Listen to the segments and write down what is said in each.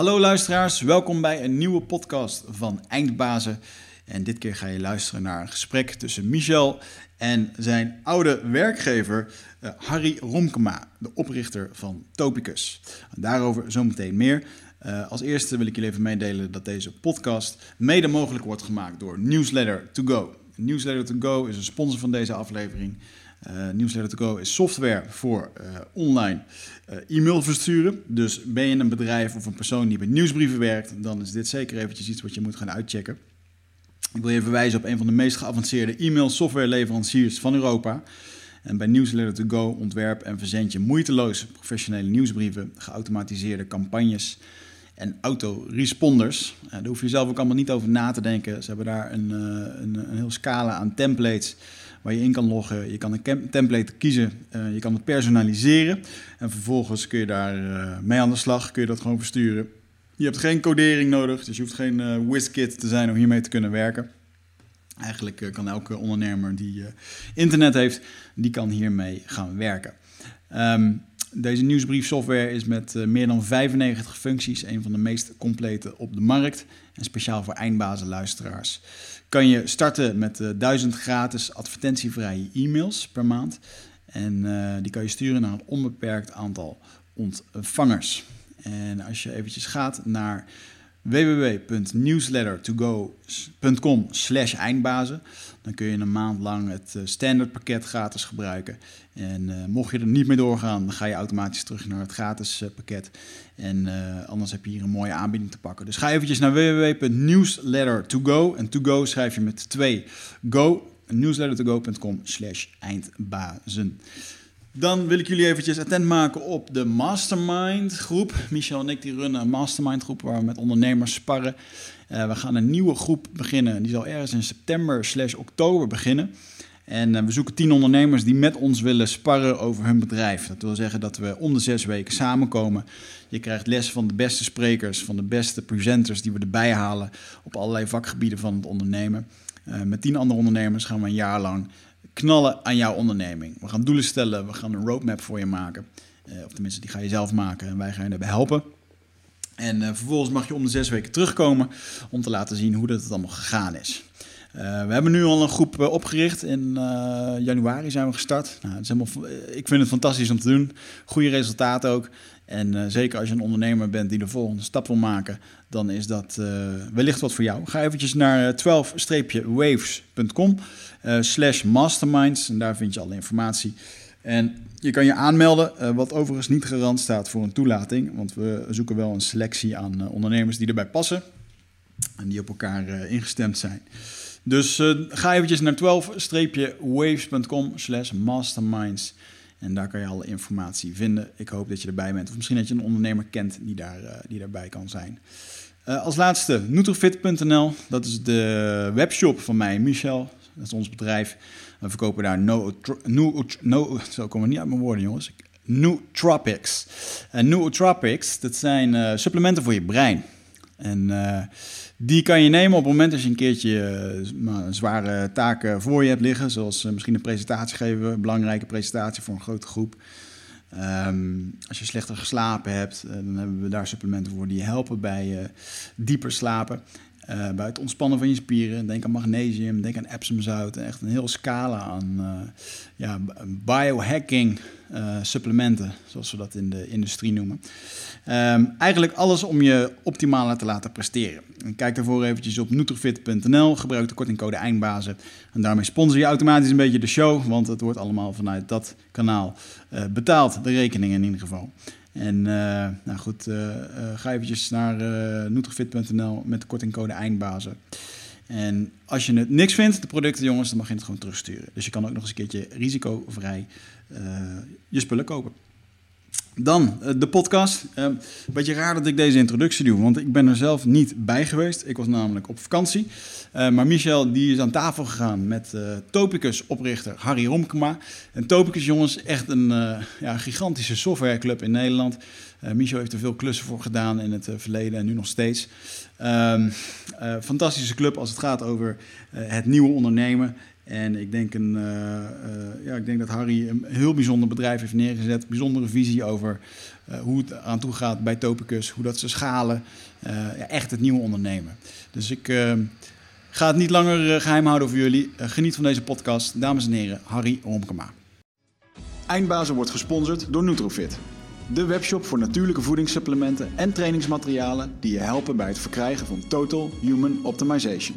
Hallo luisteraars, welkom bij een nieuwe podcast van Eindbazen. En dit keer ga je luisteren naar een gesprek tussen Michel en zijn oude werkgever uh, Harry Romkema, de oprichter van Topicus. Daarover zometeen meer. Uh, als eerste wil ik jullie even meedelen dat deze podcast mede mogelijk wordt gemaakt door Newsletter to Go. Newsletter to Go is een sponsor van deze aflevering. Uh, Newsletter to Go is software voor uh, online uh, e-mail versturen. Dus ben je een bedrijf of een persoon die met nieuwsbrieven werkt, dan is dit zeker eventjes iets wat je moet gaan uitchecken. Ik wil je verwijzen op een van de meest geavanceerde e-mail software leveranciers van Europa. En bij Newsletter to Go ontwerp en verzend je moeiteloos professionele nieuwsbrieven, geautomatiseerde campagnes en autoresponders. Daar hoef je zelf ook allemaal niet over na te denken. Ze hebben daar een, een, een heel scala aan templates waar je in kan loggen. Je kan een template kiezen, uh, je kan het personaliseren. En vervolgens kun je daar mee aan de slag, kun je dat gewoon versturen. Je hebt geen codering nodig, dus je hoeft geen uh, WizKit te zijn om hiermee te kunnen werken. Eigenlijk kan elke ondernemer die internet heeft, die kan hiermee gaan werken. Um, deze nieuwsbriefsoftware is met meer dan 95 functies een van de meest complete op de markt. En speciaal voor eindbazenluisteraars. Kan je starten met uh, 1000 gratis advertentievrije e-mails per maand. En uh, die kan je sturen naar een onbeperkt aantal ontvangers. En als je eventjes gaat naar www.newslettertogo.com slash eindbazen. Dan kun je een maand lang het uh, standaard pakket gratis gebruiken. En mocht je er niet mee doorgaan, dan ga je automatisch terug naar het gratis pakket. En anders heb je hier een mooie aanbieding te pakken. Dus ga eventjes naar www.newslettertogo. En to go schrijf je met twee go. slash eindbazen. Dan wil ik jullie eventjes attent maken op de Mastermind groep. Michel en ik runnen een Mastermind groep waar we met ondernemers sparren. Uh, we gaan een nieuwe groep beginnen. Die zal ergens in september slash oktober beginnen. En uh, we zoeken tien ondernemers die met ons willen sparren over hun bedrijf. Dat wil zeggen dat we om de zes weken samenkomen. Je krijgt les van de beste sprekers, van de beste presenters die we erbij halen op allerlei vakgebieden van het ondernemen. Uh, met tien andere ondernemers gaan we een jaar lang knallen aan jouw onderneming. We gaan doelen stellen, we gaan een roadmap voor je maken. Uh, of tenminste, die ga je zelf maken en wij gaan je daarbij helpen. En uh, vervolgens mag je om de zes weken terugkomen om te laten zien hoe dat het allemaal gegaan is. We hebben nu al een groep opgericht. In januari zijn we gestart. Nou, het is helemaal, ik vind het fantastisch om te doen. Goede resultaten ook. En zeker als je een ondernemer bent die de volgende stap wil maken, dan is dat wellicht wat voor jou. Ga eventjes naar 12-waves.com slash masterminds. En daar vind je alle informatie. En je kan je aanmelden, wat overigens niet garant staat voor een toelating. Want we zoeken wel een selectie aan ondernemers die erbij passen. En die op elkaar ingestemd zijn. Dus ga eventjes naar 12-waves.com slash masterminds. En daar kan je alle informatie vinden. Ik hoop dat je erbij bent. Of misschien dat je een ondernemer kent die, daar, uh, die daarbij kan zijn. Uh, als laatste, Nutrofit.nl. Dat is de webshop van mij, Michel. Dat is ons bedrijf. We verkopen daar no, no, no zo komen niet uit mijn woorden, jongens. Nootropics. En Nootropics, dat zijn supplementen voor je brein. En die kan je nemen op het moment als je een keertje uh, zware taak voor je hebt liggen. Zoals uh, misschien een presentatie geven, een belangrijke presentatie voor een grote groep. Um, als je slechter geslapen hebt, dan hebben we daar supplementen voor die je helpen bij dieper slapen. Bij het ontspannen van je spieren. Denk aan magnesium, denk aan epsomzout. Echt een hele scala aan ja, biohacking supplementen, zoals we dat in de industrie noemen. Um, eigenlijk alles om je optimaler te laten presteren. En kijk daarvoor eventjes op nutrifit.nl, gebruik de kortingcode EINDBAZEN en daarmee sponsor je automatisch een beetje de show, want het wordt allemaal vanuit dat kanaal betaald, de rekeningen in ieder geval. En uh, nou goed, uh, ga eventjes naar nutrifit.nl met de kortingcode EINDBAZEN. En als je het niks vindt, de producten jongens, dan mag je het gewoon terugsturen. Dus je kan ook nog eens een keertje risicovrij je spullen kopen. Dan uh, de podcast. Uh, beetje raar dat ik deze introductie doe, want ik ben er zelf niet bij geweest. Ik was namelijk op vakantie. Uh, maar Michel die is aan tafel gegaan met Topicus-oprichter Harry Romkema. En Topicus, jongens, echt een ja, gigantische softwareclub in Nederland. Michel heeft er veel klussen voor gedaan in het verleden en nu nog steeds. Ehm, fantastische club als het gaat over het nieuwe ondernemen. En ik denk, een, ja, ik denk dat Harry een heel bijzonder bedrijf heeft neergezet. Bijzondere visie over hoe het aan toe gaat bij Topicus. Hoe dat ze schalen. ja, echt het nieuwe ondernemen. Dus ik ga het niet langer geheim houden voor jullie. geniet van deze podcast. Dames en heren, Harry Romkema. Eindbazen wordt gesponsord door Nutrofit. De webshop voor natuurlijke voedingssupplementen en trainingsmaterialen die je helpen bij het verkrijgen van Total Human Optimization.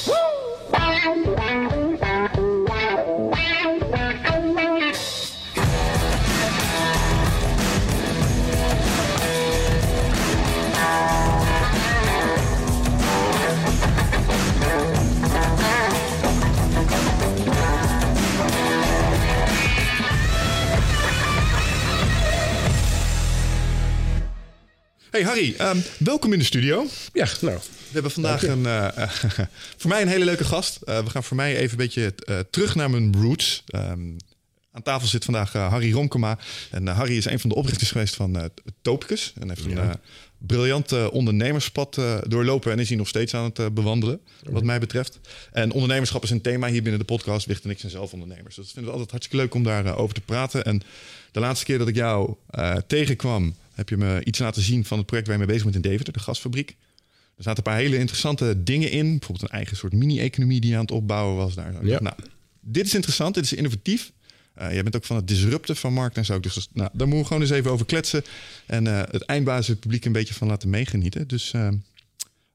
Hey Harry, um, welkom in de studio. Ja, nou. We hebben vandaag een, uh, voor mij een hele leuke gast. Uh, we gaan voor mij even een beetje uh, terug naar mijn roots. Um, aan tafel zit vandaag Harry Romkema. En Harry is een van de oprichters geweest van Topicus. En heeft ja. een briljant ondernemerspad doorlopen en is hij nog steeds aan het bewandelen, wat mij betreft. En ondernemerschap is een thema hier binnen de podcast. Wicht en ik zijn zelf ondernemers. Dus dat vinden we altijd hartstikke leuk om daarover over te praten. En de laatste keer dat ik jou tegenkwam, heb je me iets laten zien van het project waar je mee bezig bent in Deventer, de gasfabriek. Er zaten een paar hele interessante dingen in. Bijvoorbeeld een eigen soort mini-economie die je aan het opbouwen was daar. Ja. Nou, dit is interessant, dit is innovatief. Uh, jij bent ook van het disrupten van markt en zo. Dus nou, daar moeten we gewoon eens even over kletsen. En uh, het eindbasis publiek een beetje van laten meegenieten. Dus uh,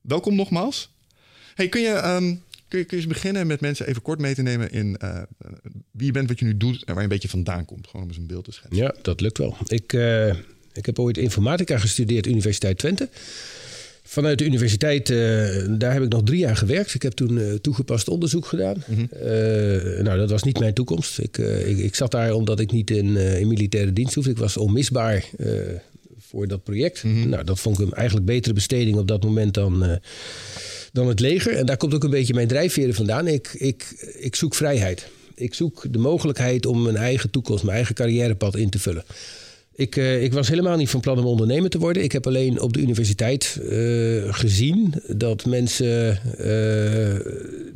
welkom nogmaals. Hey, kun je, um, kun, je, kun je eens beginnen met mensen even kort mee te nemen in wie je bent, wat je nu doet en waar je een beetje vandaan komt? Gewoon om eens een beeld te schetsen. Ja, dat lukt wel. Ik ik heb ooit informatica gestudeerd, Universiteit Twente. Vanuit de universiteit, uh, daar heb ik nog drie jaar gewerkt. Ik heb toen uh, toegepast onderzoek gedaan. Mm -hmm. uh, nou, dat was niet mijn toekomst. Ik, ik, ik, zat daar omdat ik niet in, in militaire dienst hoefde. Ik was onmisbaar voor dat project. Mm -hmm. Nou, dat vond ik een eigenlijk betere besteding op dat moment dan, dan het leger. En daar komt ook een beetje mijn drijfveren vandaan. Ik, ik, ik zoek vrijheid. Ik zoek de mogelijkheid om mijn eigen toekomst, mijn eigen carrièrepad in te vullen. Ik, uh, ik, was helemaal niet van plan om ondernemer te worden. Ik heb alleen op de universiteit uh, gezien dat mensen uh,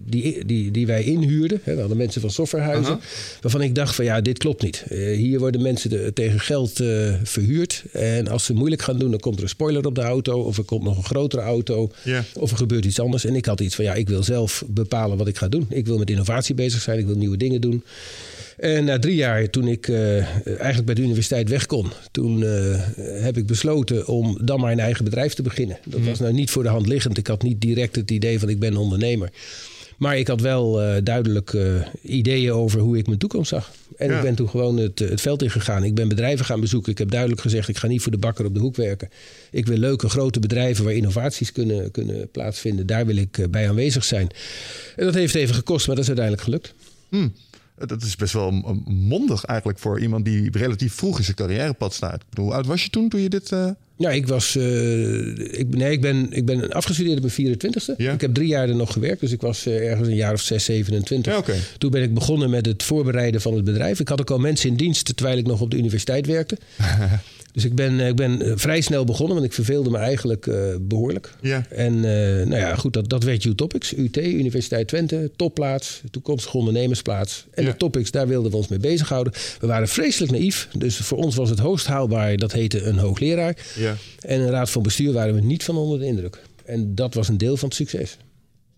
die, die, die wij inhuurden, hè, we hadden mensen van softwarehuizen, -huh. waarvan ik dacht van ja, dit klopt niet. hier worden mensen de, tegen geld verhuurd. En als ze moeilijk gaan doen, dan komt er een spoiler op de auto, of er komt nog een grotere auto, yeah. of er gebeurt iets anders. En ik had iets van ja, ik wil zelf bepalen wat ik ga doen. Ik wil met innovatie bezig zijn, ik wil nieuwe dingen doen. En na drie jaar, toen ik uh, eigenlijk bij de universiteit weg kon, toen uh, heb ik besloten om dan maar een eigen bedrijf te beginnen. Dat mm. was nou niet voor de hand liggend. Ik had niet direct het idee van ik ben ondernemer. Maar ik had wel uh, duidelijk ideeën over hoe ik mijn toekomst zag. En ja. ik ben toen gewoon het, het veld ingegaan. Ik ben bedrijven gaan bezoeken. Ik heb duidelijk gezegd, ik ga niet voor de bakker op de hoek werken. Ik wil leuke grote bedrijven waar innovaties kunnen, kunnen plaatsvinden. Daar wil ik bij aanwezig zijn. En dat heeft even gekost, maar dat is uiteindelijk gelukt. Mm. Dat is best wel mondig eigenlijk voor iemand die relatief vroeg in zijn carrièrepad staat. Hoe oud was je toen, toen je dit... Uh... Ja, ik was. Uh, ik, nee, ik ben, ik ben afgestudeerd op mijn 24ste. Ja? Ik heb drie jaar er nog gewerkt, dus ik was uh, ergens een jaar of 6, 27. Ja, okay. Toen ben ik begonnen met het voorbereiden van het bedrijf. Ik had ook al mensen in dienst terwijl ik nog op de universiteit werkte. Dus ik ben, ik ben vrij snel begonnen, want ik verveelde me eigenlijk uh, behoorlijk. Ja. En uh, nou ja, goed, dat, dat werd U-Topics. UT, Universiteit Twente, topplaats, toekomstige ondernemersplaats. En ja. de topics, daar wilden we ons mee bezighouden. We waren vreselijk naïef, dus voor ons was het hoogst haalbaar. Dat heette een hoogleraar. Ja. En een raad van bestuur waren we niet van onder de indruk. En dat was een deel van het succes.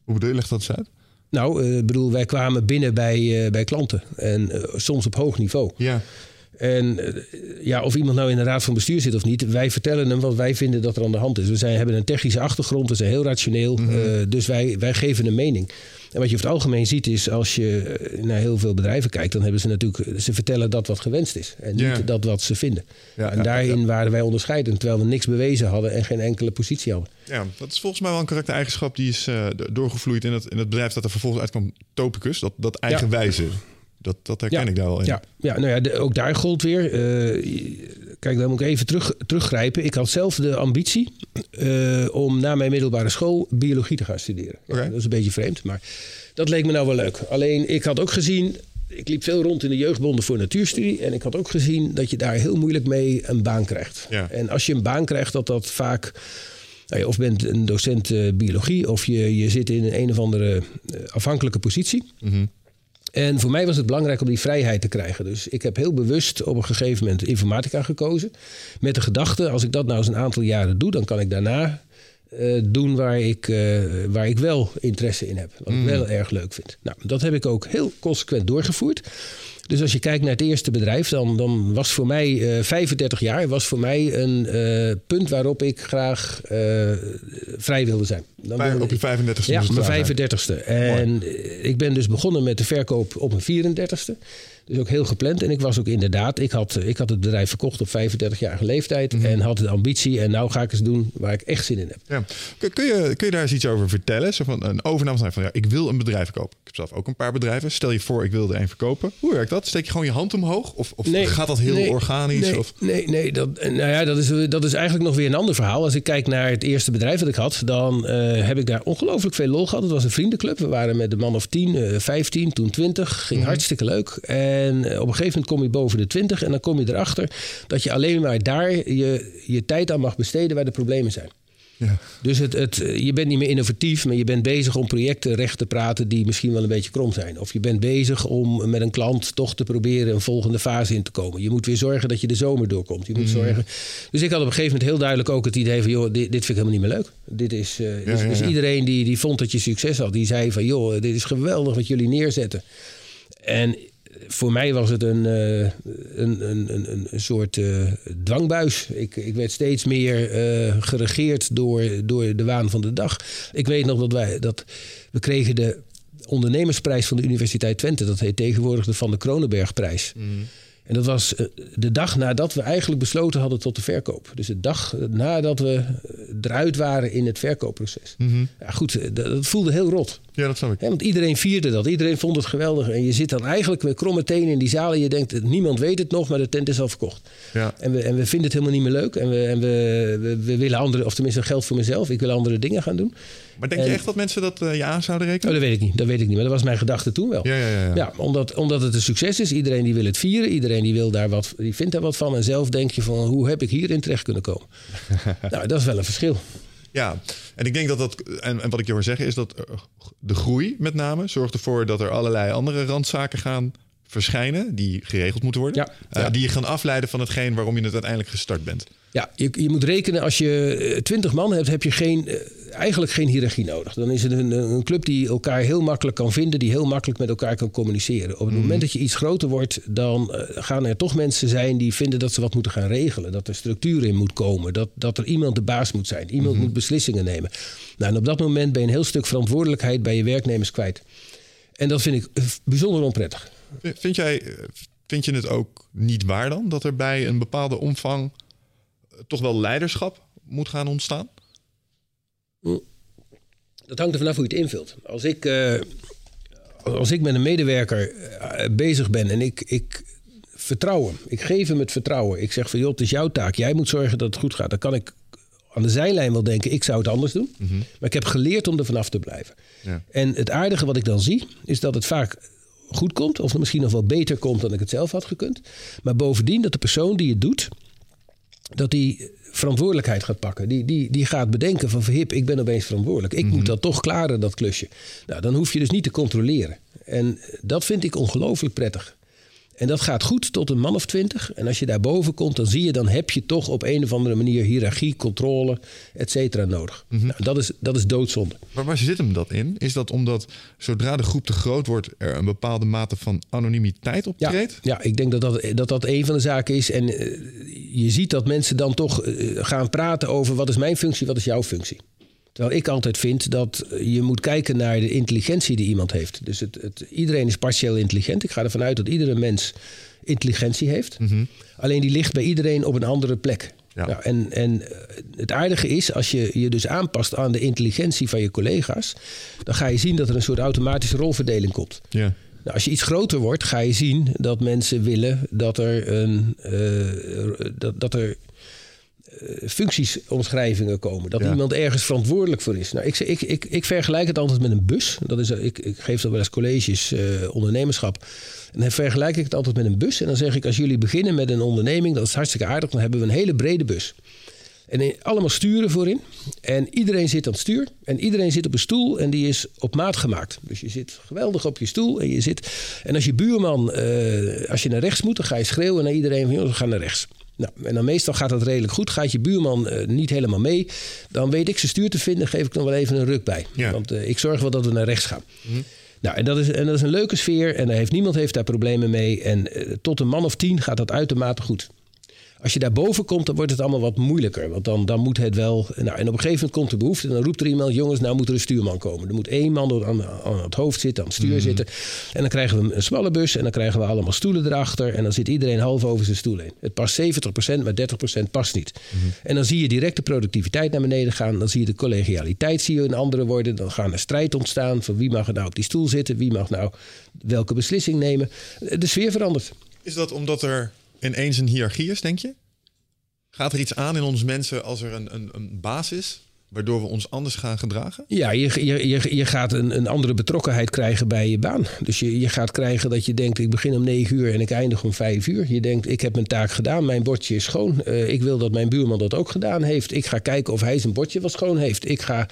Hoe bedoel je, legt dat eens uit? Nou, ik uh, bedoel, wij kwamen binnen bij, bij klanten. En soms op hoog niveau. Ja. En ja, of iemand nou in de raad van bestuur zit of niet, wij vertellen hem wat wij vinden dat er aan de hand is. We zijn, hebben een technische achtergrond, we zijn heel rationeel, mm -hmm. uh, dus wij, wij geven een mening. En wat je over het algemeen ziet is, als je naar heel veel bedrijven kijkt, dan hebben ze natuurlijk, ze vertellen dat wat gewenst is en niet dat wat ze vinden. Ja, en ja, daarin ja. waren wij onderscheidend, terwijl we niks bewezen hadden en geen enkele positie hadden. Ja, dat is volgens mij wel een karaktereigenschap die is uh, doorgevloeid in het, in het bedrijf dat er vervolgens uitkwam, Topicus, dat, dat eigenwijze. Dat, dat herken ja. ik daar wel in. Ja, ja nou ja, de, ook daar gold weer. Uh, Kijk, dan moet ik even terug, teruggrijpen. Ik had zelf de ambitie uh, om na mijn middelbare school biologie te gaan studeren. Ja. Dat is een beetje vreemd, maar dat leek me nou wel leuk. Alleen ik had ook gezien, ik liep veel rond in de jeugdbonden voor natuurstudie. En ik had ook gezien dat je daar heel moeilijk mee een baan krijgt. Ja. En als je een baan krijgt, dat dat vaak. Nou of bent een docent eh, biologie, of je, je zit in een, een of andere eh, afhankelijke positie. Mhm. En voor mij was het belangrijk om die vrijheid te krijgen. Dus ik heb heel bewust op een gegeven moment informatica gekozen. Met de gedachte, als ik dat nou eens een aantal jaren doe, dan kan ik daarna eh, doen waar ik, eh, waar ik wel interesse in heb. Wat ik wel erg leuk vind. Nou, dat heb ik ook heel consequent doorgevoerd. Dus als je kijkt naar het eerste bedrijf, dan, dan was voor mij eh 35 jaar was voor mij een eh, punt waarop ik graag eh, vrij wilde zijn. Dan Vijf- wilde op je ik- 35 ja, mijn 35ste. En eh, ik ben dus begonnen met de verkoop op mijn 34ste. Dus ook heel gepland. En ik was ook inderdaad, ik had, ik had het bedrijf verkocht op 35-jarige leeftijd. En had de ambitie. En nou ga ik eens doen waar ik echt zin in heb. Ja. Kun, je, kun je daar eens iets over vertellen? Zo van een overname zijn van ja, ik wil een bedrijf kopen. Ik heb zelf ook een paar bedrijven. Stel je voor, ik wilde één verkopen. Hoe werkt dat? Steek je gewoon je hand omhoog? Of, of gaat dat heel nee, organisch? Nee, Of? nee, nee dat, nou ja, dat, is, dat is eigenlijk nog weer een ander verhaal. Als ik kijk naar het eerste bedrijf dat ik had, dan eh, heb ik daar ongelooflijk veel lol gehad. Het was een vriendenclub. We waren met de man of 10, eh 15, toen 20. Ging hartstikke leuk. En eh, op een gegeven moment kom je boven de 20 en dan kom je erachter dat je alleen maar daar je, je tijd aan mag besteden waar de problemen zijn. Ja. Dus het, het, je bent niet meer innovatief, maar je bent bezig om projecten recht te praten die misschien wel een beetje krom zijn. Of je bent bezig om met een klant toch te proberen een volgende fase in te komen. Je moet weer zorgen dat je de zomer doorkomt. Je moet zorgen. Dus ik had op een gegeven moment heel duidelijk ook het idee van: joh, dit, dit vind ik helemaal niet meer leuk. Dit is, eh, dus, ja, dus iedereen die, die vond dat je succes had, die zei van: joh, dit is geweldig wat jullie neerzetten. En voor mij was het een, eh, een, een, een, soort eh, dwangbuis. Ik, ik werd steeds meer eh, geregeerd door, door de waan van de dag. Ik weet nog dat wij dat we kregen de ondernemersprijs van de Universiteit Twente. Dat heet tegenwoordig de Van de Kronenbergprijs. En dat was de dag nadat we eigenlijk besloten hadden tot de verkoop. Dus de dag nadat we eruit waren in het verkoopproces. Ja, goed, dat, dat voelde heel rot. Ja, dat snap ik. Want iedereen vierde dat. Iedereen vond het geweldig. En je zit dan eigenlijk met kromme tenen in die zaal. En je denkt, niemand weet het nog, maar de tent is al verkocht. Ja. En we, en we vinden het helemaal niet meer leuk. En we, en we, we, we willen andere, of tenminste geld voor mezelf. Ik wil andere dingen gaan doen. Maar denk je echt dat mensen dat eh, je aan zouden Oh, rekenen? dat weet ik niet. Dat weet ik niet. Maar dat was mijn gedachte toen wel. Ja, ja, ja. ja. Ja, omdat, omdat het een succes is. Iedereen die wil het vieren. Iedereen die, wil daar wat, die vindt daar wat van. En zelf denk je van, hoe heb ik hierin terecht kunnen komen? nou, dat is wel een verschil. Ja, en ik denk dat dat, en, en wat ik je hoor zeggen, is dat eh, de groei met name zorgt ervoor dat er allerlei andere randzaken gaan verschijnen die geregeld moeten worden. Ja, Eh. Die je gaan afleiden van hetgeen waarom je het uiteindelijk gestart bent. Ja, je, je moet rekenen, als je twintig man hebt, heb je geen, eh, eigenlijk geen hiërarchie nodig. Dan is het een, een club die elkaar heel makkelijk kan vinden, die heel makkelijk met elkaar kan communiceren. Op het moment dat je iets groter wordt, dan eh, gaan er toch mensen zijn die vinden dat ze wat moeten gaan regelen. Dat er structuur in moet komen, dat, dat er iemand de baas moet zijn. Iemand moet beslissingen nemen. Nou, en op dat moment ben je een heel stuk verantwoordelijkheid bij je werknemers kwijt. En dat vind ik eh, bijzonder onprettig. Vind, jij, eh, vind je het ook niet waar dan dat er bij een bepaalde omvang eh, toch wel leiderschap moet gaan ontstaan? Dat hangt er vanaf hoe je het invult. Als ik, eh, als ik met een medewerker bezig ben en ik, ik vertrouw hem. Ik geef hem het vertrouwen. Ik zeg van joh, het is jouw taak. Jij moet zorgen dat het goed gaat. Dan kan ik aan de zijlijn wel denken, ik zou het anders doen. Maar ik heb geleerd om er vanaf te blijven. Ja. En het aardige wat ik dan zie, is dat het vaak goed komt. Of misschien nog wel beter komt dan ik het zelf had gekund. Maar bovendien dat de persoon die het doet, dat die verantwoordelijkheid gaat pakken. Die, die, die gaat bedenken van verhip, ik ben opeens verantwoordelijk. Ik moet dat toch klaren, dat klusje. Nou, dan hoef je dus niet te controleren. En dat vind ik ongelooflijk prettig. En dat gaat goed tot een man of twintig. En als je daarboven komt, dan zie je, dan heb je toch op een of andere manier hiërarchie, controle, et cetera nodig. nou, dat, is, dat is doodzonde. Maar waar zit hem dat in? Is dat omdat zodra de groep te groot wordt, er een bepaalde mate van anonimiteit optreedt? ja, ik denk dat dat, dat dat een van de zaken is. En eh, je ziet dat mensen dan toch eh, gaan praten over wat is mijn functie, wat is jouw functie. Terwijl ik altijd vind dat je moet kijken naar de intelligentie die iemand heeft. Dus het, het, iedereen is partieel intelligent. Ik ga ervan uit dat iedere mens intelligentie heeft. Alleen die ligt bij iedereen op een andere plek. Ja. Nou, en, en eh, het aardige is, als je je dus aanpast aan de intelligentie van je collega's, dan ga je zien dat er een soort automatische rolverdeling komt. Ja. Nou, als je iets groter wordt, ga je zien dat mensen willen dat er, een, uh, dat, dat er functiesomschrijvingen komen. Dat Ja. iemand ergens verantwoordelijk voor is. Nou, ik, ik, ik, ik vergelijk het altijd met een bus. Dat is, ik, ik geef dat wel eens colleges eh, ondernemerschap. En dan vergelijk ik het altijd met een bus. En dan zeg ik, als jullie beginnen met een onderneming, dat is hartstikke aardig. Dan hebben we een hele brede bus. En allemaal sturen voorin. En iedereen zit aan het stuur. En iedereen zit op een stoel en die is op maat gemaakt. Dus je zit geweldig op je stoel. En, je zit, en als je buurman, eh, als je naar rechts moet, dan ga je schreeuwen naar iedereen van... "Jongens, we gaan naar rechts. Nou, en dan meestal gaat dat redelijk goed. Gaat je buurman eh, niet helemaal mee, dan weet ik zijn stuur te vinden. Geef ik nog wel even een ruk bij. Ja. Want eh, ik zorg wel dat we naar rechts gaan. Nou, en dat, is, en dat is een leuke sfeer. En daar heeft, niemand heeft daar problemen mee. En eh, tot een man of tien gaat dat uitermate goed. Als je daarboven komt, dan wordt het allemaal wat moeilijker. Want dan, dan moet het wel. Nou, en op een gegeven moment komt de behoefte. En dan roept er iemand: jongens, nou moet er een stuurman komen. Er moet één man aan, aan het hoofd zitten, aan het stuur zitten. En dan krijgen we een smalle bus. En dan krijgen we allemaal stoelen erachter. En dan zit iedereen half over zijn stoel heen. Het past 70%, maar 30% past niet. En dan zie je direct de productiviteit naar beneden gaan. Dan zie je de collegialiteit zie je in andere worden. Dan gaan er strijd ontstaan. Van wie mag er nou op die stoel zitten? Wie mag nou welke beslissing nemen? De sfeer verandert. Is dat omdat er ineens een hiërarchie is, denk je? Gaat er iets aan in ons mensen als er een, een, een baas is, waardoor we ons anders gaan gedragen? Ja, je, je, je, je gaat een, een andere betrokkenheid krijgen bij je baan. Dus je, je gaat krijgen dat je denkt, ik begin om negen uur en ik eindig om vijf uur. Je denkt, ik heb mijn taak gedaan, mijn bordje is schoon. Eh, ik wil dat mijn buurman dat ook gedaan heeft. Ik ga kijken of hij zijn bordje wel schoon heeft. Ik ga...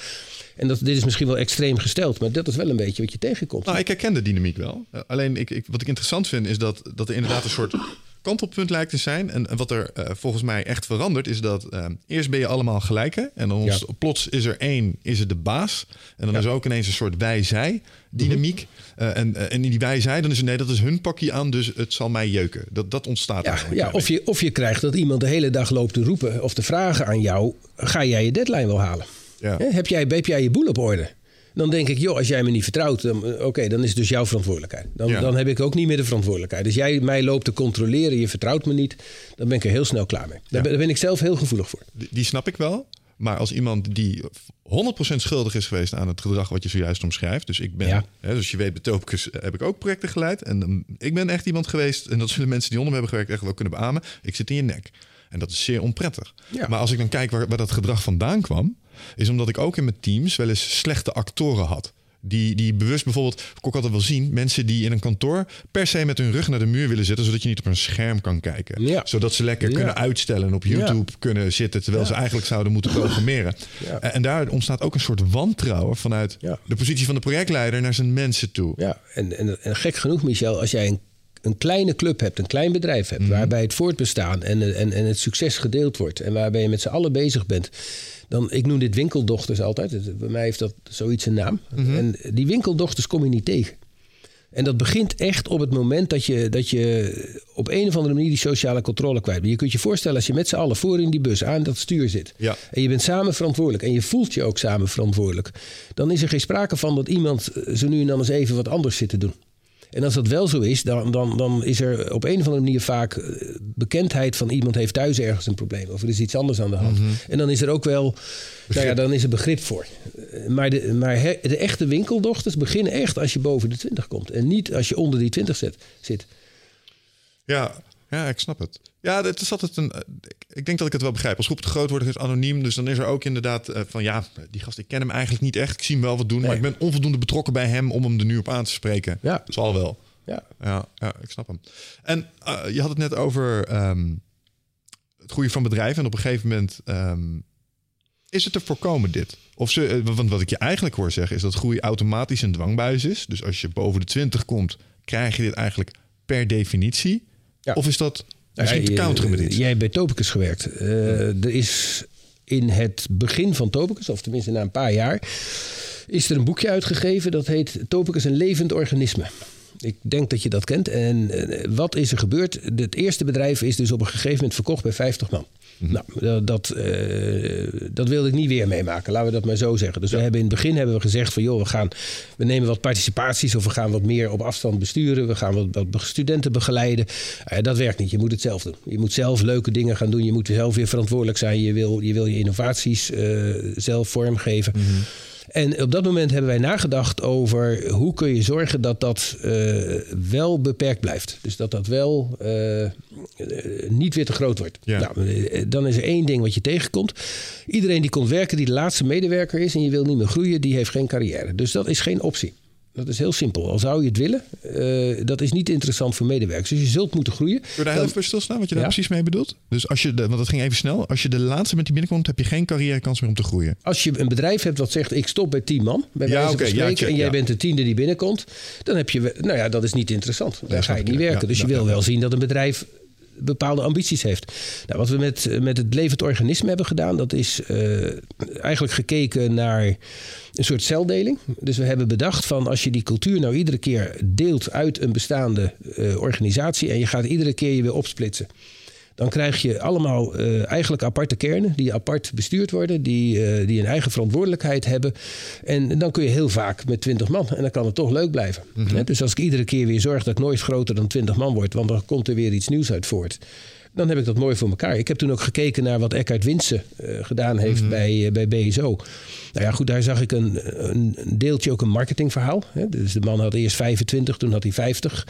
En dat, dit is misschien wel extreem gesteld, maar dat is wel een beetje wat je tegenkomt. Nou, ik herken de dynamiek wel. Uh, alleen ik, ik, wat ik interessant vind is dat, dat er inderdaad een soort kantelpunt lijkt te zijn. En, en wat er uh, volgens mij echt verandert is dat uh, eerst ben je allemaal gelijke. En dan Ja. plots is er één, is het de baas. En dan is er ook ineens een soort wij-zij dynamiek. Uh, en, uh, en in die wij-zij, dan is het nee, dat is hun pakje aan, dus het zal mij jeuken. Dat, dat ontstaat Ja, eigenlijk. ja of, je, of je krijgt dat iemand de hele dag loopt te roepen of te vragen aan jou: ga jij je deadline wel halen? Ja. Heb, jij, heb jij je boel op orde? Dan denk ik, joh, als jij me niet vertrouwt, dan, eh, oké, dan is het dus jouw verantwoordelijkheid. Dan, Ja. dan heb ik ook niet meer de verantwoordelijkheid. Als jij mij loopt te controleren, je vertrouwt me niet, dan ben ik er heel snel klaar mee. Daar, Ja. ben, daar ben ik zelf heel gevoelig voor. Die, die snap ik wel. Maar als iemand die 100% schuldig is geweest aan het gedrag wat je zojuist omschrijft. Dus ik ben, Ja. hè, dus je weet, bij Topicus heb ik ook projecten geleid. En um, ik ben echt iemand geweest, en dat zullen mensen die onder me hebben gewerkt echt wel kunnen beamen. Ik zit in je nek. En dat is zeer onprettig. Ja. Maar als ik dan kijk waar, waar dat gedrag vandaan kwam, is omdat ik ook in mijn teams wel eens slechte actoren had. Die, die bewust bijvoorbeeld, ik ook altijd wel zien, mensen die in een kantoor per se met hun rug naar de muur willen zitten, zodat je niet op een scherm kan kijken. Ja. Zodat ze lekker Ja. kunnen uitstellen en op YouTube kunnen zitten, terwijl ze eigenlijk zouden moeten programmeren. En, en daar ontstaat ook een soort wantrouwen vanuit de positie van de projectleider naar zijn mensen toe. Ja, en, en, en gek genoeg, Michel, als jij een, een kleine club hebt, een klein bedrijf hebt, waarbij het voortbestaan en, en, en het succes gedeeld wordt en waarbij je met z'n allen bezig bent, dan, ik noem dit winkeldochters altijd. Bij mij heeft dat zoiets een naam. En die winkeldochters kom je niet tegen. En dat begint echt op het moment dat je, dat je op een of andere manier die sociale controle kwijt bent. Je kunt je voorstellen als je met z'n allen voor in die bus aan dat stuur zit. Ja. En je bent samen verantwoordelijk. En je voelt je ook samen verantwoordelijk. Dan is er geen sprake van dat iemand zo nu en dan eens even wat anders zit te doen. En als dat wel zo is, dan, dan, dan is er op een of andere manier vaak eh, bekendheid van iemand heeft thuis ergens een probleem. Of er is iets anders aan de hand. En dan is er ook wel, nou ja, dan is er begrip voor. Eh, Maar, de, maar he- de echte winkeldochters beginnen echt als je boven de 20 komt. En niet als je onder die 20 zit. zit. Ja, ja, ik snap het. Ja, het is altijd een. eh, Ik denk dat ik het wel begrijp. Als groep te groot wordt, is het anoniem. Dus dan is er ook inderdaad eh, van ja, die gast, ik ken hem eigenlijk niet echt. Ik zie hem wel wat doen, maar ik ben onvoldoende betrokken bij hem om hem er nu op aan te spreken. Ja. Zal wel. Ja. Ja, ja, ik snap hem. En eh, je had het net over ehm, het groeien van bedrijven. En op een gegeven moment ehm, is het te voorkomen dit. Of ze, want wat ik je eigenlijk hoor zeggen is dat groei automatisch een dwangbuis is. Dus als je boven de 20 komt, krijg je dit eigenlijk per definitie. Ja. Of is dat misschien te Ja, counteren met iets? Jij hebt bij Topicus gewerkt. Eh, Er is in het begin van Topicus, of tenminste na een paar jaar, is er een boekje uitgegeven dat heet Topicus een levend organisme. Ik denk dat je dat kent. En eh, wat is er gebeurd? Het eerste bedrijf is dus op een gegeven moment verkocht bij 50 man. Nou, dat, dat, eh, dat wilde ik niet weer meemaken, laten we dat maar zo zeggen. Dus we hebben in het begin hebben we gezegd van joh, we, gaan, we nemen wat participaties of we gaan wat meer op afstand besturen. We gaan wat, wat studenten begeleiden. Eh, dat werkt niet, je moet het zelf doen. Je moet zelf leuke dingen gaan doen. Je moet zelf weer verantwoordelijk zijn. Je wil je, wil je innovaties eh, zelf vormgeven. En op dat moment hebben wij nagedacht over hoe kun je zorgen dat dat uh, wel beperkt blijft. Dus dat dat wel uh, niet weer te groot wordt. Ja. Nou, dan is er één ding wat je tegenkomt. Iedereen die komt werken, die de laatste medewerker is en je wil niet meer groeien, die heeft geen carrière. Dus dat is geen optie. Dat is heel simpel. Al zou je het willen, uh, dat is niet interessant voor medewerkers. Dus je zult moeten groeien. Kun je daar heel even stilstaan wat je daar precies mee bedoelt? Dus als je, de, want dat ging even snel. Als je de laatste met die binnenkomt, heb je geen carrièrekans meer om te groeien. Als je een bedrijf hebt wat zegt, ik stop bij tien man, bij ja, okay, ja, en jij bent de tiende die binnenkomt, dan heb je, nou ja, dat is niet interessant. Daar ga je niet werken. dus je wil wel zien dat een bedrijf bepaalde ambities heeft. Nou, wat we met, met het levend organisme hebben gedaan, dat is uh, eigenlijk gekeken naar een soort celdeling. Dus we hebben bedacht van als je die cultuur nou iedere keer deelt uit een bestaande uh, organisatie en je gaat iedere keer je weer opsplitsen. Dan krijg je allemaal uh, eigenlijk aparte kernen die apart bestuurd worden, die, uh, die een eigen verantwoordelijkheid hebben. En dan kun je heel vaak met 20 man en dan kan het toch leuk blijven. Mm -hmm. Dus als ik iedere keer weer zorg dat ik nooit groter dan 20 man word, want dan komt er weer iets nieuws uit voort dan heb ik dat mooi voor elkaar. Ik heb toen ook gekeken naar wat Eckhard Winsen uh, gedaan heeft mm -hmm. bij, uh, bij BSO. Nou ja, goed, daar zag ik een, een deeltje ook een marketingverhaal. Hè. Dus de man had eerst 25, toen had hij 50.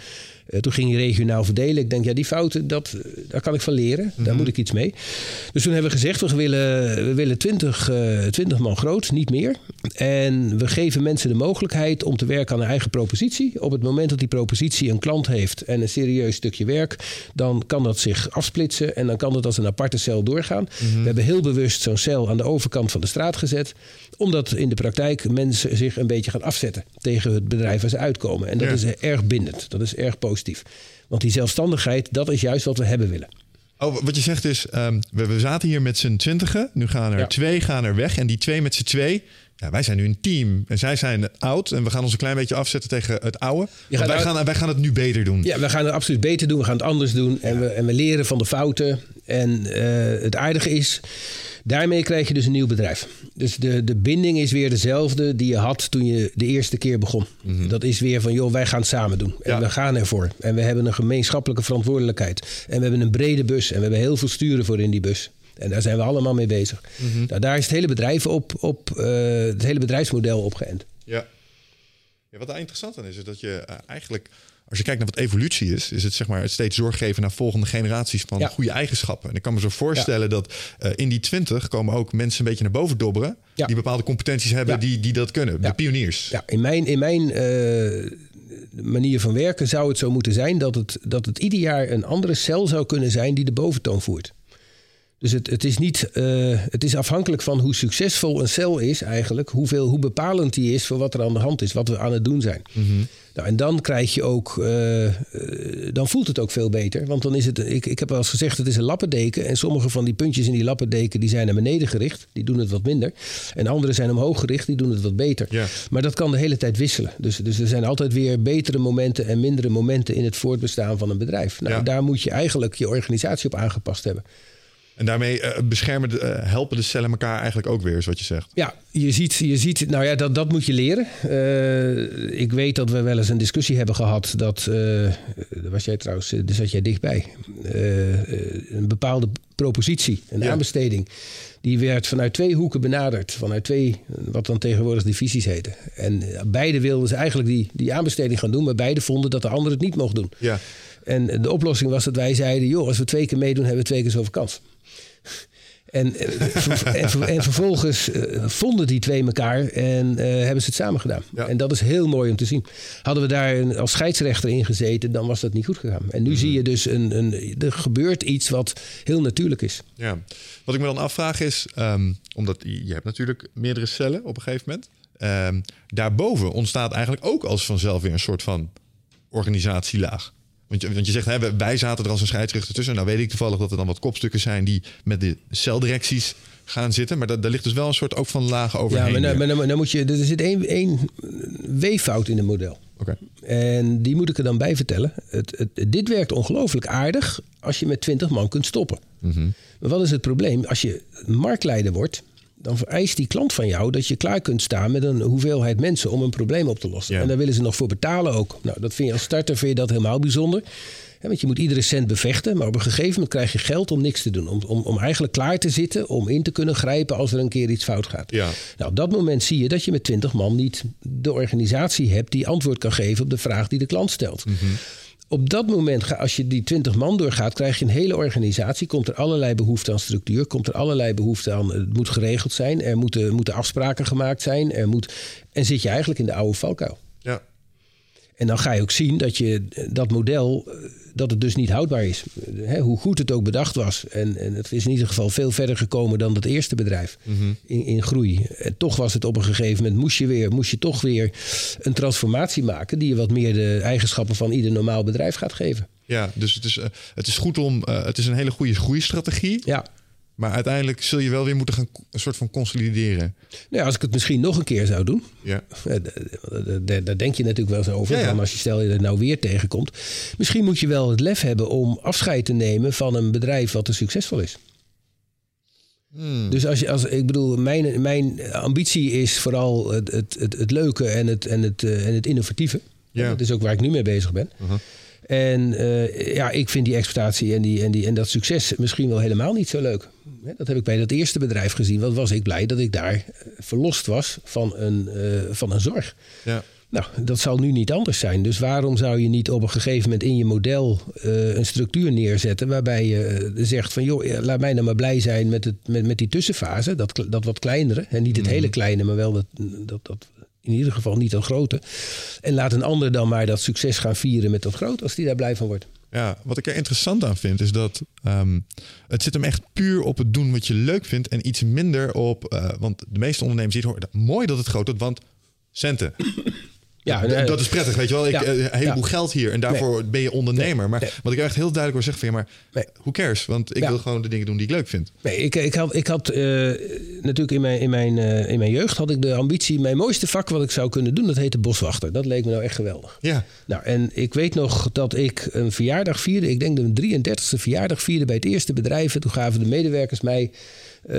Uh, toen ging hij regionaal verdelen. Ik denk, ja, die fouten, dat, daar kan ik van leren. Mm -hmm. Daar moet ik iets mee. Dus toen hebben we gezegd, we willen, we willen 20, uh, 20 man groot, niet meer. En we geven mensen de mogelijkheid om te werken aan een eigen propositie. Op het moment dat die propositie een klant heeft en een serieus stukje werk, dan kan dat zich afsplitsen en dan kan dat als een aparte cel doorgaan. Mm -hmm. We hebben heel bewust zo'n cel aan de overkant van de straat gezet omdat in de praktijk mensen zich een beetje gaan afzetten tegen het bedrijf waar ze uitkomen. En dat ja. is erg bindend. Dat is erg positief. Want die zelfstandigheid, dat is juist wat we hebben willen. Oh, wat je zegt is, um, we, we, zaten hier met z'n twintigen. Nu gaan er ja. twee gaan er weg. En die twee met z'n twee, ja, wij zijn nu een team. En zij zijn oud. En we gaan ons een klein beetje afzetten tegen het oude. Wij, gaan, wij gaan het nu beter doen. Ja, we gaan het absoluut beter doen. We gaan het anders doen. En, we, en we leren van de fouten. En uh, het aardige is... Daarmee krijg je dus een nieuw bedrijf. Dus de, de binding is weer dezelfde die je had toen je de eerste keer begon. Mm -hmm. Dat is weer van, joh, wij gaan het samen doen. En ja. we gaan ervoor. En we hebben een gemeenschappelijke verantwoordelijkheid. En we hebben een brede bus. En we hebben heel veel sturen voor in die bus. En daar zijn we allemaal mee bezig. Mm -hmm. nou, daar is het hele bedrijf op, op uh, het hele bedrijfsmodel op geënt. Ja. ja. Wat daar interessant aan is, is dat je uh, eigenlijk als je kijkt naar wat evolutie is, is het zeg maar het steeds zorg geven naar volgende generaties van ja. goede eigenschappen. En ik kan me zo voorstellen ja. dat uh, in die twintig komen ook mensen een beetje naar boven dobberen. Ja. Die bepaalde competenties hebben die, die dat kunnen. De pioniers. Ja, in mijn, in mijn uh, manier van werken zou het zo moeten zijn dat het, dat het ieder jaar een andere cel zou kunnen zijn die de boventoon voert. Dus het, het, is niet, uh, het is afhankelijk van hoe succesvol een cel is eigenlijk, hoeveel, hoe bepalend die is voor wat er aan de hand is, wat we aan het doen zijn. Mm -hmm. Nou, en dan krijg je ook, uh, uh, dan voelt het ook veel beter. Want dan is het, ik, ik heb wel eens gezegd, het is een lappendeken. En sommige van die puntjes in die lappendeken, die zijn naar beneden gericht. Die doen het wat minder. En andere zijn omhoog gericht, die doen het wat beter. Ja. Maar dat kan de hele tijd wisselen. Dus, dus er zijn altijd weer betere momenten en mindere momenten in het voortbestaan van een bedrijf. Nou, ja. daar moet je eigenlijk je organisatie op aangepast hebben. En daarmee uh, beschermen de, uh, helpen de cellen elkaar eigenlijk ook weer, is wat je zegt. Ja, je ziet, je ziet nou ja, dat, dat moet je leren. Uh, ik weet dat we wel eens een discussie hebben gehad. Dat, was jij trouwens, daar zat jij dichtbij. een bepaalde propositie, een ja. aanbesteding. Die werd vanuit twee hoeken benaderd. Vanuit twee, wat dan tegenwoordig divisies heten. En beide wilden ze eigenlijk die, die aanbesteding gaan doen. Maar beide vonden dat de ander het niet mocht doen. Ja. En de oplossing was dat wij zeiden: joh, als we twee keer meedoen, hebben we twee keer zoveel kans. En, en, en, vervolgens uh, vonden die twee elkaar en uh, hebben ze het samen gedaan. Ja. En dat is heel mooi om te zien. Hadden we daar een, als scheidsrechter in gezeten, dan was dat niet goed gegaan. En nu mm-hmm. zie je dus, een, een, er gebeurt iets wat heel natuurlijk is. Ja. Wat ik me dan afvraag is, um, omdat je hebt natuurlijk meerdere cellen op een gegeven moment. Um, daarboven ontstaat eigenlijk ook als vanzelf weer een soort van organisatielaag. Want je, want je zegt, hè, wij zaten er als een scheidsrechter tussen. Nou weet ik toevallig dat er dan wat kopstukken zijn die met de celdirecties gaan zitten. Maar daar, daar ligt dus wel een soort ook van lagen overheen. Ja, maar, maar dan, dan moet je, er zit één, één weeffout in het model. Okay. En die moet ik er dan bij vertellen. Het, het, dit werkt ongelooflijk aardig als je met 20 man kunt stoppen. Mm -hmm. Maar wat is het probleem? Als je marktleider wordt, dan vereist die klant van jou dat je klaar kunt staan met een hoeveelheid mensen om een probleem op te lossen. Ja. En daar willen ze nog voor betalen ook. Nou, dat vind je als starter vind je dat helemaal bijzonder. Want je moet iedere cent bevechten, maar op een gegeven moment krijg je geld om niks te doen. Om, om, om eigenlijk klaar te zitten, om in te kunnen grijpen als er een keer iets fout gaat. Ja. Nou, op dat moment zie je dat je met 20 man niet de organisatie hebt die antwoord kan geven op de vraag die de klant stelt. Op dat moment, als je die 20 man doorgaat, krijg je een hele organisatie. Komt er allerlei behoefte aan structuur. Komt er allerlei behoefte aan. Het moet geregeld zijn. Er moeten, moeten afspraken gemaakt zijn. Er moet, en zit je eigenlijk in de oude valkuil. En dan ga je ook zien dat je dat model, eh, dat het dus niet houdbaar is. Eh, Hè, hoe goed het ook bedacht was. En, en het is in ieder geval veel verder gekomen dan dat eerste bedrijf in, in groei. En toch was het op een gegeven moment, moest je, weer, moest je toch weer een transformatie maken... die je wat meer de eigenschappen van ieder normaal bedrijf gaat geven. Ja, dus het is, eh, het is goed om. eh, het is een hele goede groeistrategie. Ja, Maar uiteindelijk zul je wel weer moeten gaan een soort van consolideren. nou als ik het misschien nog een keer zou doen... Ja. eh, Daar denk je natuurlijk wel eens over. Ja, ja. Van als je stel je er nou weer tegenkomt. Misschien moet je wel het lef hebben om afscheid te nemen van een bedrijf wat te succesvol is. Hmm. Dus als je, als, ik bedoel, mijn, mijn ambitie is vooral het, het, het, het leuke en het, en, het, eh, en het innovatieve. Ja. Dat is ook waar ik nu mee bezig ben. Uh-huh. En eh, ja, ik vind die exploitatie en, die, en, die, en dat succes misschien wel helemaal niet zo leuk. Dat heb ik bij dat eerste bedrijf gezien. Wat was ik blij dat ik daar eh, verlost was van een, eh, van een zorg. Ja. Nou, dat zal nu niet anders zijn. Dus waarom zou je niet op een gegeven moment in je model een structuur neerzetten waarbij je zegt van joh, laat mij nou maar blij zijn met, het, met, met die tussenfase, dat, dat wat kleinere. En niet het hele kleine, maar wel dat, dat, dat in ieder geval niet dat grote. En laat een ander dan maar dat succes gaan vieren met dat groot als die daar blij van wordt. Ja, wat ik er interessant aan vind is dat ehm, het zit hem echt puur op het doen wat je leuk vindt en iets minder op, eh, want de meeste ondernemers het horen, mooi dat het groot wordt, want centen. Ja, dat, dat is prettig, weet je wel. Ik, ja, eh, een heleboel ja. geld hier en daarvoor ben je ondernemer. Maar nee. wat ik echt heel duidelijk wil zeggen van ja, maar who cares? Want ik Ja. wil gewoon de dingen doen die ik leuk vind. Nee, ik, ik had, ik had eh, natuurlijk in mijn, in, mijn, eh, in mijn jeugd had ik de ambitie, mijn mooiste vak wat ik zou kunnen doen, dat heette boswachter. Dat leek me nou echt geweldig. Ja, Nou, en ik weet nog dat ik een verjaardag vierde. Ik denk de 33e verjaardag vierde bij het eerste bedrijf. En toen gaven de medewerkers mij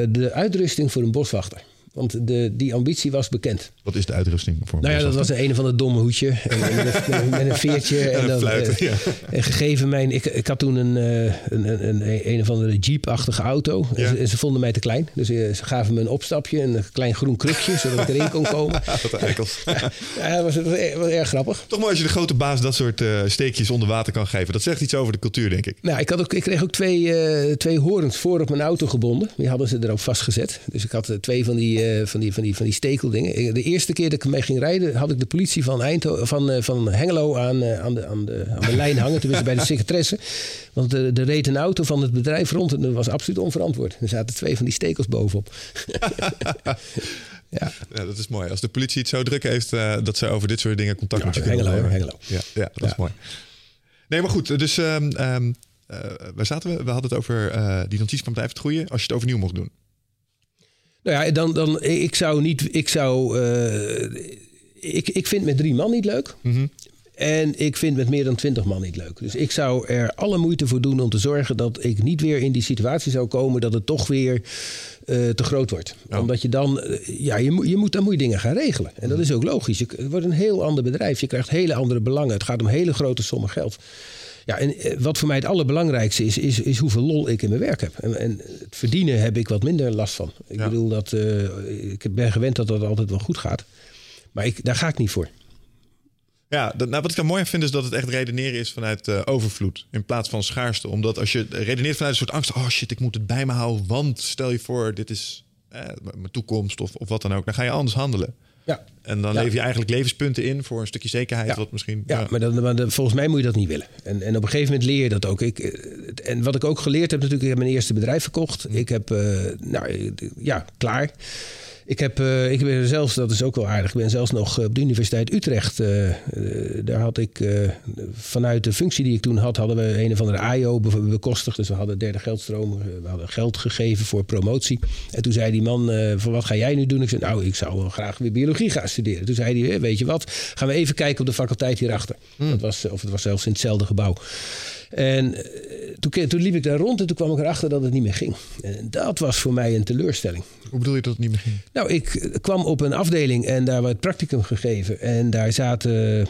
de uitrusting voor een boswachter. Want de, die ambitie was bekend. wat is de uitrusting voor Nou ja, dat was een, een van de domme hoedje. En, en met, een, met veertje. En een dan, fluit, eh, ja. En gegeven mijn... Ik, ik had toen een, eh, een, een, een, een of andere jeep-achtige auto. En, ze, en ze vonden mij te klein. Dus eh, ze gaven me een opstapje. Een klein groen krukje. zodat ik erin kon komen. Wat eikels. Ja, dat was, dat was, erg, was erg grappig. Toch mooi als je de grote baas dat soort steekjes onder water kan geven. Dat zegt iets over de cultuur, denk ik. Nou, ik, had ook, ik kreeg ook twee, eh, twee horens voor op mijn auto gebonden. Die hadden ze erop vastgezet. Dus ik had twee van die, eh, van die, van die, van die stekeldingen. De eerste keer dat ik mee ging rijden, had ik de politie van, Eindhoven, van, eh, van Hengelo aan, eh, aan, de, aan, de, aan de lijn hangen. Tenminste bij de secretaresse. Want er reed een auto van het bedrijf rond en dat was absoluut onverantwoord. Er zaten twee van die stekels bovenop. ja. Ja, dat is mooi. Als de politie het zo druk heeft dat ze over dit soort dingen contact Ja, met je kunnen Hengelo, opnemen. Hengelo. Ja, ja, dat is mooi. Nee, maar goed. Dus ehm ehm, eh, waar zaten we? We hadden het over eh, die notitie van blijven groeien. Als je het overnieuw mocht doen. Nou ja, dan, dan ik zou niet. Ik zou. eh, ik, ik vind met drie man niet leuk. En ik vind met meer dan twintig man niet leuk. Dus ik zou er alle moeite voor doen om te zorgen dat ik niet weer in die situatie zou komen dat het toch weer eh, te groot wordt. Ja. Omdat je dan, eh, ja, je, moet- je moet, dan moet je dingen gaan regelen. En dat is ook logisch. Je, het wordt een heel ander bedrijf. Je krijgt hele andere belangen. Het gaat om hele grote sommen geld. Ja, en eh, wat voor mij het allerbelangrijkste is, is, is hoeveel lol ik in mijn werk heb. En, en het verdienen heb ik wat minder last van. Ik Ja. bedoel, dat, eh, ik ben gewend dat dat altijd wel goed gaat. Maar ik, daar ga ik niet voor. Ja, dat, nou, wat ik dan mooi aan vind is dat het echt redeneren is vanuit eh, overvloed in plaats van schaarste. Omdat als je redeneert vanuit een soort angst, oh shit, ik moet het bij me houden, want stel je voor, dit is eh, mijn toekomst of, of wat dan ook, dan ga je anders handelen. Ja, En dan Ja. lever je eigenlijk levenspunten in voor een stukje zekerheid, Ja. wat misschien. Ja, maar, dat, maar volgens mij moet je dat niet willen. En, en op een gegeven moment leer je dat ook. Ik, eh, en wat ik ook geleerd heb, natuurlijk, ik heb mijn eerste bedrijf verkocht. Ik heb, eh, nou eh, ja, klaar. Ik heb, eh, ik ben zelfs, dat is ook wel aardig, ik ben zelfs nog op de Universiteit Utrecht. eh, eh, daar had ik, eh, vanuit de functie die ik toen had, hadden we een of andere AIO be- bekostigd. Dus we hadden derde geldstroom, eh, we hadden geld gegeven voor promotie. En toen zei die man, eh, van wat ga jij nu doen? Ik zei, nou, ik zou wel graag weer biologie gaan studeren. Toen zei hij, eh, weet je wat, gaan we even kijken op de faculteit hierachter. Dat was, of het was zelfs in hetzelfde gebouw. En eh, toen, toen liep ik daar rond en toen kwam ik erachter dat het niet meer ging. En dat was voor mij een teleurstelling. Hoe bedoel je dat het niet meer ging? Nou, ik kwam op een afdeling en daar werd practicum gegeven. En daar, zaten,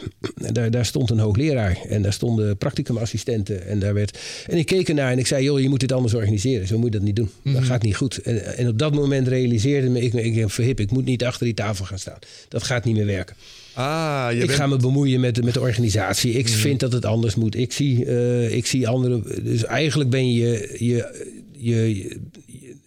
daar, daar stond een hoogleraar en daar stonden practicumassistenten. En, daar werd, en ik keek ernaar en ik zei, joh, je moet dit anders organiseren. Zo moet je dat niet doen. Dat gaat niet goed. En, en op dat moment realiseerde me, ik, ik verhip, ik moet niet achter die tafel gaan staan. Dat gaat niet meer werken. Ah, je ik bent... ga me bemoeien met, met de organisatie. Ik vind dat het anders moet. Ik zie, eh, ik zie anderen. Dus eigenlijk ben je, je, je, je-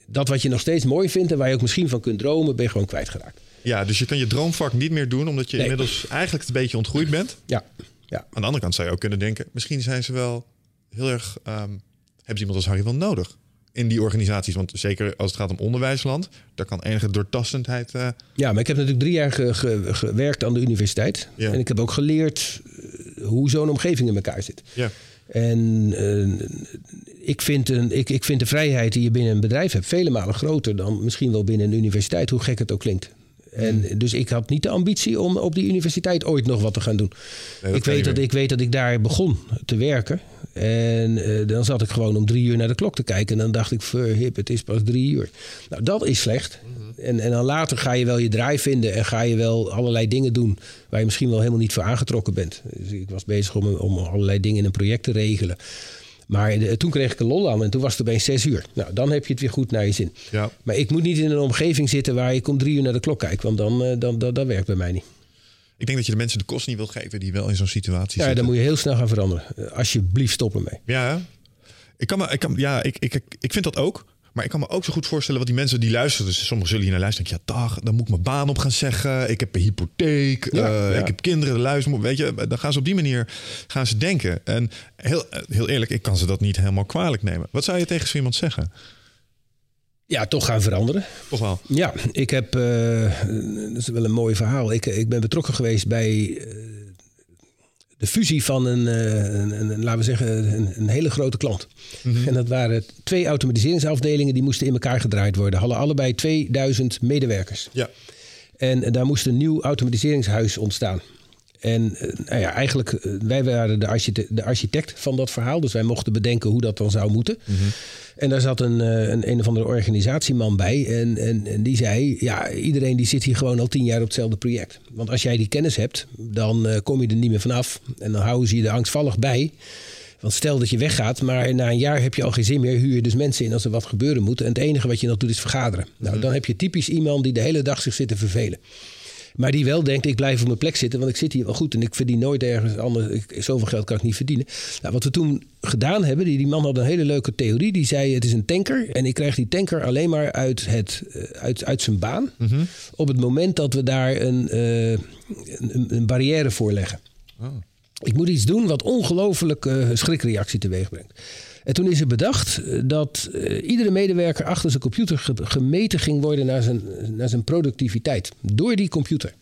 dat wat je nog steeds mooi vindt en waar je ook misschien van kunt dromen, ben je gewoon kwijtgeraakt. Ja, dus je kan je droomvak niet meer doen... omdat je Nee. inmiddels eigenlijk een beetje ontgroeid bent. Ja, ja. Aan de andere kant zou je ook kunnen denken... misschien zijn ze wel heel erg... ehm, hebben ze iemand als Harry wel nodig? In die organisaties. Want zeker als het gaat om onderwijsland... daar kan enige doortastendheid... eh, ja, maar ik heb natuurlijk drie jaar ge- ge- gewerkt aan de universiteit. Ja. En ik heb ook geleerd eh, hoe zo'n omgeving in elkaar zit. ja. En eh, ik, vind een, ik, ik vind de vrijheid die je binnen een bedrijf hebt vele malen groter dan misschien wel binnen een universiteit, hoe gek het ook klinkt. En dus ik had niet de ambitie om op die universiteit ooit nog wat te gaan doen. Nee, ik, weet dat, ik weet dat ik daar begon te werken. En eh, dan zat ik gewoon om drie uur naar de klok te kijken. En dan dacht ik, verhip, het is pas drie uur. Nou, dat is slecht. en, en dan later ga je wel je draai vinden. En ga je wel allerlei dingen doen waar je misschien wel helemaal niet voor aangetrokken bent. Dus ik was bezig om, om allerlei dingen in een project te regelen. Maar de- toen kreeg ik een lol aan en toen was het opeens zes uur. Nou, dan heb je het weer goed naar je zin. Ja. Maar ik moet niet in een omgeving zitten waar ik om drie uur naar de klok kijk. Want dan, eh, dan, dan, dat werkt bij mij niet. Ik denk dat je de mensen de kost niet wil geven... die wel in zo'n situatie Ja, zitten. dan moet je heel snel gaan veranderen. Alsjeblieft stoppen mee. Ja, ik kan me, ik kan, ja, ik, ik, ik, ik vind dat ook. Maar ik kan me ook zo goed voorstellen wat die mensen die luisteren. Dus sommigen zullen hier naar luisteren. Denken, ja, dag, dan moet ik mijn baan op gaan zeggen. Ik heb een hypotheek. Ja, eh, ja. Ik heb kinderen. Luisteren, weet je, dan gaan ze op die manier gaan ze denken. En heel, heel eerlijk, ik kan ze dat niet helemaal kwalijk nemen. Wat zou je tegen zo iemand zeggen? Ja, toch gaan veranderen. Toch wel? Ja, ik heb. eh, dat is wel een mooi verhaal. Ik, ik ben betrokken geweest bij. eh, de fusie van een, eh, een, een- een, laten we zeggen, een, een hele grote klant. En dat waren twee automatiseringsafdelingen die moesten in elkaar gedraaid worden. Hadden allebei 2000 medewerkers. Ja. En daar moest een nieuw automatiseringshuis ontstaan. En eh, nou ja, eigenlijk, eh, wij waren de architect, de architect van dat verhaal. Dus wij mochten bedenken hoe dat dan zou moeten. En daar zat een, eh, een, een of andere organisatieman bij. En, en, en die zei, ja, iedereen die zit hier gewoon al tien jaar op hetzelfde project. Want als jij die kennis hebt, dan kom je er niet meer vanaf. En dan houden ze je er angstvallig bij. Want stel dat je weggaat, maar na een jaar heb je al geen zin meer. Huur je dus mensen in als er wat gebeuren moet. En het enige wat je nog doet is vergaderen. Nou, dan heb je typisch iemand die de hele dag zich zit te vervelen. Maar die wel denkt, ik blijf op mijn plek zitten, want ik zit hier wel goed en ik verdien nooit ergens anders. Ik, zoveel geld kan ik niet verdienen. Nou, wat we toen gedaan hebben, die, die man had een hele leuke theorie. Die zei, het is een tanker en ik krijg die tanker alleen maar uit, het, eh, uit, uit zijn baan. Op het moment dat we daar een, eh, een, een barrière voor leggen. Ik moet iets doen wat ongelooflijk eh, schrikreactie teweeg brengt. En toen is er bedacht eh, dat eh, iedere medewerker achter zijn computer ge- gemeten ging worden naar zijn, naar zijn productiviteit. Door die computer.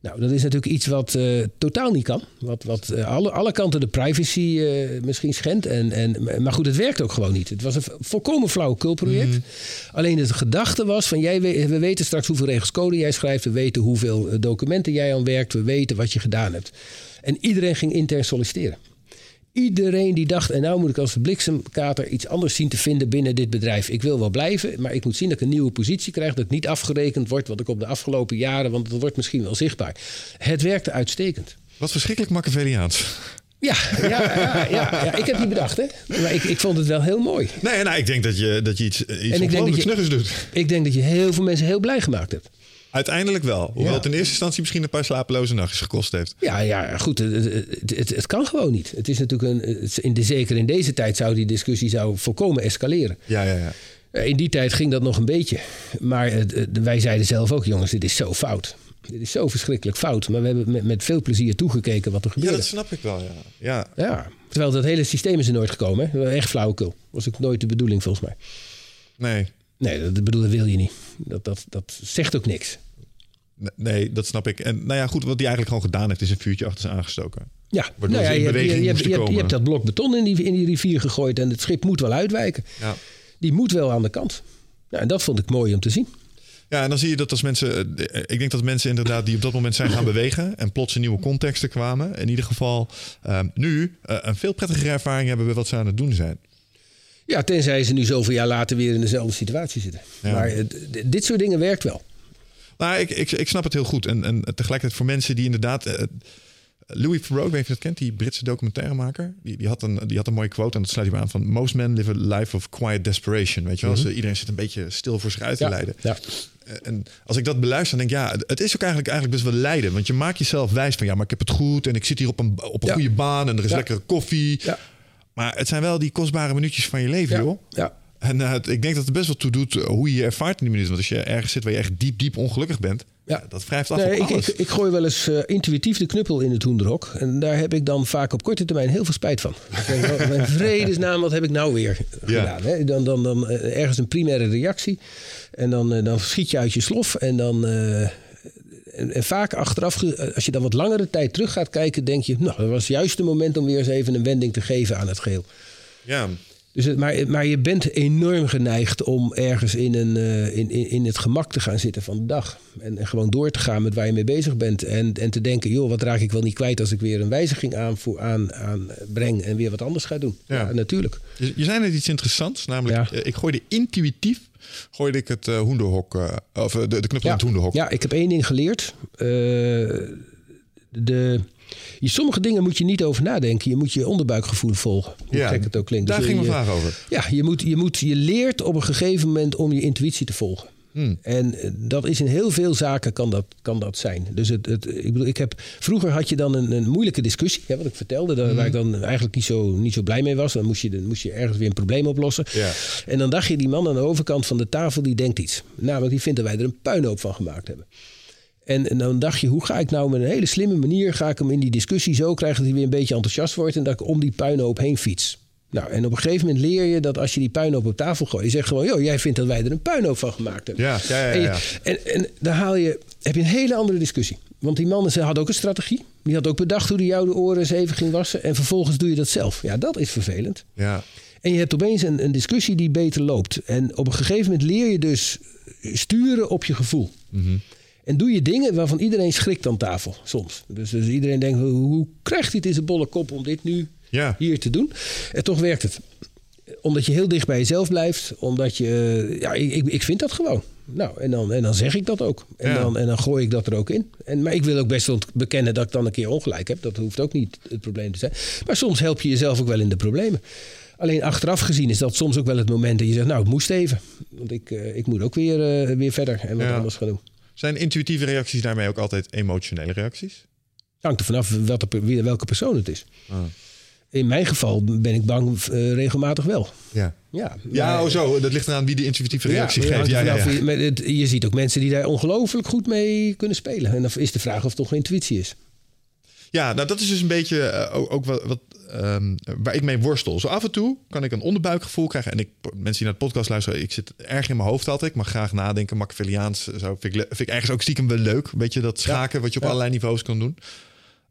Nou, dat is natuurlijk iets wat eh, totaal niet kan. Wat, wat alle, alle kanten de privacy misschien schendt. En, en, maar goed, het werkt ook gewoon niet. Het was een volkomen flauwekulproject. Alleen de gedachte was van, jij, we we weten straks hoeveel regels code jij schrijft. We weten hoeveel documenten jij aan werkt. We weten wat je gedaan hebt. En iedereen ging intern solliciteren. Iedereen die dacht, en nou moet ik als bliksemkater iets anders zien te vinden binnen dit bedrijf. Ik wil wel blijven, maar ik moet zien dat ik een nieuwe positie krijg. Dat ik niet afgerekend word wat ik op de afgelopen jaren, want dat wordt misschien wel zichtbaar. Het werkte uitstekend. Wat verschrikkelijk Machiavelliaans. Ja, ja, ja, ja, ja. ik heb niet bedacht, hè? Maar ik, ik vond het wel heel mooi. Nee, nou, ik denk dat je, dat je iets, iets ongelooflijk doet. Ik denk dat je heel veel mensen heel blij gemaakt hebt. Uiteindelijk wel. Hoewel Ja. het in eerste instantie misschien een paar slapeloze nachtjes gekost heeft. Ja, ja goed. Het, het, het, het kan gewoon niet. Het is natuurlijk een. in de, zeker in deze tijd zou die discussie zou volkomen escaleren. Ja, ja, ja. Eh, In die tijd ging dat nog een beetje. Maar het- wij zeiden zelf ook, jongens, dit is zo fout. Dit is zo verschrikkelijk fout. Maar we hebben met, met veel plezier toegekeken wat er Ja, gebeurde. dat snap ik wel, ja. Ja, Ja, terwijl dat hele systeem is er nooit gekomen. Hè? Echt flauwekul. Was ook nooit de bedoeling volgens mij. nee. Nee, dat, bedoel, dat wil je niet. Dat, dat, dat zegt ook niks. Nee, dat snap ik. En nou ja, goed, wat hij eigenlijk gewoon gedaan heeft, is een vuurtje achter ze aangestoken. Ja, in je, hebt- beweging je, je, hebt- moesten je, hebt- je komen. hebt dat blok beton in die, in die rivier gegooid en het schip moet wel uitwijken. Ja. Die moet wel aan de kant. Ja, en dat vond ik mooi om te zien. Ja, en dan zie je dat als mensen. eh, Ik denk dat mensen inderdaad die op dat moment zijn gaan bewegen. en plots in nieuwe contexten kwamen. In ieder geval eh, nu eh, een veel prettigere ervaring hebben bij wat ze aan het doen zijn. Ja, tenzij ze nu zoveel jaar later weer in dezelfde situatie zitten. Ja. Maar eh, dit soort dingen werkt wel. Nou, ik, ik, ik snap het heel goed. En, en tegelijkertijd voor mensen die inderdaad... eh, Louis Theroux, ik weet niet of je dat kent, die Britse documentairemaker. Die, die, had een, die had een mooie quote en dat sluit hij aan van... Most men live a life of quiet desperation. Weet je wel? Ze- iedereen zit een beetje stil voor zich uit te Mhm. Ja, leiden. ja. Eh, En als ik dat beluister, dan denk ik, ja, het is ook eigenlijk, eigenlijk best wel lijden. Want je maakt jezelf wijs van, ja, maar ik heb het goed en ik zit hier op een, op een Ja. goede baan en er is lekkere koffie. Maar het zijn wel die kostbare minuutjes van je leven, Ja. joh. Ja. En eh, ik denk dat het best wel toe doet eh, hoe je je ervaart in die minuten. Want als je ergens zit waar je echt diep, diep ongelukkig bent, Ja. ja. dat wrijft af Nee, op ik, alles. ik, ik gooi wel eens eh, intuïtief de knuppel in het hoenderhok. En daar heb ik dan vaak op korte termijn heel veel spijt van. Ik mijn vredesnaam, wat heb ik nou weer Ja. gedaan? Hè? Dan, dan, dan eh, ergens een primaire reactie. En dan, eh, dan schiet je uit je slof. En dan... eh, en, en vaak achteraf, als je dan wat langere tijd terug gaat kijken, denk je, nou, dat was juist het moment om weer eens even een wending te geven aan het geheel. ja. Dus het, maar, maar je bent enorm geneigd om ergens in, een, eh, in, in, in het gemak te gaan zitten van de dag. En, en gewoon door te gaan met waar je mee bezig bent. En, en te denken, joh, wat raak ik wel niet kwijt als ik weer een wijziging aanvoer, aan, aan breng en weer wat anders ga doen. Ja. Ja, natuurlijk. Je, je zei net iets interessants, namelijk Ja. eh, ik gooide intuïtief gooide ik het eh, hoenderhok, of de, de knuppel in het hoenderhok. Ja, ik heb één ding geleerd. De, je, sommige dingen moet je niet over nadenken. Je moet je onderbuikgevoel volgen. Hoe Ja, gek het ook klinkt. Daar Dus ging mijn je- vraag over. Ja, je, moet, je, moet, je leert op een gegeven moment om je intuïtie te volgen. Hmm. En eh, dat is in heel veel zaken kan dat, kan dat zijn. Dus het, het, ik bedoel, ik heb, vroeger had je dan een, een moeilijke discussie, hè, wat ik vertelde, daar, Hmm. waar ik dan eigenlijk niet zo, niet zo blij mee was. Dan moest, je, dan moest je ergens weer een probleem oplossen. Ja. En dan dacht je, die man aan de overkant van de tafel, die denkt iets. Namelijk, die vindt dat wij er een puinhoop van gemaakt hebben. En, en dan dacht je, hoe ga ik nou met een hele slimme manier... ga ik hem in die discussie zo krijgen dat hij weer een beetje enthousiast wordt... en dat ik om die puinhoop heen fiets. Nou, en op een gegeven moment leer je dat als je die puinhoop op tafel gooit... je zegt gewoon, joh, jij vindt dat wij er een puinhoop van gemaakt hebben. Ja, ja, ja, En, je- en, en dan haal je, heb je een hele andere discussie. Want die man ze had ook een strategie. Die had ook bedacht hoe hij jou de oren eens even ging wassen... en vervolgens doe je dat zelf. Ja, dat is vervelend. Ja. En je hebt opeens een, een discussie die beter loopt. En op een gegeven moment leer je dus sturen op je gevoel. En doe je dingen waarvan iedereen schrikt aan tafel soms. Dus, dus iedereen denkt, hoe, hoe krijgt hij het in zijn bolle kop om dit nu Ja. hier te doen? En toch werkt het. Omdat je heel dicht bij jezelf blijft. Omdat je, ja, ik, ik- vind dat gewoon. Nou, en dan, en dan zeg ik dat ook. En, Ja. dan, en dan gooi ik dat er ook in. En, maar ik wil ook best wel bekennen dat ik dan een keer ongelijk heb. Dat hoeft ook niet het probleem te zijn. Maar soms help je jezelf ook wel in de problemen. Alleen achteraf gezien is dat soms ook wel het moment dat je zegt... nou, het moest even. Want ik, eh, ik moet ook weer, eh, weer verder en wat Ja. anders gaan doen. Zijn intuïtieve reacties daarmee ook altijd emotionele reacties? Hangt er vanaf wie- welke persoon het is. Ah. In mijn geval ben ik bang eh, regelmatig wel. Ja. Ja, Ja, oh zo. Dat ligt eraan wie de intuïtieve reactie ja, geeft. Ja, ja, het- je ziet ook mensen die daar ongelooflijk goed mee kunnen spelen. En dan is de vraag of het toch intuïtie is. Ja, nou dat is dus een beetje eh, ook, ook wat, wat ehm, waar ik mee worstel. Zo af en toe kan ik een onderbuikgevoel krijgen. En ik, mensen die naar de podcast luisteren, ik zit erg in mijn hoofd altijd. Ik mag graag nadenken, Machiavelliaans. Zo vind ik, vind ik ergens ook stiekem wel leuk. Weet je, dat schaken wat je op Ja. allerlei niveaus kan doen.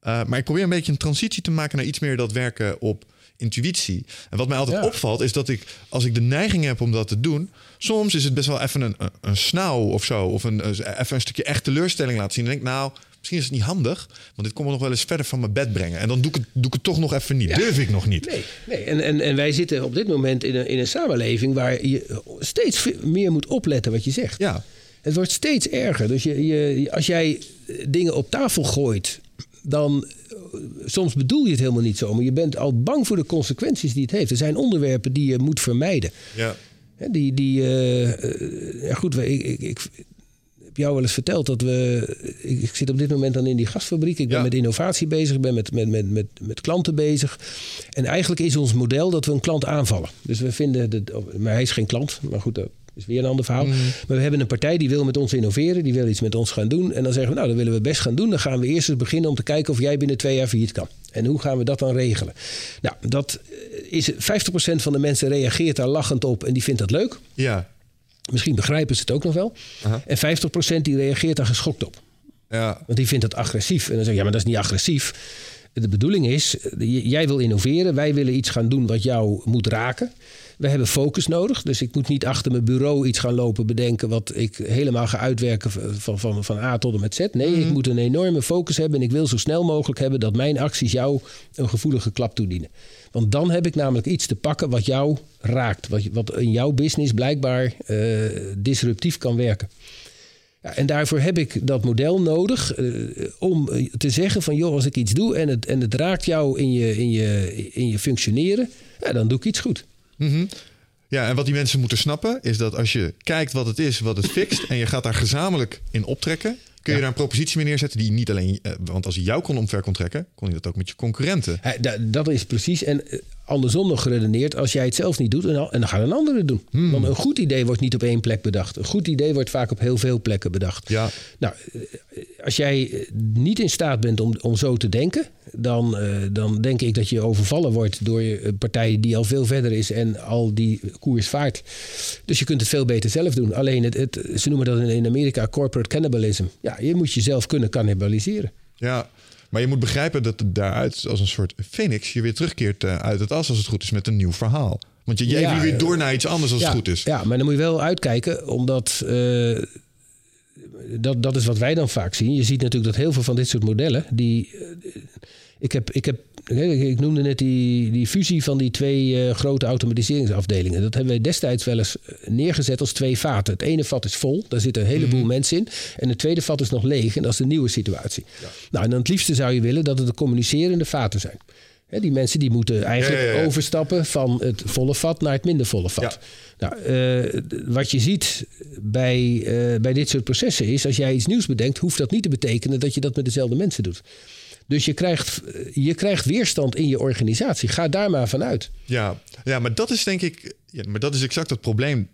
Uh, maar ik probeer een beetje een transitie te maken naar iets meer dat werken op intuïtie. En wat mij altijd Ja. opvalt is dat ik, als ik de neiging heb om dat te doen, soms is het best wel even een, een, een snauw of zo, of een, even een stukje echt teleurstelling laten zien. En denk ik, nou, misschien is het niet handig, want dit komt me nog wel eens verder van mijn bed brengen. En dan doe ik het, doe ik het toch nog even niet. Ja. Durf ik nog niet. Nee, nee. En, en, en wij zitten op dit moment in een, in een samenleving waar je steeds meer moet opletten wat je zegt. Ja, Het wordt steeds erger. Dus je, je, als jij dingen op tafel gooit, dan eh, soms bedoel je het helemaal niet zo, maar je bent al bang voor de consequenties die het heeft. Er zijn onderwerpen die je moet vermijden. ja. Die, die, eh, eh, ja goed, ik, ik, ik heb jou wel eens verteld dat we. Ik, zit op dit moment dan in die gasfabriek. Ik ben Ja. met innovatie bezig, ik ben met, met, met, met, met klanten bezig. En eigenlijk is ons model dat we een klant aanvallen. Dus we vinden, dat, maar hij is geen klant, maar goed, dat is weer een ander verhaal. Maar we hebben een partij die wil met ons innoveren, die wil iets met ons gaan doen. En dan zeggen we, nou, dat willen we best gaan doen. Dan gaan we eerst eens beginnen om te kijken of jij binnen twee jaar failliet kan. En hoe gaan we dat dan regelen? Nou, dat is 50% van de mensen reageert daar lachend op en die vindt dat leuk. Ja, Misschien begrijpen ze het ook nog wel. Aha. En 50% die reageert daar geschokt op. ja. Want die vindt dat agressief. En dan zeg je, ja, maar dat is niet agressief. De bedoeling is, jij wil innoveren, wij willen iets gaan doen wat jou moet raken. We hebben focus nodig, dus ik moet niet achter mijn bureau iets gaan lopen bedenken wat ik helemaal ga uitwerken van, van, van A tot en met Z. Nee, ik moet een enorme focus hebben en ik wil zo snel mogelijk hebben dat mijn acties jou een gevoelige klap toedienen. Want dan heb ik namelijk iets te pakken wat jou raakt, wat, wat in jouw business blijkbaar uh, disruptief kan werken. Ja, en daarvoor heb ik dat model nodig uh, om te zeggen van joh, als ik iets doe en het, en het raakt jou in je, in je, in je functioneren, ja, dan doe ik iets goed. Mm -hmm. Ja, en wat die mensen moeten snappen is dat als je kijkt wat het is, wat het fixt, en je gaat daar gezamenlijk in optrekken, kun je daar een propositie mee neerzetten die niet alleen, uh, want als hij jou kon omver kon trekken, kon je dat ook met je concurrenten. Ja, dat is precies. En andersom nog geredeneerd, als jij het zelf niet doet, en dan gaat een ander het doen. Hmm. Want een goed idee wordt niet op één plek bedacht. Een goed idee wordt vaak op heel veel plekken bedacht. Ja. Nou, als jij niet in staat bent om, om zo te denken, dan, uh, dan denk ik dat je overvallen wordt door een partij die al veel verder is en al die koers vaart. Dus je kunt het veel beter zelf doen. Alleen, het, het, ze noemen dat in Amerika corporate cannibalism. Ja, je moet jezelf kunnen cannibaliseren. Ja, maar je moet begrijpen dat het daaruit als een soort phoenix je weer terugkeert uh, uit het as als het goed is met een nieuw verhaal. Want je, je ja, weer door naar iets anders als ja, het goed is. Ja, maar dan moet je wel uitkijken, omdat uh, dat, dat is wat wij dan vaak zien. Je ziet natuurlijk dat heel veel van dit soort modellen, die. Ik heb, ik heb ik noemde net die, die fusie van die twee uh, grote automatiseringsafdelingen. Dat hebben wij destijds wel eens neergezet als twee vaten. Het ene vat is vol, daar zitten een heleboel mm. mensen in. En het tweede vat is nog leeg en dat is de nieuwe situatie. Ja. Nou, en dan het liefste zou je willen dat het de communicerende vaten zijn. He, die mensen die moeten eigenlijk ja, ja, overstappen van het volle vat naar het minder volle vat. Nou, uh, wat je ziet bij, uh, bij dit soort processen is, als jij iets nieuws bedenkt, hoeft dat niet te betekenen dat je dat met dezelfde mensen doet. Dus je krijgt, je krijgt weerstand in je organisatie. Ga daar maar vanuit. Ja, ja maar dat is denk ik. Ja, maar dat is exact het probleem.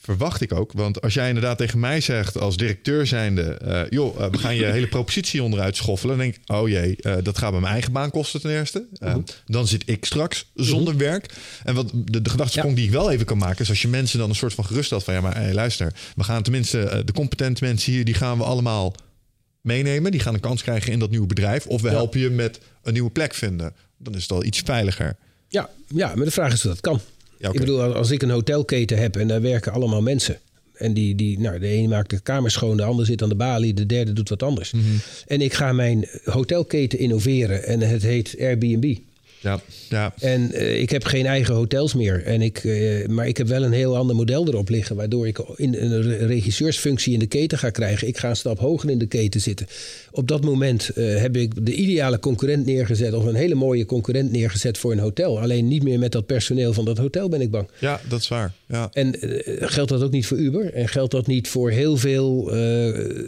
Verwacht ik ook. Want als jij inderdaad tegen mij zegt als directeur zijnde... Uh, joh, uh, we gaan je hele propositie onderuit schoffelen. Dan denk ik, oh jee, uh, dat gaat me mijn eigen baan kosten ten eerste. -huh. Dan zit ik straks zonder -huh. werk. En wat de, de gedachtesprong ja. die ik wel even kan maken... is als je mensen dan een soort van geruststelt van... ja, maar hey, luister, we gaan tenminste... de competente mensen hier, die gaan we allemaal meenemen. Die gaan een kans krijgen in dat nieuwe bedrijf. Of we ja. helpen je met een nieuwe plek vinden. Dan is het al iets veiliger. Ja, ja maar de vraag is of dat kan. Ja, okay. Ik bedoel, als ik een hotelketen heb en daar werken allemaal mensen. En die, die, nou, de ene maakt de kamer schoon, de ander zit aan de balie, de derde doet wat anders. Mm -hmm. En ik ga mijn hotelketen innoveren en het heet Airbnb. Ja, ja. En uh, ik heb geen eigen hotels meer. En ik, uh, maar ik heb wel een heel ander model erop liggen. Waardoor ik in een regisseursfunctie in de keten ga krijgen. Ik ga een stap hoger in de keten zitten. Op dat moment uh, heb ik de ideale concurrent neergezet. Of een hele mooie concurrent neergezet voor een hotel. Alleen niet meer met dat personeel van dat hotel ben ik bang. Ja, dat is waar. Ja. En geldt dat ook niet voor Uber? En geldt dat niet voor heel veel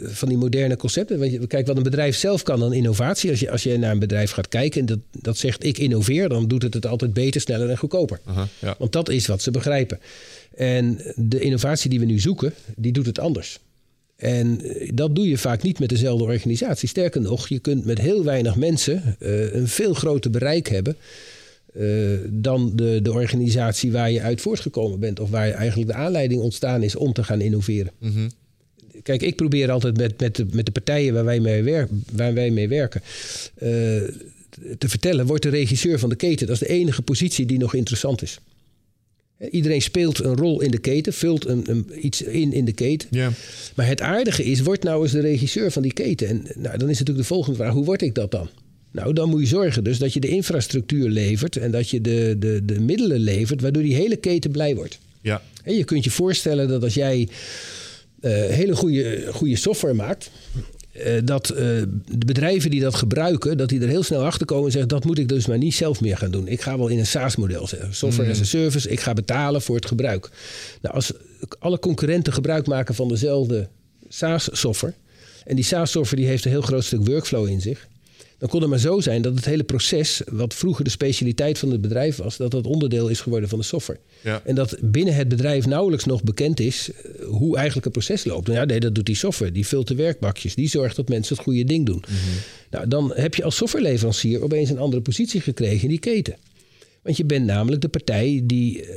van die moderne concepten? Want je, kijk, wat een bedrijf zelf kan dan innovatie. Als je, als je naar een bedrijf gaat kijken en dat, dat zegt ik innoveer dan doet het het altijd beter, sneller en goedkoper. Aha, ja. Want dat is wat ze begrijpen. En de innovatie die we nu zoeken, die doet het anders. En dat doe je vaak niet met dezelfde organisatie. Sterker nog, je kunt met heel weinig mensen uh, een veel groter bereik hebben. Uh, dan de, de organisatie waar je uit voortgekomen bent. Of waar eigenlijk de aanleiding ontstaan is om te gaan innoveren. Mm -hmm. Kijk, ik probeer altijd met, met, de, met de partijen waar wij mee, wer waar wij mee werken. Uh, te vertellen, wordt de regisseur van de keten. Dat is de enige positie die nog interessant is. Iedereen speelt een rol in de keten, vult een, een, iets in in de keten. Ja. Maar het aardige is, wordt nou eens de regisseur van die keten. En nou, dan is natuurlijk de volgende vraag, hoe word ik dat dan? Nou, dan moet je zorgen dus dat je de infrastructuur levert... en dat je de, de, de middelen levert, waardoor die hele keten blij wordt. Ja. En je kunt je voorstellen dat als jij uh, hele goede, goede software maakt... Uh, dat uh, de bedrijven die dat gebruiken, dat die er heel snel achter komen en zeggen: dat moet ik dus maar niet zelf meer gaan doen. Ik ga wel in een SaaS-model zeggen, software mm. as a service. Ik ga betalen voor het gebruik. Nou, als alle concurrenten gebruik maken van dezelfde SaaS-software, en die SaaS-software die heeft een heel groot stuk workflow in zich, dan kon het maar zo zijn dat het hele proces, wat vroeger de specialiteit van het bedrijf was, dat dat onderdeel is geworden van de software. Ja. En dat binnen het bedrijf nauwelijks nog bekend is hoe eigenlijk het proces loopt. Nou ja, nee, dat doet die software. Die vult de werkbakjes. Die zorgt dat mensen het goede ding doen. Mm -hmm. Nou, dan heb je als softwareleverancier opeens een andere positie gekregen in die keten. Want je bent namelijk de partij die uh,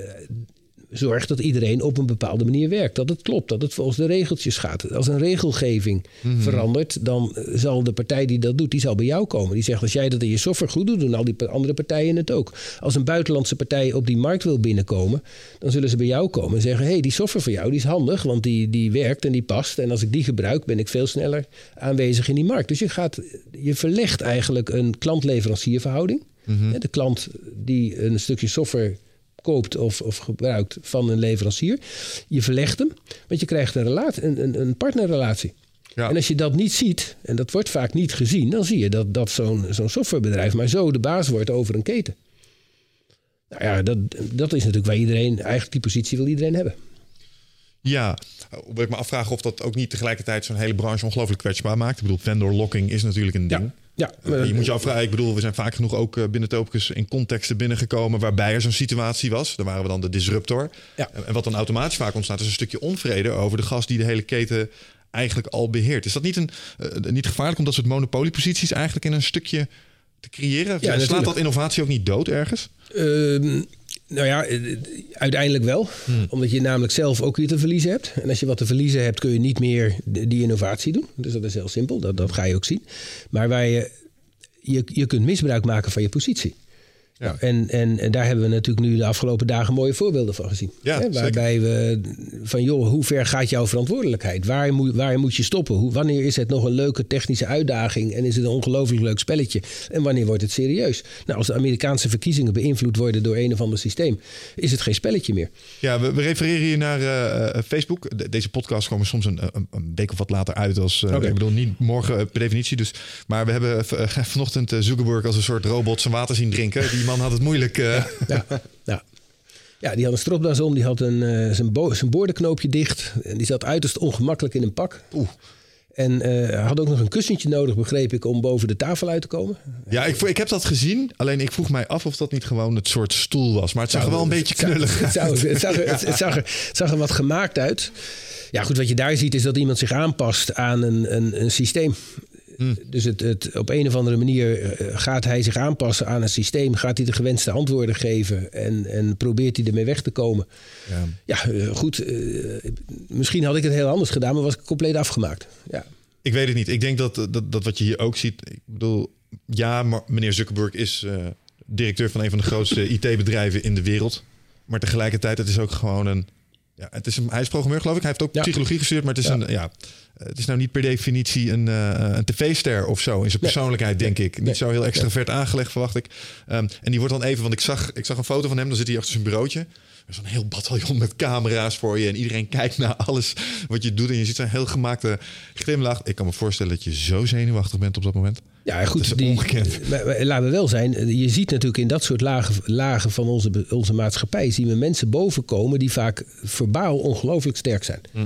zorg dat iedereen op een bepaalde manier werkt. Dat het klopt, dat het volgens de regeltjes gaat. Als een regelgeving Mhm. verandert, dan zal de partij die dat doet, die zal bij jou komen. Die zegt, als jij dat in je software goed doet, doen al die andere partijen het ook. Als een buitenlandse partij op die markt wil binnenkomen, dan zullen ze bij jou komen en zeggen, hé, hey, die software van jou die is handig, want die, die werkt en die past. En als ik die gebruik, ben ik veel sneller aanwezig in die markt. Dus je, gaat, je verlegt eigenlijk een klant-leverancierverhouding. Hè, De klant die een stukje software koopt of, of gebruikt van een leverancier. Je verlegt hem, want je krijgt een, relatie, een, een, een partnerrelatie. Ja. En als je dat niet ziet, en dat wordt vaak niet gezien, dan zie je dat, dat zo'n zo'n softwarebedrijf maar zo de baas wordt over een keten. Nou ja, dat, dat is natuurlijk waar iedereen, eigenlijk die positie wil iedereen hebben. Ja, hoewel ik me afvraag of dat ook niet tegelijkertijd zo'n hele branche ongelooflijk kwetsbaar maakt. Ik bedoel, vendor locking is natuurlijk een ding. Ja, Eh, je moet je afvragen, ik bedoel, we zijn vaak genoeg ook eh, binnen Topicus in contexten binnengekomen waarbij er zo'n situatie was. Daar waren we dan de disruptor. Ja. En wat dan automatisch vaak ontstaat, is een stukje onvrede over de gast die de hele keten eigenlijk al beheert. Is dat niet, een, eh, niet gevaarlijk om dat soort monopolieposities eigenlijk in een stukje te creëren? Slaat natuurlijk. dat innovatie ook niet dood ergens? Ehm, nou ja, eh, eh, uiteindelijk wel. Omdat je namelijk zelf ook weer te verliezen hebt. En als je wat te verliezen hebt, kun je niet meer die innovatie doen. Dus dat is heel simpel, dat, dat ga je ook zien. Maar waar je, je, je kunt misbruik maken van je positie. Ja. En, en, en daar hebben we natuurlijk nu de afgelopen dagen mooie voorbeelden van gezien. Ja, Hè, waarbij we van, joh, hoe ver gaat jouw verantwoordelijkheid? Waar moet, waar moet je stoppen? Hoe, wanneer is het nog een leuke technische uitdaging en is het een ongelooflijk leuk spelletje? En wanneer wordt het serieus? Nou, als de Amerikaanse verkiezingen beïnvloed worden door een of ander systeem, is het geen spelletje meer. Ja, we, we refereren hier naar eh, eh, Facebook. De- deze podcast komen soms een, een, een week of wat later uit. Als, eh. Ik bedoel, niet morgen per definitie. Dus, maar we hebben vanochtend Zuckerberg als een soort robot zijn water zien drinken. Die man had het moeilijk. eh. Ja, ja. ja die had een stropdas om, die had een, eh, zijn, bo- zijn boordenknoopje dicht. En die zat uiterst ongemakkelijk in een pak. Oeh. En eh, had ook nog een kussentje nodig, begreep ik, om boven de tafel uit te komen. Ja, ik, ik heb dat gezien. Alleen ik vroeg mij af of dat niet gewoon het soort stoel was. Maar het zag er wel een beetje knullig Het, zag er, het zag er, het zag er wat gemaakt uit. Ja, goed, wat je daar ziet is dat iemand zich aanpast aan een, een, een systeem. Hmm. Dus het, het, op een of andere manier eh, gaat hij zich aanpassen aan een systeem. Gaat hij de gewenste antwoorden geven en, en probeert hij ermee weg te komen. Ja. Ja, eh, goed. eh, misschien had ik het heel anders gedaan, maar was ik compleet afgemaakt. Ja. Ik weet het niet. Ik denk dat, dat, dat wat je hier ook ziet. Ik bedoel, ja, maar meneer Zuckerberg is eh, directeur van een van de grootste IT-bedrijven in de wereld. Maar tegelijkertijd, het is ook gewoon een. Ja, het is een hij is programmeur, geloof ik. Hij heeft ook Ja. psychologie gestudeerd, maar het is Ja. een. Ja, het is nou niet per definitie een, eh, een tv-ster of zo in zijn persoonlijkheid, denk ik. Niet Nee. zo heel extravert aangelegd, verwacht ik. Ehm, en die wordt dan even, want ik zag, ik zag een foto van hem, dan zit hij achter zijn bureautje. Er is een heel bataljon met camera's voor je. En iedereen kijkt naar alles wat je doet. En je ziet zo'n heel gemaakte glimlach. Ik kan me voorstellen dat je zo zenuwachtig bent op dat moment. Ja, Dat is goed. Die, ongekend. maar, maar laten we wel zijn. Je ziet natuurlijk in dat soort lagen, lagen van onze, onze maatschappij... zien we mensen bovenkomen die vaak verbaal ongelooflijk sterk zijn. Hm.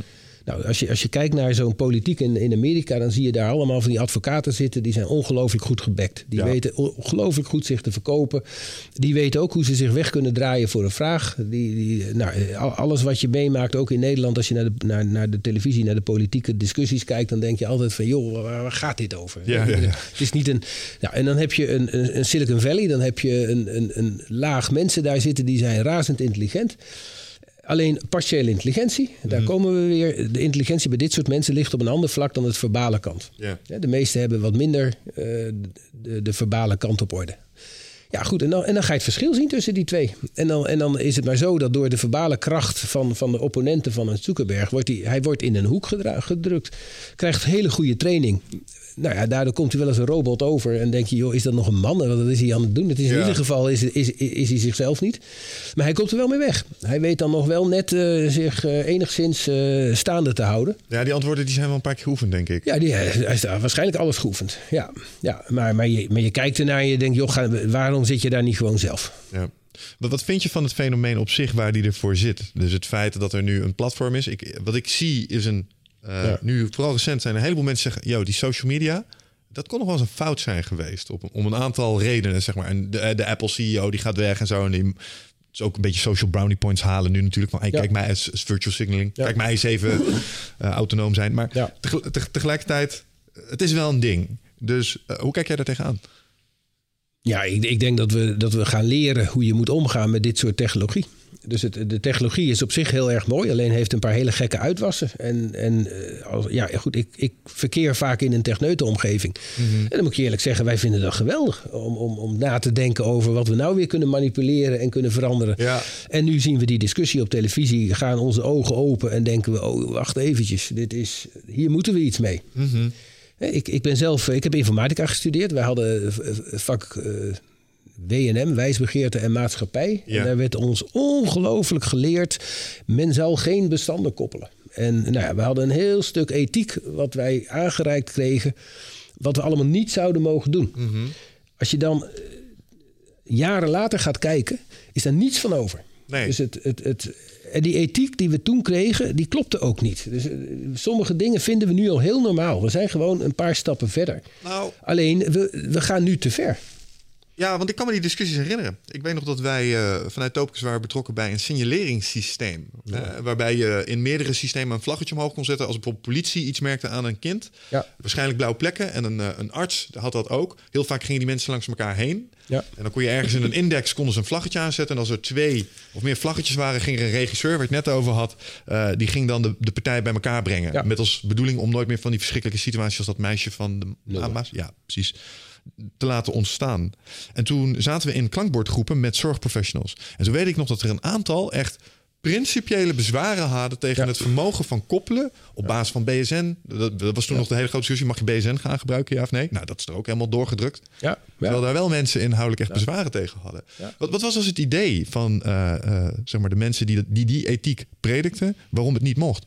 Nou, als je, als je kijkt naar zo'n politiek in, in Amerika... dan zie je daar allemaal van die advocaten zitten... die zijn ongelooflijk goed gebekt. Die Ja. weten ongelooflijk goed zich te verkopen. Die weten ook hoe ze zich weg kunnen draaien voor een vraag. Die, die, nou, al- alles wat je meemaakt, ook in Nederland... als je naar de, naar, naar de televisie, naar de politieke discussies kijkt... dan denk je altijd van, joh, waar, waar gaat dit over? Ja, ja, ja. Het is niet een. Nou, en dan heb je een, een, een Silicon Valley, dan heb je een, een, een laag mensen daar zitten die zijn razend intelligent. Alleen partiële intelligentie, daar Mhm. komen we weer. De intelligentie bij dit soort mensen ligt op een ander vlak dan het verbale kant. De meesten hebben wat minder eh, de, de verbale kant op orde. Ja, goed. En dan, en dan ga je het verschil zien tussen die twee. En dan, en dan is het maar zo dat door de verbale kracht van, van de opponenten van een Zuckerberg... wordt hij, hij wordt in een hoek gedra- gedrukt. Krijgt hele goede training. Nou ja, daardoor komt hij wel als een robot over. En denk je, joh, is dat nog een man? Wat is hij aan het doen? Het is in Ja. ieder geval is, is, is hij zichzelf niet. Maar hij komt er wel mee weg. Hij weet dan nog wel net eh, zich eh, enigszins eh, staande te houden. Ja, die antwoorden die zijn wel een paar keer geoefend, denk ik. Ja, die, hij daar waarschijnlijk alles geoefend. Ja, ja maar, maar, je, maar je kijkt ernaar en je denkt, joh, ga, waarom zit je daar niet gewoon zelf? Ja. Wat, wat vind je van het fenomeen op zich waar die ervoor zit? Dus het feit dat er nu een platform is. Ik, wat ik zie is een. Eh, Ja. Nu, vooral recent zijn een heleboel mensen zeggen: Yo, die social media. Dat kon nog wel eens een fout zijn geweest. Op, om een aantal redenen, zeg maar. En de, de Apple CEO die gaat weg en zo. En die is ook een beetje social brownie points halen nu natuurlijk. Van, hey, Ja. kijk mij eens als virtual signaling. Ja. Kijk mij eens even eh, autonoom zijn. Maar Ja. tegel- teg- tegelijkertijd, het is wel een ding. Dus eh, hoe kijk jij daar tegenaan? Ja, ik, ik denk dat we, dat we gaan leren hoe je moet omgaan met dit soort technologie. Dus het, de technologie is op zich heel erg mooi, alleen heeft een paar hele gekke uitwassen. En, en eh, als, ja, goed, ik, ik verkeer vaak in een techneutenomgeving. Mhm. En dan moet ik je eerlijk zeggen, wij vinden dat geweldig. Om, om, om na te denken over wat we nou weer kunnen manipuleren en kunnen veranderen. Ja. En nu zien we die discussie op televisie, gaan onze ogen open en denken we, oh, wacht eventjes, dit is, hier moeten we iets mee. Mhm. Ik, ik ben zelf, ik heb informatica gestudeerd. Wij hadden vak eh, WNM, wijsbegeerte en maatschappij. Ja. En daar werd ons ongelooflijk geleerd, men zal geen bestanden koppelen. En nou ja, we hadden een heel stuk ethiek wat wij aangereikt kregen, wat we allemaal niet zouden mogen doen. Mhm. Als je dan eh, jaren later gaat kijken, is daar niets van over. Nee. Dus het, het, het, en die ethiek die we toen kregen, die klopte ook niet. Dus eh, sommige dingen vinden we nu al heel normaal. We zijn gewoon een paar stappen verder. Nou, Alleen, we, we gaan nu te ver. Ja, want ik kan me die discussies herinneren. Ik weet nog dat wij eh, vanuit Topicus waren betrokken bij een signaleringssysteem. Waarbij je in meerdere systemen een vlaggetje omhoog kon zetten. Als bijvoorbeeld politie iets merkte aan een kind. Ja. Waarschijnlijk blauwe plekken. En een, eh, een arts had dat ook. Heel vaak gingen die mensen langs elkaar heen. Ja. En dan kon je ergens in een index konden ze een vlaggetje aanzetten. En als er twee of meer vlaggetjes waren, ging er een regisseur, waar ik het net over had, eh, die ging dan de, de partij bij elkaar brengen. Ja. Met als bedoeling om nooit meer van die verschrikkelijke situaties als dat meisje van de Nul. Ama's. Ja, precies te laten ontstaan. En toen zaten we in klankbordgroepen met zorgprofessionals. En toen weet ik nog dat er een aantal echt principiële bezwaren hadden tegen Ja. het vermogen van koppelen op basis van BSN. Dat, dat was toen nog de hele grote discussie. Mag je BSN gaan gebruiken, ja of nee? Nou, dat is er ook helemaal doorgedrukt. Ja, Terwijl daar wel mensen inhoudelijk echt bezwaren tegen hadden. Wat, wat was dus het idee van eh, eh, zeg maar de mensen die, die die ethiek predikten, waarom het niet mocht?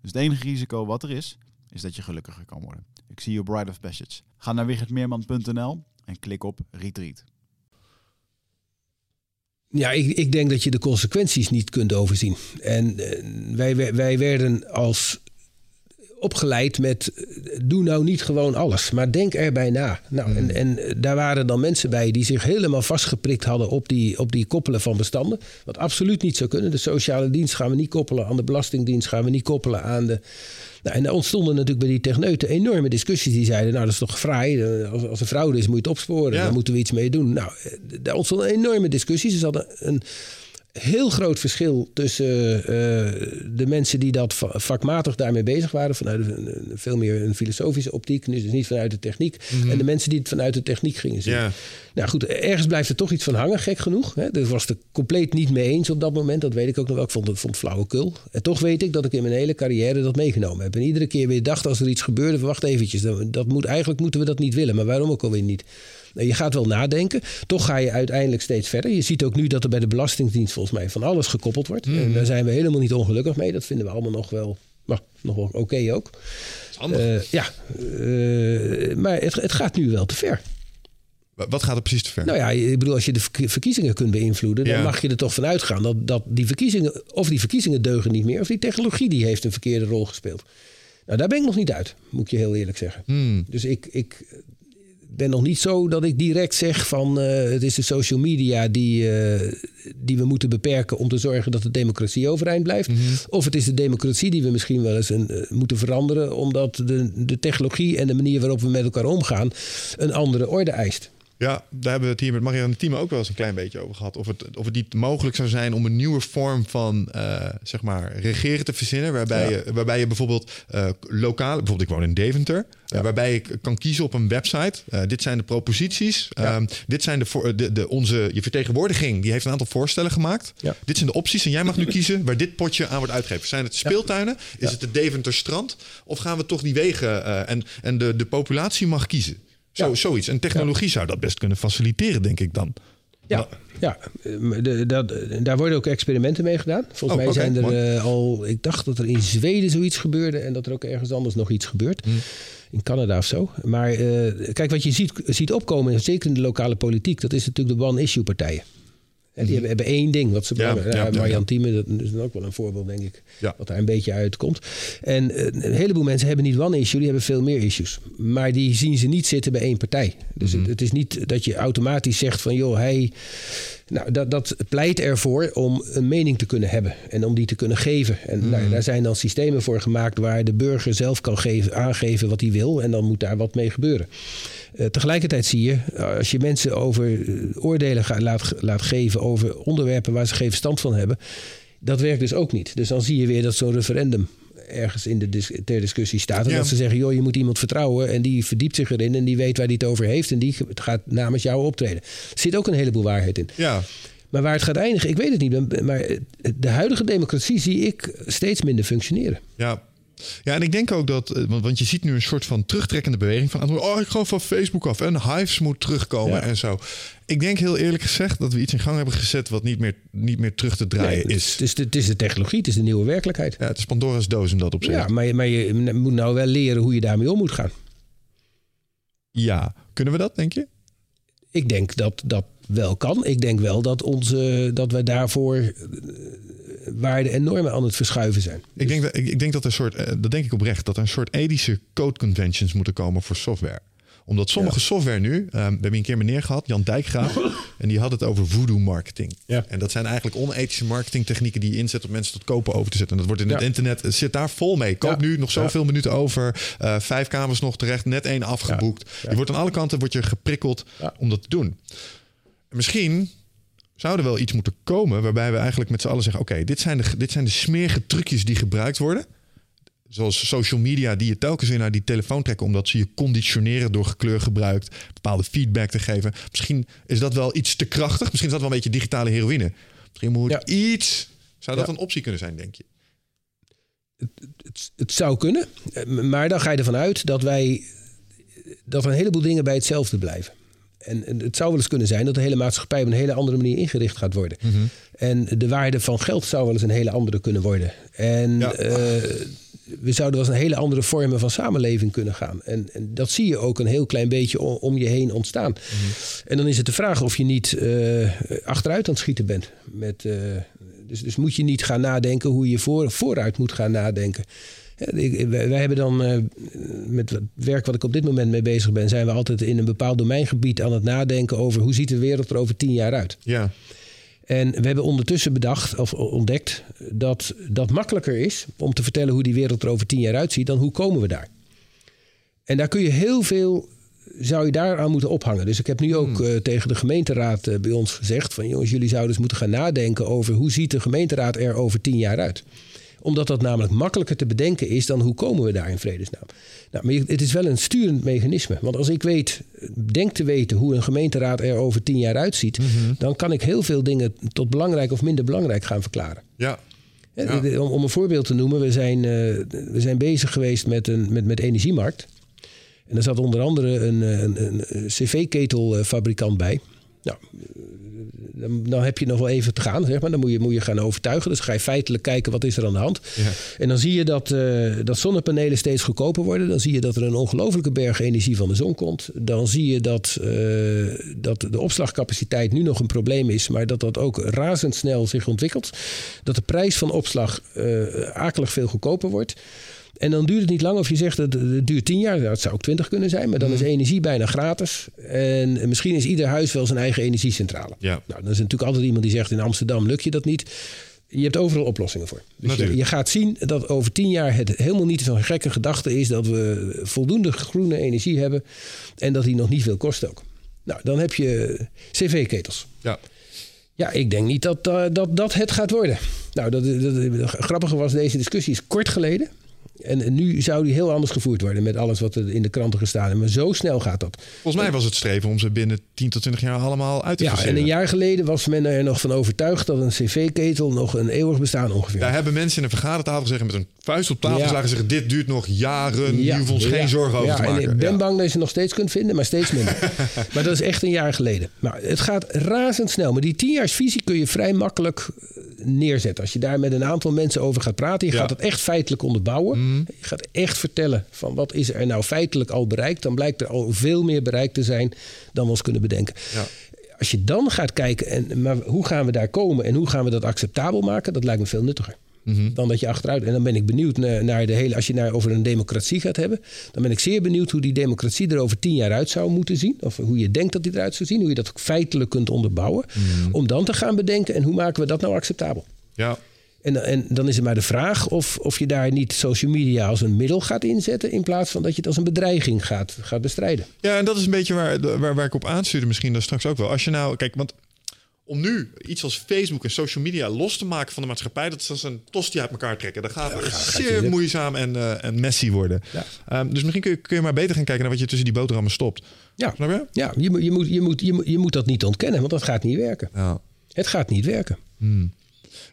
Dus het enige risico wat er is, is dat je gelukkiger kan worden. Ik zie je Bride of Passage. Ga naar wichertmeerman.nl en klik op Retreat. Ja, ik, ik denk dat je de consequenties niet kunt overzien. En eh, wij, wij werden als opgeleid met doe nou niet gewoon alles, maar denk erbij na. Nou, en, en eh, daar waren dan mensen bij die zich helemaal vastgeprikt hadden op die, op die koppelen van bestanden. Wat absoluut niet zou kunnen. De sociale dienst gaan we niet koppelen aan de belastingdienst, gaan we niet koppelen aan de. Nou, en er ontstonden natuurlijk bij die techneuten enorme discussies. Die zeiden, nou dat is toch fraai. Eh, Als, als er fraude is, moet je het opsporen. Ja. Daar moeten we iets mee doen. Nou, eh, daar ontstonden enorme discussies. Ze hadden een heel groot verschil tussen eh, de mensen die dat va- vakmatig daarmee bezig waren, vanuit een, veel meer een filosofische optiek, dus niet vanuit de techniek, en de mensen die het vanuit de techniek gingen zien. Nou goed, ergens blijft er toch iets van hangen, gek genoeg. Hè. Was het compleet niet mee eens op dat moment, dat weet ik ook nog wel. Ik vond het, vond flauwekul. En toch weet ik dat ik in mijn hele carrière dat meegenomen heb. En iedere keer weer dacht als er iets gebeurde, wacht eventjes, dat, dat moet, eigenlijk moeten we dat niet willen, maar waarom ook alweer niet? Nou, Je gaat wel nadenken. Toch ga je uiteindelijk steeds verder. Je ziet ook nu dat er bij de Belastingdienst volgens mij van alles gekoppeld wordt. En daar zijn we helemaal niet ongelukkig mee. Dat vinden we allemaal nog wel, nou, nog wel oké ook. is handig. Eh, ja, eh, maar het, het gaat nu wel te ver. Wat gaat er precies te ver? Nou ja, ik bedoel, als je de verk- verkiezingen kunt beïnvloeden, dan Ja. mag je er toch van uitgaan dat, dat die verkiezingen, of die verkiezingen deugen niet meer, of die technologie die heeft een verkeerde rol gespeeld. Nou, daar ben ik nog niet uit, moet ik je heel eerlijk zeggen. Hmm. Dus ik, ik ben nog niet zo dat ik direct zeg van uh, het is de social media die, uh, die we moeten beperken om te zorgen dat de democratie overeind blijft. Mm -hmm. Of het is de democratie die we misschien wel eens een, uh, moeten veranderen omdat de, de technologie en de manier waarop we met elkaar omgaan een andere orde eist. Ja, daar hebben we het hier met Marianne Thieme ook wel eens een klein beetje over gehad. Of het, of het niet mogelijk zou zijn om een nieuwe vorm van uh, zeg maar regeren te verzinnen. Waarbij, ja. je, waarbij je bijvoorbeeld uh, lokaal, bijvoorbeeld ik woon in Deventer. Ja. Uh, waarbij ik kan kiezen op een website. dit zijn de proposities. Ja. Um, dit zijn de, de, de, onze je vertegenwoordiging. Die heeft een aantal voorstellen gemaakt. Dit zijn de opties. En jij mag nu kiezen waar dit potje aan wordt uitgegeven. Zijn het speeltuinen? Is het de Deventer strand? Of gaan we toch die wegen en, en de, de populatie mag kiezen? Zo, zoiets. En technologie zou dat best kunnen faciliteren, denk ik dan. Ja, ja. De, dat, daar worden ook experimenten mee gedaan. Volgens oh, mij okay, zijn er uh, al, ik dacht dat er in Zweden zoiets gebeurde en dat er ook ergens anders nog iets gebeurt. Hmm. In Canada of zo. Maar uh, kijk, wat je ziet, ziet opkomen, zeker in de lokale politiek, dat is natuurlijk de one-issue partijen. En die hebben, hebben één ding wat ze ja, ja, Thieme, dat is dan ook wel een voorbeeld, denk ik. Wat daar een beetje uitkomt. En uh, een heleboel mensen hebben niet one issue, die hebben veel meer issues. Maar die zien ze niet zitten bij één partij. Dus mm -hmm. het, het, is niet dat je automatisch zegt van joh, hij. Nou, dat, dat pleit ervoor om een mening te kunnen hebben en om die te kunnen geven. En mm. nou, daar zijn dan systemen voor gemaakt waar de burger zelf kan geven, aangeven wat hij wil. En dan moet daar wat mee gebeuren. Uh, tegelijkertijd zie je, als je mensen over uh, oordelen laat, laat geven over onderwerpen waar ze geen verstand van hebben, dat werkt dus ook niet. Dus dan zie je weer dat zo'n referendum ergens in de dis ter discussie staat. En ja. dat ze zeggen, joh, je moet iemand vertrouwen en die verdiept zich erin en die weet waar die het over heeft en die gaat namens jou optreden. Er zit ook een heleboel waarheid in. Ja. Maar waar het gaat eindigen, ik weet het niet. Maar de huidige democratie zie ik steeds minder functioneren. Ja, ja, en ik denk ook dat, want, want je ziet nu een soort van terugtrekkende beweging van, oh, ik ga van Facebook af en Hives moet terugkomen ja. en zo. Ik denk heel eerlijk gezegd dat we iets in gang hebben gezet wat niet meer, niet meer terug te draaien nee, is. Het is, de, het is de technologie, het is de nieuwe werkelijkheid. Ja, het is Pandora's doos om dat op zich. Ja, maar, maar je moet nou wel leren hoe je daarmee om moet gaan. Ja, kunnen we dat, denk je? Ik denk dat dat wel kan. Ik denk wel dat, onze, dat wij daarvoor waarden en normen aan het verschuiven zijn. Ik denk dat, ik, denk dat er een soort, dat denk ik oprecht, dat er een soort ethische code conventions moeten komen voor software omdat sommige ja. software nu, um, we hebben een keer meneer gehad, Jan Dijkgraaf, en die had het over voodoo marketing. Ja. En dat zijn eigenlijk onethische marketingtechnieken die je inzet om mensen tot kopen over te zetten. En dat wordt in het internet, het zit daar vol mee. Koop nu nog zoveel minuten over, uh, vijf kamers nog terecht, net één afgeboekt. Je wordt aan alle kanten wordt je geprikkeld om dat te doen. Misschien zou er wel iets moeten komen waarbij we eigenlijk met z'n allen zeggen: oké, dit zijn de, dit zijn de smerige trucjes die gebruikt worden. Zoals social media die je telkens weer naar die telefoon trekken omdat ze je conditioneren door gekleur gebruikt, bepaalde feedback te geven. Misschien is dat wel iets te krachtig. Misschien is dat wel een beetje digitale heroïne. Misschien moet ja. iets. Zou dat ja. een optie kunnen zijn, denk je? Het, het, het, zou kunnen, maar dan ga je ervan uit dat wij dat er een heleboel dingen bij hetzelfde blijven. En, en, het zou wel eens kunnen zijn dat de hele maatschappij op een hele andere manier ingericht gaat worden. Mm -hmm. En de waarde van geld zou wel eens een hele andere kunnen worden. En ja. uh, we zouden wel eens een hele andere vormen van samenleving kunnen gaan. En, en, dat zie je ook een heel klein beetje om, om je heen ontstaan. Mm -hmm. En dan is het de vraag of je niet uh, achteruit aan het schieten bent. Met, uh, dus, dus moet je niet gaan nadenken hoe je voor, vooruit moet gaan nadenken. Wij hebben dan uh, met het werk wat ik op dit moment mee bezig ben, zijn we altijd in een bepaald domeingebied aan het nadenken over hoe ziet de wereld er over tien jaar uit. Ja. En we hebben ondertussen bedacht of ontdekt dat dat makkelijker is om te vertellen hoe die wereld er over tien jaar uitziet dan hoe komen we daar. En daar kun je heel veel zou je daaraan moeten ophangen. Dus ik heb nu ook hmm. uh, tegen de gemeenteraad uh, bij ons gezegd: van jongens, jullie zouden eens moeten gaan nadenken over hoe ziet de gemeenteraad er over tien jaar uit omdat dat namelijk makkelijker te bedenken is dan hoe komen we daar in vredesnaam. Nou, maar het is wel een sturend mechanisme. Want als ik weet, denk te weten hoe een gemeenteraad er over tien jaar uitziet, mm -hmm. dan kan ik heel veel dingen tot belangrijk of minder belangrijk gaan verklaren. Ja. ja. Om, om, een voorbeeld te noemen, we zijn, uh, we zijn bezig geweest met, een, met, met energiemarkt. En er zat onder andere een, een, een cv-ketelfabrikant bij. Nou, dan, dan, heb je nog wel even te gaan, zeg maar. Dan moet je, moet je gaan overtuigen. Dus ga je feitelijk kijken wat is er aan de hand. Ja. En dan zie je dat, uh, dat zonnepanelen steeds goedkoper worden. Dan zie je dat er een ongelofelijke berg energie van de zon komt. Dan zie je dat, uh, dat de opslagcapaciteit nu nog een probleem is, maar dat dat ook razendsnel zich ontwikkelt. Dat de prijs van opslag uh, akelig veel goedkoper wordt. En dan duurt het niet lang of je zegt dat het duurt 10 jaar. Nou, het zou ook 20 kunnen zijn, maar dan is energie bijna gratis. En misschien is ieder huis wel zijn eigen energiecentrale. Ja. Nou, dan is er natuurlijk altijd iemand die zegt in Amsterdam lukt je dat niet. Je hebt overal oplossingen voor. Dus je, je gaat zien dat over tien jaar het helemaal niet zo'n gekke gedachte is dat we voldoende groene energie hebben en dat die nog niet veel kost ook. Nou, dan heb je cv-ketels. Ja. Ja, ik denk niet dat, eh, dat dat het gaat worden. Nou, dat, dat, dat- grappige was, deze discussie is kort geleden. En, en nu zou die heel anders gevoerd worden met alles wat er in de kranten gestaan. Maar zo snel gaat dat. Volgens mij was het streven om ze binnen 10 tot 20 jaar allemaal uit te Ja, en faseren. een jaar geleden was men er nog van overtuigd dat een cv-ketel nog een eeuwig bestaan ongeveer. Daar hebben mensen in een vergamatafel gezegd met een vuist op tafel Ja. geslagen zeggen dit duurt nog jaren. Ja, je hoeft ons ja, geen zorgen over ja, te en maken. ik ben Ja. bang dat je ze nog steeds kunt vinden, maar steeds minder. maar dat is echt een jaar geleden. Nou, het gaat razendsnel. Maar die tienjaarsvisie kun je vrij makkelijk eh, neerzetten. Als je daar met een aantal mensen over gaat praten. Je Ja. gaat het echt feitelijk onderbouwen. Je gaat echt vertellen van wat is er nou feitelijk al bereikt. Dan blijkt er al veel meer bereikt te zijn dan we ons kunnen bedenken. Ja. Als je dan gaat kijken, en, maar hoe gaan we daar komen en hoe gaan we dat acceptabel maken, dat lijkt me veel nuttiger. Dan dat je achteruit. En dan ben ik benieuwd naar, naar de hele. Als je naar over een democratie gaat hebben. Dan ben ik zeer benieuwd hoe die democratie er over tien jaar uit zou moeten zien. Of hoe je denkt dat die eruit zou zien. Hoe je dat feitelijk kunt onderbouwen. Om dan te gaan bedenken. En hoe maken we dat nou acceptabel? Ja. En, en dan is het maar de vraag of, of je daar niet social media als een middel gaat inzetten. In plaats van dat je het als een bedreiging gaat, gaat bestrijden. ja, en dat is een beetje waar, waar, waar ik op aanstuurde misschien dan straks ook wel. Als je nou, kijk, want om nu iets als Facebook en social media los te maken van de maatschappij, dat is als een tosti uit elkaar trekken. Dat gaat zeer moeizaam en, eh, en messy worden. Ja. Ehm, dus misschien kun je, kun je maar beter gaan kijken naar wat je tussen die boterhammen stopt. Ja, Snap je? ja je, moet, je, moet, je, moet, je, moet, je moet dat niet ontkennen, want dat gaat niet werken. Ja. Het gaat niet werken.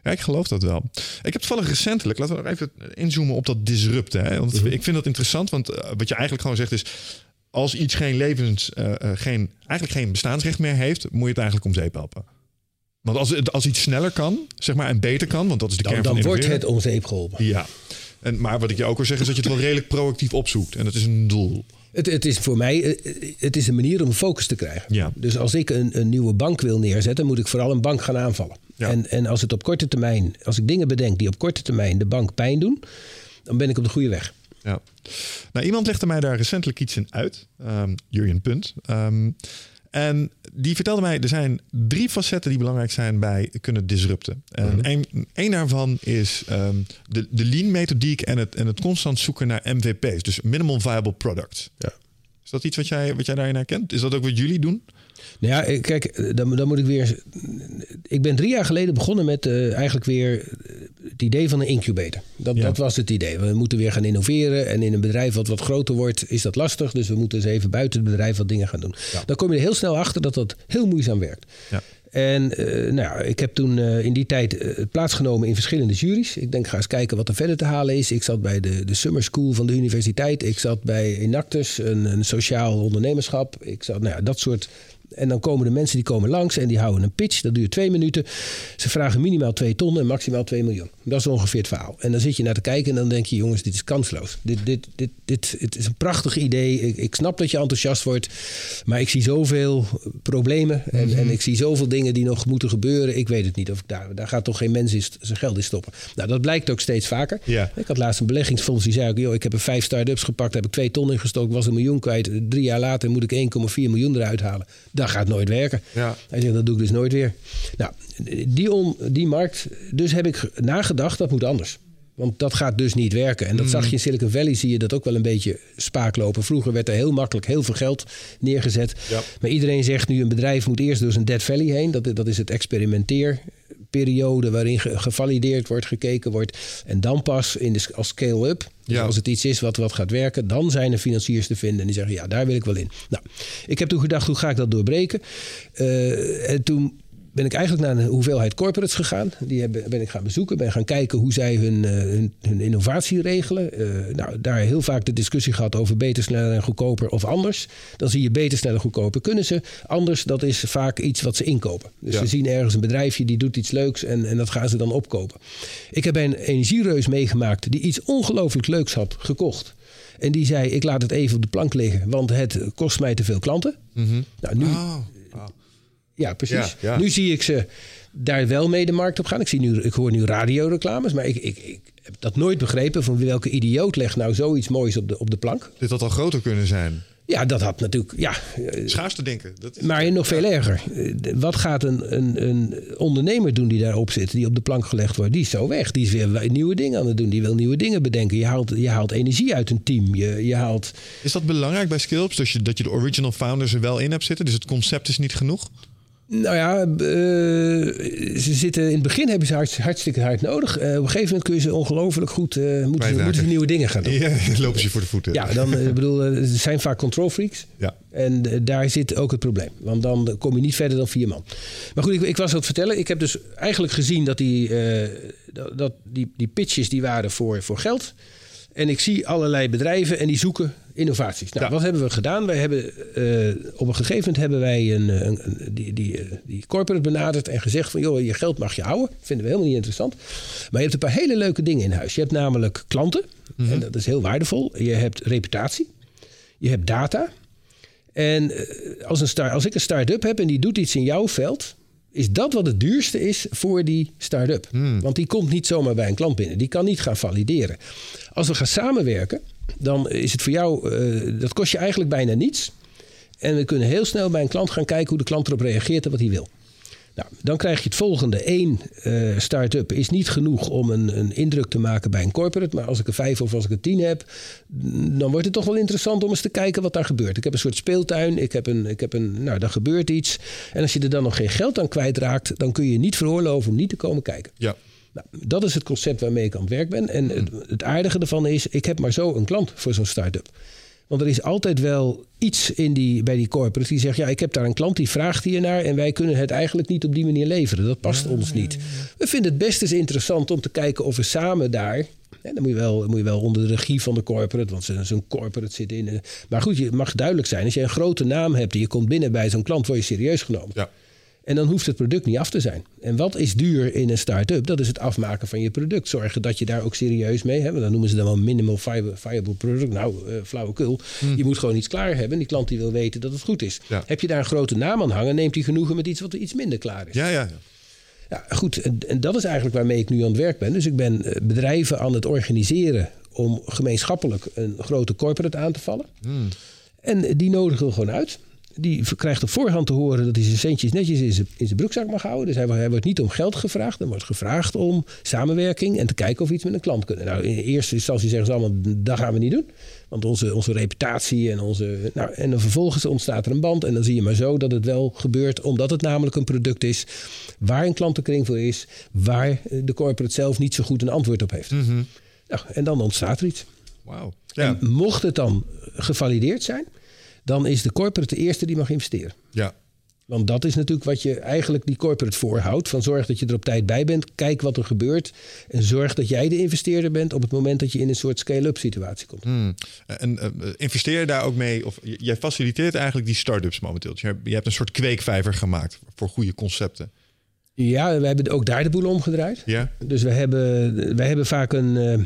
Ja, ik geloof dat wel. Ik heb toevallig recentelijk, laten we nog even inzoomen op dat disrupten. Hè? Want ik vind dat interessant, want eh, wat je eigenlijk gewoon zegt is... als iets geen levens, eh, eh, geen, eigenlijk geen bestaansrecht meer heeft... moet je het eigenlijk om zeep helpen. Want als, het- als iets sneller kan, zeg maar, en beter kan... want dat is de Dan, kern dan van wordt innoveren. het om zeep geholpen. Ja. En, maar wat ik je ook wil zeggen is dat je het wel redelijk proactief opzoekt. En dat is een doel. Het, het is voor mij het is een manier om focus te krijgen. Ja. Dus als ik een, een nieuwe bank wil neerzetten, moet ik vooral een bank gaan aanvallen. Ja. En, en als het op korte termijn, als ik dingen bedenk die op korte termijn de bank pijn doen, dan ben ik op de goede weg. Ja. Nou, iemand legde mij daar recentelijk iets in uit. Ehm Jurjen Punt. Ehm, en die vertelde mij, er zijn drie facetten die belangrijk zijn bij kunnen disrupten. En één, één daarvan is ehm, de, de lean methodiek en het, en het constant zoeken naar MVP's. Dus Minimal Viable Products. Ja. Is dat iets wat jij, wat jij daarin herkent? Is dat ook wat jullie doen? Nou ja, eh, kijk, eh, dan, dan moet ik weer. Ik ben drie jaar geleden begonnen met eh, eigenlijk weer het idee van een incubator. Dat, Ja. dat was het idee. We moeten weer gaan innoveren. En in een bedrijf wat wat groter wordt, is dat lastig. Dus we moeten eens even buiten het bedrijf wat dingen gaan doen. Dan kom je er heel snel achter dat dat heel moeizaam werkt. Ja. En nou, ja, ik heb toen in die tijd plaatsgenomen in verschillende juries. Ik denk, ga eens kijken wat er verder te halen is. Ik zat bij de, de Summer School van de universiteit. Ik zat bij Enactus, een, een sociaal ondernemerschap. Ik zat, nou ja, dat soort... En dan komen de mensen die komen langs en die houden een pitch. Dat duurt twee minuten. Ze vragen minimaal twee ton en maximaal 2 miljoen. Dat is ongeveer het verhaal. En dan zit je naar te kijken en dan denk je... jongens, dit is kansloos. Dit, dit, dit, dit, het is een prachtig idee. Ik, ik snap dat je enthousiast wordt. Maar ik zie zoveel problemen. En, en ik zie zoveel dingen die nog moeten gebeuren. Ik weet het niet. Of ik daar, daar gaat toch geen mens zijn geld in stoppen. Nou, dat blijkt ook steeds vaker. Ik had laatst een beleggingsfonds die zei ook... Joh, ik heb er vijf start-ups gepakt, daar heb ik twee ton in gestoken... was een miljoen kwijt. Drie jaar later moet ik 1,4 miljoen eruit halen. Dat gaat nooit werken. Ja. Hij zegt, dat doe ik dus nooit weer. Nou, die, on, die markt... Dus heb ik nagedacht, dat moet anders. Want dat gaat dus niet werken. En dat zag je in Silicon Valley, zie je dat ook wel een beetje spaak lopen. Vroeger werd er heel makkelijk heel veel geld neergezet. Ja. Maar iedereen zegt nu, een bedrijf moet eerst door zijn Dead Valley heen. Dat, dat is het experimenteerperiode waarin ge- gevalideerd wordt, gekeken wordt. En dan pas in de, als scale-up, dus Ja. als het iets is wat, wat gaat werken... dan zijn er financiers te vinden en die zeggen, ja, daar wil ik wel in. Nou, ik heb toen gedacht, hoe ga ik dat doorbreken? Eh, en toen ben ik eigenlijk naar een hoeveelheid corporates gegaan. Die heb- ben ik gaan bezoeken, ben gaan kijken hoe zij hun, eh, hun, hun innovatie regelen. Eh, nou, daar heel vaak de discussie gehad over beter, sneller en goedkoper of anders. Dan zie je beter, sneller, goedkoper kunnen ze. Anders, dat is vaak iets wat ze inkopen. Dus Ja. ze zien ergens een bedrijfje die doet iets leuks en, en dat gaan ze dan opkopen. Ik heb een energiereus meegemaakt die iets ongelooflijk leuks had gekocht. En die zei, ik laat het even op de plank liggen, want het kost mij te veel klanten. Nou, nu, Oh. Ja, precies. Ja, ja. Nu zie ik ze daar wel mee de markt op gaan. Ik, zie nu, ik hoor nu radioreclames, maar ik, ik, ik, heb dat nooit begrepen. Van welke idioot legt nou zoiets moois op de, op de plank? Dit had al groter kunnen zijn. Ja, dat had natuurlijk. Ja, Schaars te denken. Dat is... maar nog veel erger. Wat gaat een, een, een ondernemer doen die daarop zit, die op de plank gelegd wordt? Die is zo weg. Die is weer nieuwe dingen aan het doen. Die wil nieuwe dingen bedenken. Je haalt, je haalt energie uit een team. Je, je haalt. Is dat belangrijk bij Skills? Dat je, dat je de original founders er wel in hebt zitten? Dus het concept is niet genoeg? Nou ja, eh, ze zitten in het begin hebben ze hart, hartstikke hard nodig. Eh, op een gegeven moment kun je ze ongelooflijk goed. eh, moeten, ze, moeten ze nieuwe dingen gaan doen. Ja, lopen ze voor de voeten. Ja, dan ik bedoel, ze zijn vaak control freaks. Ja. En daar zit ook het probleem. Want dan kom je niet verder dan vier man. Maar goed, ik, ik was aan het vertellen. Ik heb dus eigenlijk gezien dat die, dat die, die pitches die waren voor, voor geld. En ik zie allerlei bedrijven en die zoeken innovaties. Nou, Ja. wat hebben we gedaan? Wij hebben, eh, op een gegeven moment hebben wij een, een, een- die, die, eh, die corporate benaderd en gezegd van... joh, je geld mag je houden. Vinden we helemaal niet interessant. Maar je hebt een paar hele leuke dingen in huis. Je hebt namelijk klanten. En dat is heel waardevol. Je hebt reputatie. Je hebt data. En eh, als, een star, als ik een start-up heb en die doet iets in jouw veld, is dat wat het duurste is voor die start-up. Want die komt niet zomaar bij een klant binnen. Die kan niet gaan valideren. Als we gaan samenwerken, dan is het voor jou, eh, dat kost je eigenlijk bijna niets. En we kunnen heel snel bij een klant gaan kijken hoe de klant erop reageert en wat hij wil. Nou, dan krijg je het volgende. Eén eh, start-up is niet genoeg om een, een indruk te maken bij een corporate. Maar als ik er vijf of als ik er tien heb, dan wordt het toch wel interessant om eens te kijken wat daar gebeurt. Ik heb een soort speeltuin, ik heb een, ik heb een nou, daar gebeurt iets. En als je er dan nog geen geld aan kwijtraakt, dan kun je niet veroorloven om niet te komen kijken. Ja. Nou, dat is het concept waarmee ik aan het werk ben. En het, het aardige ervan is, ik heb maar zo een klant voor zo'n start-up. Want er is altijd wel iets in die, bij die corporate die zegt... ja, ik heb daar een klant die vraagt hiernaar... en wij kunnen het eigenlijk niet op die manier leveren. Dat past ons niet. We vinden het best eens interessant om te kijken of we samen daar... Hè, dan moet je, wel, moet je wel onder de regie van de corporate, want zo- zo'n corporate zit in. eh, Maar goed, je mag duidelijk zijn. Als je een grote naam hebt en je komt binnen bij zo'n klant, word je serieus genomen. Ja. En dan hoeft het product niet af te zijn. En wat is duur in een start-up? Dat is het afmaken van je product. Zorgen dat je daar ook serieus mee hebt. Dan noemen ze dan wel minimal viable, product. Nou, eh flauwekul. Je moet gewoon iets klaar hebben. Die klant die wil weten dat het goed is. Ja. Heb je daar een grote naam aan hangen, neemt hij genoegen met iets wat iets minder klaar is. Ja, ja. Ja, goed. En, en dat is eigenlijk waarmee ik nu aan het werk ben. Dus ik ben eh, bedrijven aan het organiseren om gemeenschappelijk een grote corporate aan te vallen. En die nodigen we gewoon uit. Die krijgt op voorhand te horen dat hij zijn centjes netjes in zijn, in zijn broekzak mag houden. Dus hij, wordt- hij wordt niet om geld gevraagd. Er wordt gevraagd om samenwerking en te kijken of we iets met een klant kunnen. Nou, in eerste instantie zeggen ze allemaal, dat gaan we niet doen. Want onze, onze reputatie en onze... Nou, en dan vervolgens ontstaat er een band. En dan zie je maar zo dat het wel gebeurt. Omdat het namelijk een product is waar een klantenkring voor is. Waar de corporate zelf niet zo goed een antwoord op heeft. Nou, en dan ontstaat er iets. Wauw. Ja. En mocht het dan gevalideerd zijn, dan is de corporate de eerste die mag investeren. ja. Want dat is natuurlijk wat je eigenlijk die corporate voorhoudt. Van zorg dat je er op tijd bij bent. Kijk wat er gebeurt. En zorg dat jij de investeerder bent op het moment dat je in een soort scale-up situatie komt. Hmm. En eh, investeer je daar ook mee, of jij faciliteert eigenlijk die start-ups momenteel. Dus je hebt, je hebt een soort kweekvijver gemaakt voor goede concepten. Ja, we hebben ook daar de boel omgedraaid. Ja? Dus we hebben, wij hebben vaak een, eh,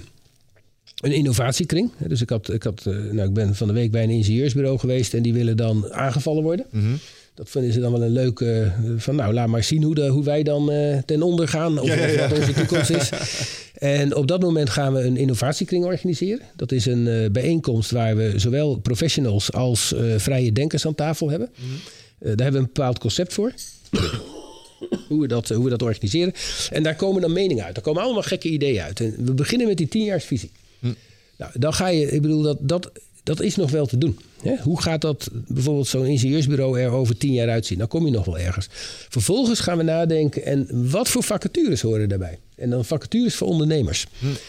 een innovatiekring. Dus ik, had, ik, had, eh, nou, ik ben van de week bij een ingenieursbureau geweest en die willen dan aangevallen worden. Mhm. Dat vinden ze dan wel een leuke. eh, van nou, laat maar zien hoe, de, hoe wij dan eh, ten onder gaan. Of, Ja, ja, ja. of wat onze toekomst is. En op dat moment gaan we een innovatiekring organiseren. Dat is een bijeenkomst waar we zowel professionals als vrije denkers aan tafel hebben. Mhm. Daar hebben we een bepaald concept voor. hoe, we dat, hoe we dat organiseren. En daar komen dan meningen uit. Daar komen allemaal gekke ideeën uit. En we beginnen met die tienjaarsvisie. Nou, dan ga je, ik bedoel, dat, dat, dat is nog wel te doen. Hè? Hoe gaat dat bijvoorbeeld zo'n ingenieursbureau er over tien jaar uitzien? Dan kom je nog wel ergens. Vervolgens gaan we nadenken, en wat voor vacatures horen daarbij? En dan vacatures voor ondernemers.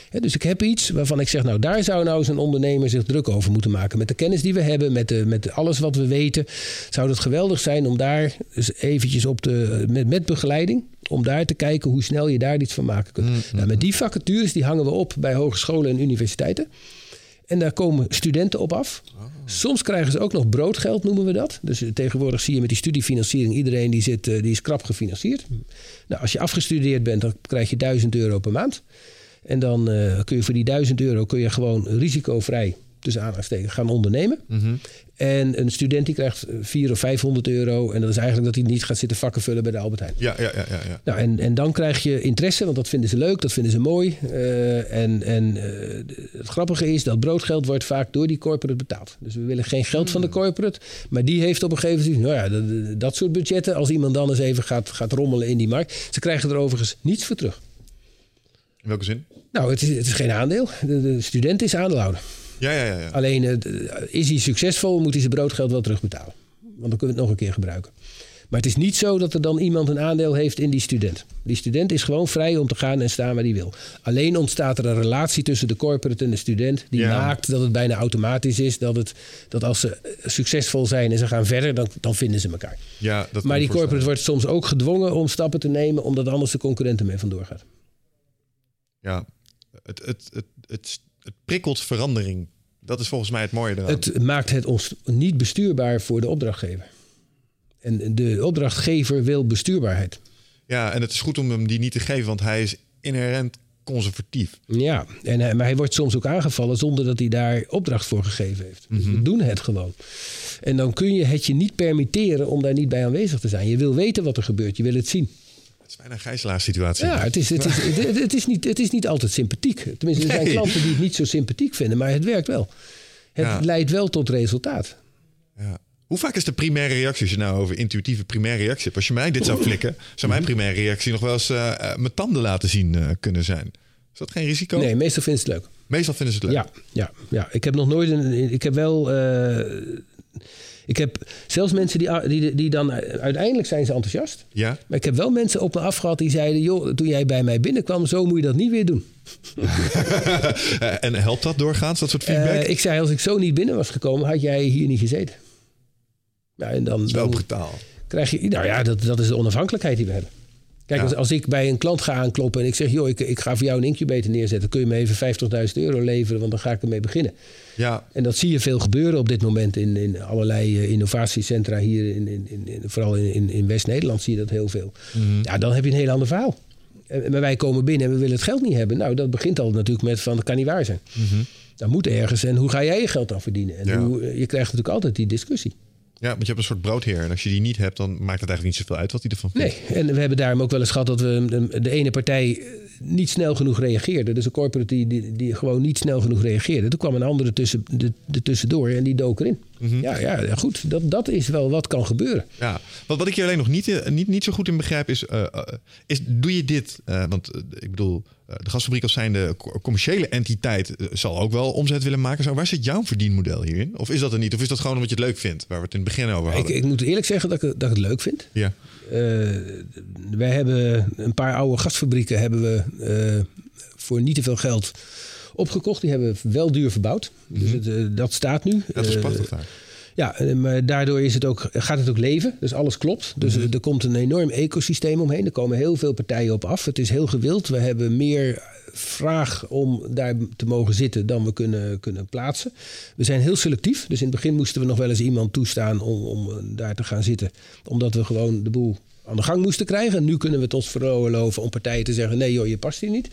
Hè, dus ik heb iets waarvan ik zeg, nou daar zou nou eens een ondernemer zich druk over moeten maken. Met de kennis die we hebben, met, de, met alles wat we weten. Zou het geweldig zijn om daar eens eventjes op de, met, met begeleiding om daar te kijken hoe snel je daar iets van maken kunt. Nou, met die vacatures die hangen we op bij hogescholen en universiteiten. En daar komen studenten op af. Soms krijgen ze ook nog broodgeld, noemen we dat. Dus eh, tegenwoordig zie je met die studiefinanciering... iedereen die, zit, eh, die is krap gefinancierd. Nou, als je afgestudeerd bent, dan krijg je 1000 euro per maand. En dan eh, kun je voor die 1000 euro kun je gewoon risicovrij tussen aanhalingstekens, gaan ondernemen. Mhm. En een student die krijgt 400 of 500 euro. En dat is eigenlijk dat hij niet gaat zitten vakken vullen bij de Albert Heijn. Ja, ja, ja, ja, ja. Nou, en, en dan krijg je interesse, want dat vinden ze leuk, dat vinden ze mooi. Eh, en en eh, het grappige is dat broodgeld wordt vaak door die corporate betaald. Dus we willen geen geld van de corporate. Maar die heeft op een gegeven moment, nou ja, dat, dat soort budgetten. Als iemand dan eens even gaat, gaat rommelen in die markt. Ze krijgen er overigens niets voor terug. In welke zin? Nou, het is, het is geen aandeel. De, de student is aandeelhouder. Ja, ja, ja. Alleen eh, is hij succesvol, moet hij zijn broodgeld wel terugbetalen. Want dan kunnen we het nog een keer gebruiken. Maar het is niet zo dat er dan iemand een aandeel heeft in die student. Die student is gewoon vrij om te gaan en staan waar hij wil. Alleen ontstaat er een relatie tussen de corporate en de student. Die Ja. maakt dat het bijna automatisch is. Dat, het, dat als ze succesvol zijn en ze gaan verder, dan, dan vinden ze elkaar. ja dat Maar die corporate wordt soms ook gedwongen om stappen te nemen, omdat anders de concurrent ermee vandoor gaat. Ja, het, het, het, het, het prikkelt verandering. Dat is volgens mij het mooie eraan. Het maakt het ons niet bestuurbaar voor de opdrachtgever. En de opdrachtgever wil bestuurbaarheid. Ja, en het is goed om hem die niet te geven, want hij is inherent conservatief. Ja, en hij, maar hij wordt soms ook aangevallen zonder dat hij daar opdracht voor gegeven heeft. Dus we doen het gewoon. En dan kun je het je niet permitteren om daar niet bij aanwezig te zijn. Je wil weten wat er gebeurt, je wil het zien. Bijna een gijzelaarssituatie. Ja, het is, het is, het, het is, niet, het is niet altijd sympathiek. Tenminste, er zijn Nee. klanten die het niet zo sympathiek vinden, maar het werkt wel. Het Ja. leidt wel tot resultaat. Ja. Hoe vaak is de primaire reactie, als je nou over intuïtieve primaire reactie hebt? Als je mij dit zou flikken, zou mijn primaire reactie nog wel eens eh, mijn tanden laten zien eh, kunnen zijn. Is dat geen risico? Nee, meestal vinden ze het leuk. Meestal vinden ze het leuk. Ja, ja, ja. Ik heb nog nooit een. Ik heb wel. Ik heb zelfs mensen die, die, die dan uiteindelijk zijn ze enthousiast. Ja? Maar ik heb wel mensen op me afgehad die zeiden: joh, toen jij bij mij binnenkwam, zo moet je dat niet weer doen. Eh, en helpt dat doorgaans, dat soort feedback? Eh, ik zei: als ik zo niet binnen was gekomen, had jij hier niet gezeten. Ja, en dan, dat is wel brutaal. krijg je. Nou ja, dat, dat is de onafhankelijkheid die we hebben. Kijk, Ja. als, als ik bij een klant ga aankloppen en ik zeg: joh, ik, ik ga voor jou een incubator neerzetten, kun je me even 50.000 euro leveren, want dan ga ik ermee beginnen. Ja, En dat zie je veel gebeuren op dit moment in, in allerlei eh, innovatiecentra hier, in, in, in, vooral in, in, West-Nederland zie je dat heel veel. Ja, dan heb je een heel ander verhaal. En- Maar wij komen binnen en we willen het geld niet hebben. Nou, dat begint al natuurlijk met van, dat kan niet waar zijn. Dat moet ergens. En hoe ga jij je geld dan verdienen? En Ja. hoe, je krijgt natuurlijk altijd die discussie. Ja, want je hebt een soort broodheer. En als je die niet hebt, dan maakt het eigenlijk niet zoveel uit wat hij ervan vindt. Nee, en we hebben daarom ook wel eens gehad dat we de, ene partij eh, niet snel genoeg reageerde. Dus een corporate die, die, die gewoon niet snel genoeg reageerde. Toen kwam een andere tussen, de, de tussendoor en die dook erin. ja, ja, ja, goed. Dat, dat is wel wat kan gebeuren. Ja, wat, wat ik hier alleen nog niet, eh, niet, niet zo goed in begrijp is, eh, eh, is doe je dit, want ik bedoel, de gasfabriek als zijnde co- commerciële entiteit zal ook wel omzet willen maken. Zo, waar zit jouw verdienmodel hierin? Of is dat er niet? Of is dat gewoon omdat je het leuk vindt, waar we het in het begin over Ik, hadden? ik moet eerlijk zeggen dat ik, dat ik het leuk vind. ja. Eh, wij hebben een paar oude gasfabrieken hebben we eh, voor niet te veel geld opgekocht. Die hebben we wel duur verbouwd. Dus het, eh, dat staat nu. Dat is prachtig daar. Ja, maar daardoor is het ook, gaat het ook leven. Dus alles klopt. Dus Mhm. er komt een enorm ecosysteem omheen. Er komen heel veel partijen op af. Het is heel gewild. We hebben meer vraag om daar te mogen zitten dan we kunnen, kunnen plaatsen. We zijn heel selectief. Dus in het begin moesten we nog wel eens iemand toestaan om, om eh, daar te gaan zitten. Omdat we gewoon de boel aan de gang moesten krijgen. Nu kunnen we het ons veroorloven om partijen te zeggen... nee joh, je past hier niet.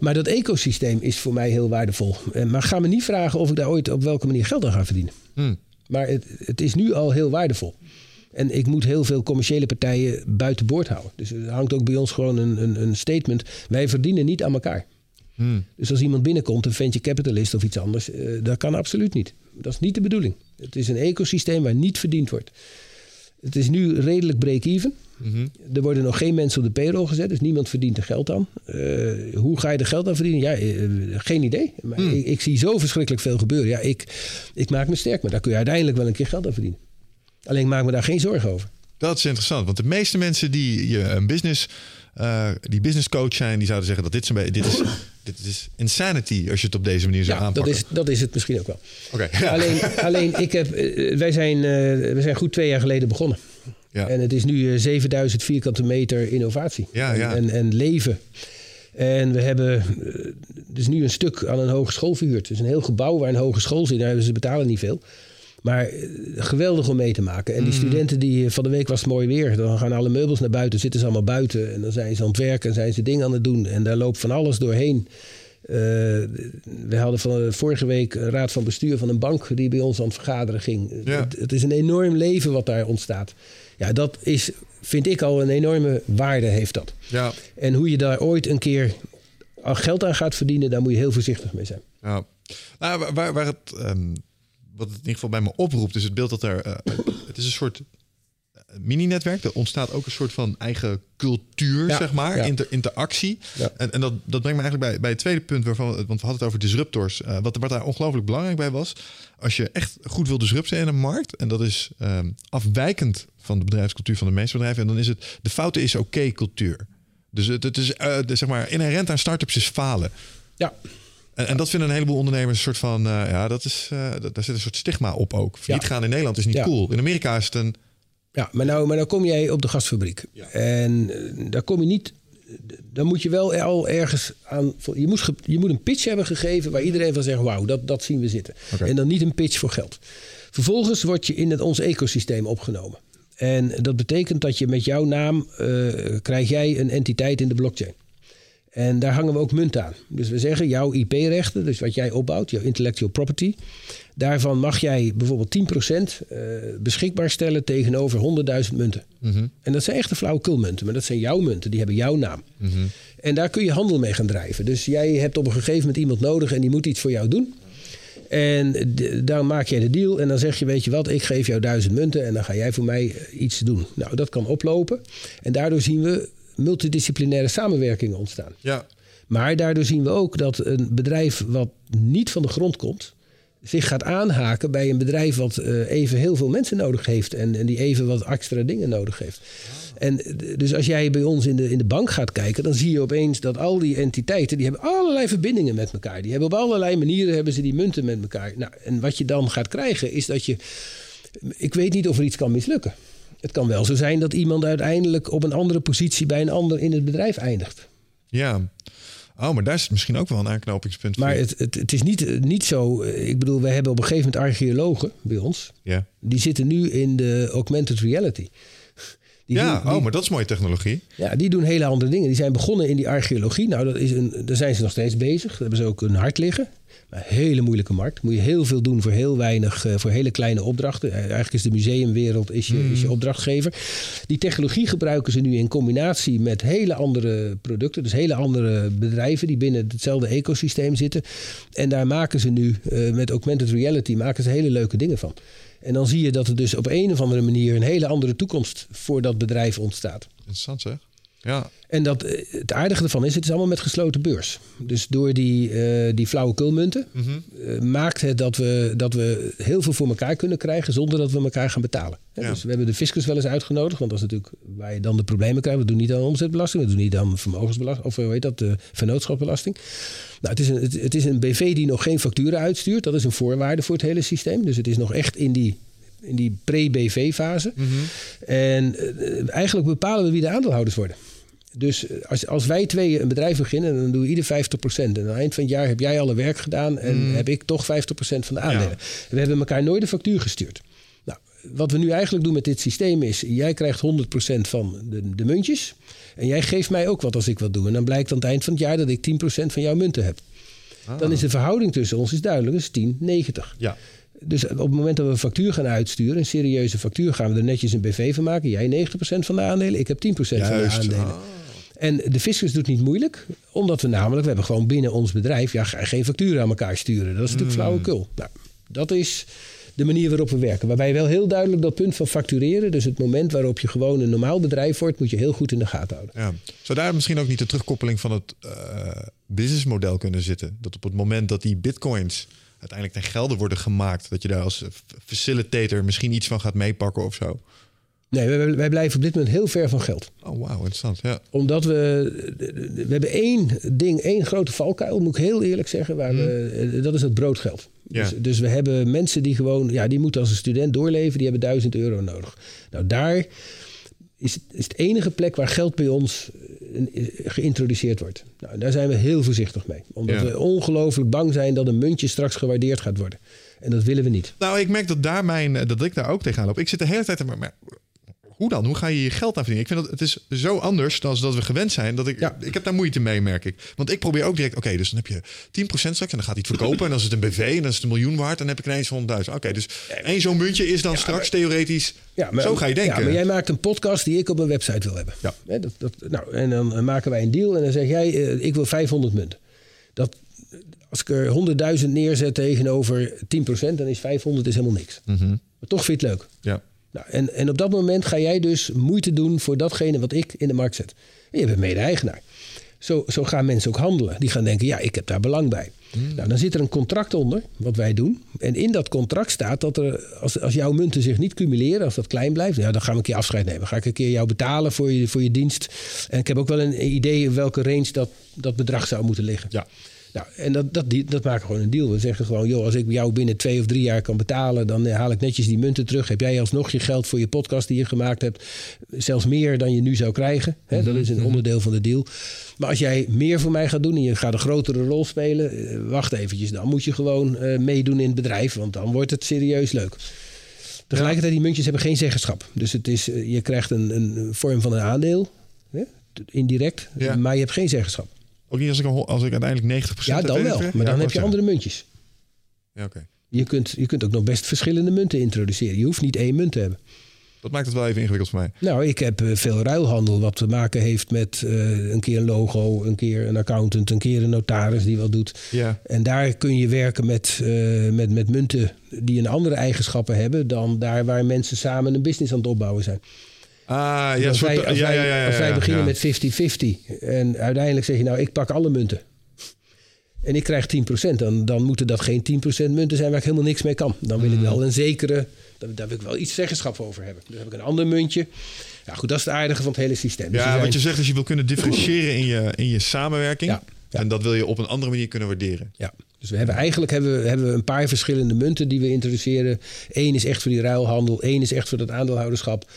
Maar dat ecosysteem is voor mij heel waardevol. Eh, Maar ga me niet vragen of ik daar ooit op welke manier geld aan ga verdienen. Hm. Maar het, het is nu al heel waardevol. En ik moet heel veel commerciële partijen buiten boord houden. Dus er hangt ook bij ons gewoon een, een, een statement. Wij verdienen niet aan elkaar. Hm. Dus als iemand binnenkomt, een venture capitalist of iets anders, eh, dat kan absoluut niet. Dat is niet de bedoeling. Het is een ecosysteem waar niet verdiend wordt. Het is nu redelijk break-even. Mhm. Er worden nog geen mensen op de payroll gezet, dus niemand verdient er geld aan. Eh, hoe ga je er geld aan verdienen? Ja, eh, geen idee. Maar Hmm. ik, ik zie zo verschrikkelijk veel gebeuren. Ja, ik, ik maak me sterk, maar daar kun je uiteindelijk wel een keer geld aan verdienen. Alleen ik maak me daar geen zorgen over. Dat is interessant, want de meeste mensen die je een business, eh, die business coach zijn, die zouden zeggen dat dit, beetje- dit, is, dit is insanity als je het op deze manier zou Ja, dat is, dat is het misschien ook wel. Oké, ja. Alleen, alleen ik heb, eh, wij, zijn, eh, we zijn goed twee jaar geleden begonnen. Ja. En het is nu eh, 7000 vierkante meter innovatie Ja, en, ja. En, en leven. En we hebben eh, dus nu een stuk aan een hogeschool verhuurd. Dus een heel gebouw waar een hogeschool zit. Nou, ze betalen niet veel. Maar eh, geweldig om mee te maken. En die Mhm. studenten, die, eh, van de week was het mooi weer. Dan gaan alle meubels naar buiten, zitten ze allemaal buiten. En dan zijn ze aan het werken en zijn ze dingen aan het doen. En daar loopt van alles doorheen. Uh, we hadden van, vorige week een raad van bestuur van een bank die bij ons aan het vergaderen ging. Ja. Het, het is een enorm leven wat daar ontstaat. Ja, dat is, vind ik al een enorme waarde heeft dat. Ja. En hoe je daar ooit een keer geld aan gaat verdienen, daar moet je heel voorzichtig mee zijn. Ja. Nou, waar, waar, waar het, ehm, wat het in ieder geval bij me oproept, is het beeld dat er. eh, het is een soort mini-netwerk. Er ontstaat ook een soort van eigen cultuur, Ja, zeg maar, ja. inter, interactie. Ja. En, en dat, dat brengt me eigenlijk bij, bij het tweede punt, waarvan, want we hadden het over disruptors. Eh, wat, wat daar ongelooflijk belangrijk bij was, als je echt goed wil disrupten in een markt, en dat is ehm, afwijkend van de bedrijfscultuur van de meeste bedrijven, en dan is het de fouten is oké cultuur. Dus het, het is eh, de, zeg maar inherent aan startups is falen. Ja, En, en dat vinden een heleboel ondernemers een soort van, eh, ja, dat is, eh, dat- daar zit een soort stigma op ook. Failliet Ja. gaan in Nederland is niet Ja. cool. In Amerika is het een, ja maar, nou, maar nou kom jij op de gasfabriek. En eh, daar kom je niet. Dan moet je wel al ergens aan. Je moet, je moet een pitch hebben gegeven waar iedereen van zegt: Wauw, dat, dat zien we zitten. En dan niet een pitch voor geld. Vervolgens word je in het, ons ecosysteem opgenomen. En dat betekent dat je met jouw naam krijg jij een entiteit in de blockchain. En daar hangen we ook munt aan. Dus we zeggen jouw IP-rechten, dus wat jij opbouwt, jouw intellectual property. Daarvan mag jij bijvoorbeeld 10% eh, beschikbaar stellen tegenover 100.000 munten. En dat zijn echte flauwekulmunten, maar dat zijn jouw munten, die hebben jouw naam. En daar kun je handel mee gaan drijven. Dus jij hebt op een gegeven moment iemand nodig en die moet iets voor jou doen. En dan maak jij de deal en dan zeg je, weet je wat, ik geef jou duizend munten en dan ga jij voor mij eh, iets doen. Nou, dat kan oplopen. En daardoor zien we multidisciplinaire samenwerkingen ontstaan. ja, Maar daardoor zien we ook dat een bedrijf wat niet van de grond komt, zich gaat aanhaken bij een bedrijf wat eh, even heel veel mensen nodig heeft en, en die even wat extra dingen nodig heeft. En d- dus als jij bij ons in de, in de bank gaat kijken, dan zie je opeens dat al die entiteiten, die hebben allerlei verbindingen met elkaar. Die hebben op allerlei manieren hebben ze die munten met elkaar. Nou, en wat je dan gaat krijgen is dat je, ik weet niet of er iets kan mislukken. Het kan wel zo zijn dat iemand uiteindelijk op een andere positie bij een ander in het bedrijf eindigt. ja. Oh, maar daar is misschien ook wel een aanknopingspunt Maar voor. het, het, het is niet, niet zo. eh, Ik bedoel, we hebben op een gegeven moment archeologen bij ons. ja, Die zitten nu in de augmented reality. Die ja doen- die- oh, maar dat is mooie technologie. ja, die doen hele andere dingen. Die zijn begonnen in die archeologie. Nou, dat is een, daar zijn ze nog steeds bezig. Daar hebben ze ook een hart liggen. Een hele moeilijke markt. Moet je heel veel doen voor heel weinig, eh, voor hele kleine opdrachten. Eh, Eigenlijk is de museumwereld is je, is je opdrachtgever. Die technologie gebruiken ze nu in combinatie met hele andere producten. Dus hele andere bedrijven die binnen hetzelfde ecosysteem zitten. En daar maken ze nu eh, met augmented reality maken ze hele leuke dingen van. En dan zie je dat er dus op een of andere manier een hele andere toekomst voor dat bedrijf ontstaat. Interessant zeg. Ja, En dat, eh, het aardige ervan is, het is allemaal met gesloten beurs. Dus door die, eh die flauwekulmunten eh, maakt het dat we, dat we heel veel voor elkaar kunnen krijgen zonder dat we elkaar gaan betalen. Hè, Ja. Dus we hebben de fiscus wel eens uitgenodigd, want dat is natuurlijk waar je dan de problemen krijgt. We doen niet aan omzetbelasting, we doen niet aan vermogensbelasting, of hoe heet dat, de vennootschapsbelasting. Nou, het, is een, het, het is een BV die nog geen facturen uitstuurt. Dat is een voorwaarde voor het hele systeem. Dus het is nog echt in die in die pre-BV-fase. En eh, eigenlijk bepalen we wie de aandeelhouders worden. Dus als, als wij tweeën een bedrijf beginnen, dan doen we ieder 50%. En aan het eind van het jaar heb jij alle werk gedaan en heb ik toch 50% van de aandelen. We hebben elkaar nooit een factuur gestuurd. Nou, wat we nu eigenlijk doen met dit systeem is, jij krijgt 100% van de, de muntjes. En jij geeft mij ook wat als ik wat doe. En dan blijkt aan het eind van het jaar dat ik 10% van jouw munten heb. Dan is de verhouding tussen ons is duidelijk, dus 10, 90. ja. Dus op het moment dat we een factuur gaan uitsturen, een serieuze factuur, gaan we er netjes een BV van maken. Jij 90% van de aandelen, ik heb 10% van de aandelen. Ah. En de fiscus doet niet moeilijk, omdat we namelijk, we hebben gewoon binnen ons bedrijf, ja, geen facturen aan elkaar sturen. Dat is natuurlijk flauwekul. Nou, dat is de manier waarop we werken. Waarbij wel heel duidelijk dat punt van factureren, dus het moment waarop je gewoon een normaal bedrijf wordt, moet je heel goed in de gaten houden. Ja. Zou daar misschien ook niet de terugkoppeling van het eh, businessmodel kunnen zitten? Dat op het moment dat die bitcoins uiteindelijk ten gelde worden gemaakt, dat je daar als facilitator misschien iets van gaat meepakken of zo. Nee, wij, wij blijven op dit moment heel ver van geld. Oh, wauw, interessant. Ja. Omdat we. We hebben één ding, één grote valkuil, moet ik heel eerlijk zeggen. Waar we, dat is het broodgeld. Ja. Dus, dus we hebben mensen die gewoon. Ja, die moeten als een student doorleven. Die hebben 1000 euro nodig. Nou, daar is, is het enige plek waar geld bij ons eh, geïntroduceerd wordt. Nou, daar zijn we heel voorzichtig mee. Omdat Ja. we ongelooflijk bang zijn dat een muntje straks gewaardeerd gaat worden. En dat willen we niet. Nou, ik merk dat, daar mijn, dat ik daar ook tegenaan loop. Ik zit de hele tijd... maar Hoe dan? Hoe ga je je geld aan verdienen? Ik vind dat het is zo anders dan dat we gewend zijn. Dat ik, Ja. ik heb daar moeite mee, merk ik. Want ik probeer ook direct, oké, dus dan heb je 10% straks en dan gaat hij verkopen. En dan is het een BV en dan is het een miljoen waard. Dan heb ik ineens 100.000. Oké, dus één zo'n muntje is dan straks theoretisch. zo ga je denken. Ja, maar jij maakt een podcast die ik op mijn website wil hebben. Ja. Dat, dat, nou, en dan eh, maken wij een deal en dan zeg jij, eh, ik wil 500 munten. Dat, als ik er 100.000 neerzet tegenover 10%, dan is 500 is helemaal niks. Mhm. Maar toch vind je het leuk. Ja. Nou, en, en op dat moment ga jij dus moeite doen voor datgene wat ik in de markt zet. En je bent mede-eigenaar. Zo, zo gaan mensen ook handelen. Die gaan denken, ja, ik heb daar belang bij. Nou, dan zit er een contract onder, wat wij doen. En in dat contract staat dat er, als, als jouw munten zich niet cumuleren, als dat klein blijft, ja, dan gaan we een keer afscheid nemen. Ga ik een keer jou betalen voor je, voor je dienst. En ik heb ook wel een idee in welke range dat, dat bedrag zou moeten liggen. Ja. Nou, en dat, dat, dat maken we gewoon een deal. We zeggen gewoon, joh, als ik jou binnen twee of drie jaar kan betalen, dan eh, haal ik netjes die munten terug. Heb jij alsnog je geld voor je podcast die je gemaakt hebt, zelfs meer dan je nu zou krijgen. Hè? Dat is een onderdeel van de deal. Maar als jij meer voor mij gaat doen en je gaat een grotere rol spelen, eh, wacht eventjes, dan moet je gewoon eh, meedoen in het bedrijf, want dan wordt het serieus leuk. Tegelijkertijd, die muntjes hebben geen zeggenschap. Dus het is, je krijgt een, een vorm van een aandeel, hè? indirect, Ja. maar je hebt geen zeggenschap. Ook niet als ik, als uiteindelijk 90% Ja, dan wel. Maar dan heb je andere muntjes. Ja, oké. Je kunt, je kunt ook nog best verschillende munten introduceren. Je hoeft niet één munt te hebben. Dat maakt het wel even ingewikkeld voor mij. Nou, ik heb eh, veel ruilhandel wat te maken heeft met eh, een keer een logo, een keer een accountant, een keer een notaris die wat doet. Ja. En daar kun je werken met, eh, met, met munten die een andere eigenschappen hebben dan daar waar mensen samen een business aan het opbouwen zijn. Ah, ja, als soort, wij, als ja, wij, ja, als beginnen met 50-50 en uiteindelijk zeg je nou, ik pak alle munten. En ik krijg 10%, dan, dan moeten dat geen 10% munten zijn waar ik helemaal niks mee kan. Dan wil ik Mm. wel een zekere, daar, daar wil ik wel iets zeggenschap over hebben. Dus heb ik een ander muntje. Ja goed, dat is het aardige van het hele systeem. Dus Ja, zijn- wat je zegt is je wil kunnen differentiëren in je, in je samenwerking. Ja, ja. En dat wil je op een andere manier kunnen waarderen. Ja, dus we hebben eigenlijk hebben, we- hebben we een paar verschillende munten die we introduceren. Eén is echt voor die ruilhandel, één is echt voor dat aandeelhouderschap.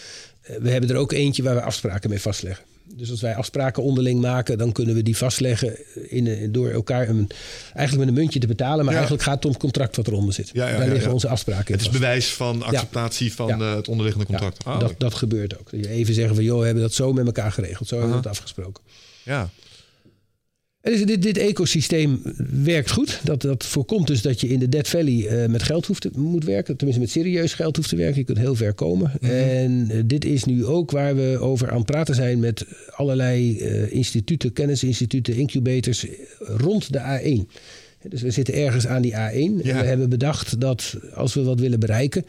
Eh, We hebben er ook eentje waar we afspraken mee vastleggen. Dus als wij afspraken onderling maken, dan kunnen we die vastleggen in, een- door elkaar een, eigenlijk met een muntje te betalen. Maar Ja. eigenlijk gaat het om het contract wat eronder zit. Ja, ja, Daar liggen onze afspraken in Het is vast. bewijs van acceptatie van eh, het onderliggende contract. Ah, dat, dat gebeurt ook. Dat je even zeggen van, joh, we hebben dat zo met elkaar geregeld. Zo hebben we het afgesproken. ja. Dus dit, dit ecosysteem werkt goed. Dat, dat voorkomt dus dat je in de Dead Valley eh, met geld hoeft te, moet werken. Tenminste met serieus geld hoeft te werken. Je kunt heel ver komen. En eh, dit is nu ook waar we over aan het praten zijn met allerlei eh, instituten, kennisinstituten, incubators rond de A1. Dus we zitten ergens aan die A1. En we hebben bedacht dat als we wat willen bereiken,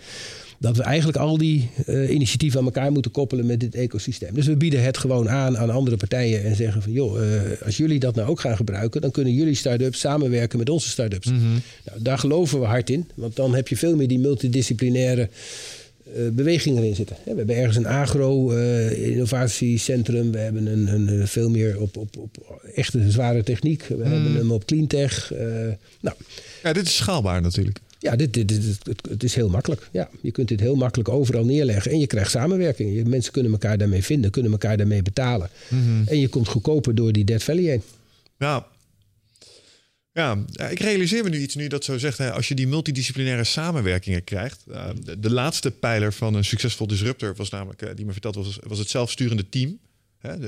dat we eigenlijk al die eh, initiatieven aan elkaar moeten koppelen met dit ecosysteem. Dus we bieden het gewoon aan aan andere partijen en zeggen van joh, eh, als jullie dat nou ook gaan gebruiken, dan kunnen jullie start-ups samenwerken met onze start-ups. Nou, daar geloven we hard in, want dan heb je veel meer die multidisciplinaire eh, beweging erin zitten. We hebben ergens een agro-innovatiecentrum. we hebben een, een, veel meer op, op, op echte zware techniek. We hebben hem op cleantech. eh nou, ja, dit is schaalbaar natuurlijk. Ja, dit, dit, dit, het, is heel makkelijk. Ja, je kunt dit heel makkelijk overal neerleggen. En je krijgt samenwerking. Je, mensen kunnen elkaar daarmee vinden, kunnen elkaar daarmee betalen. En je komt goedkoper door die Dead Valley heen. Ja. Ja, ik realiseer me nu iets nu dat zo zegt. Hè, als je die multidisciplinaire samenwerkingen krijgt. eh, de, de laatste pijler van een succesvol disruptor was namelijk, eh, die me verteld was, was het zelfsturende team.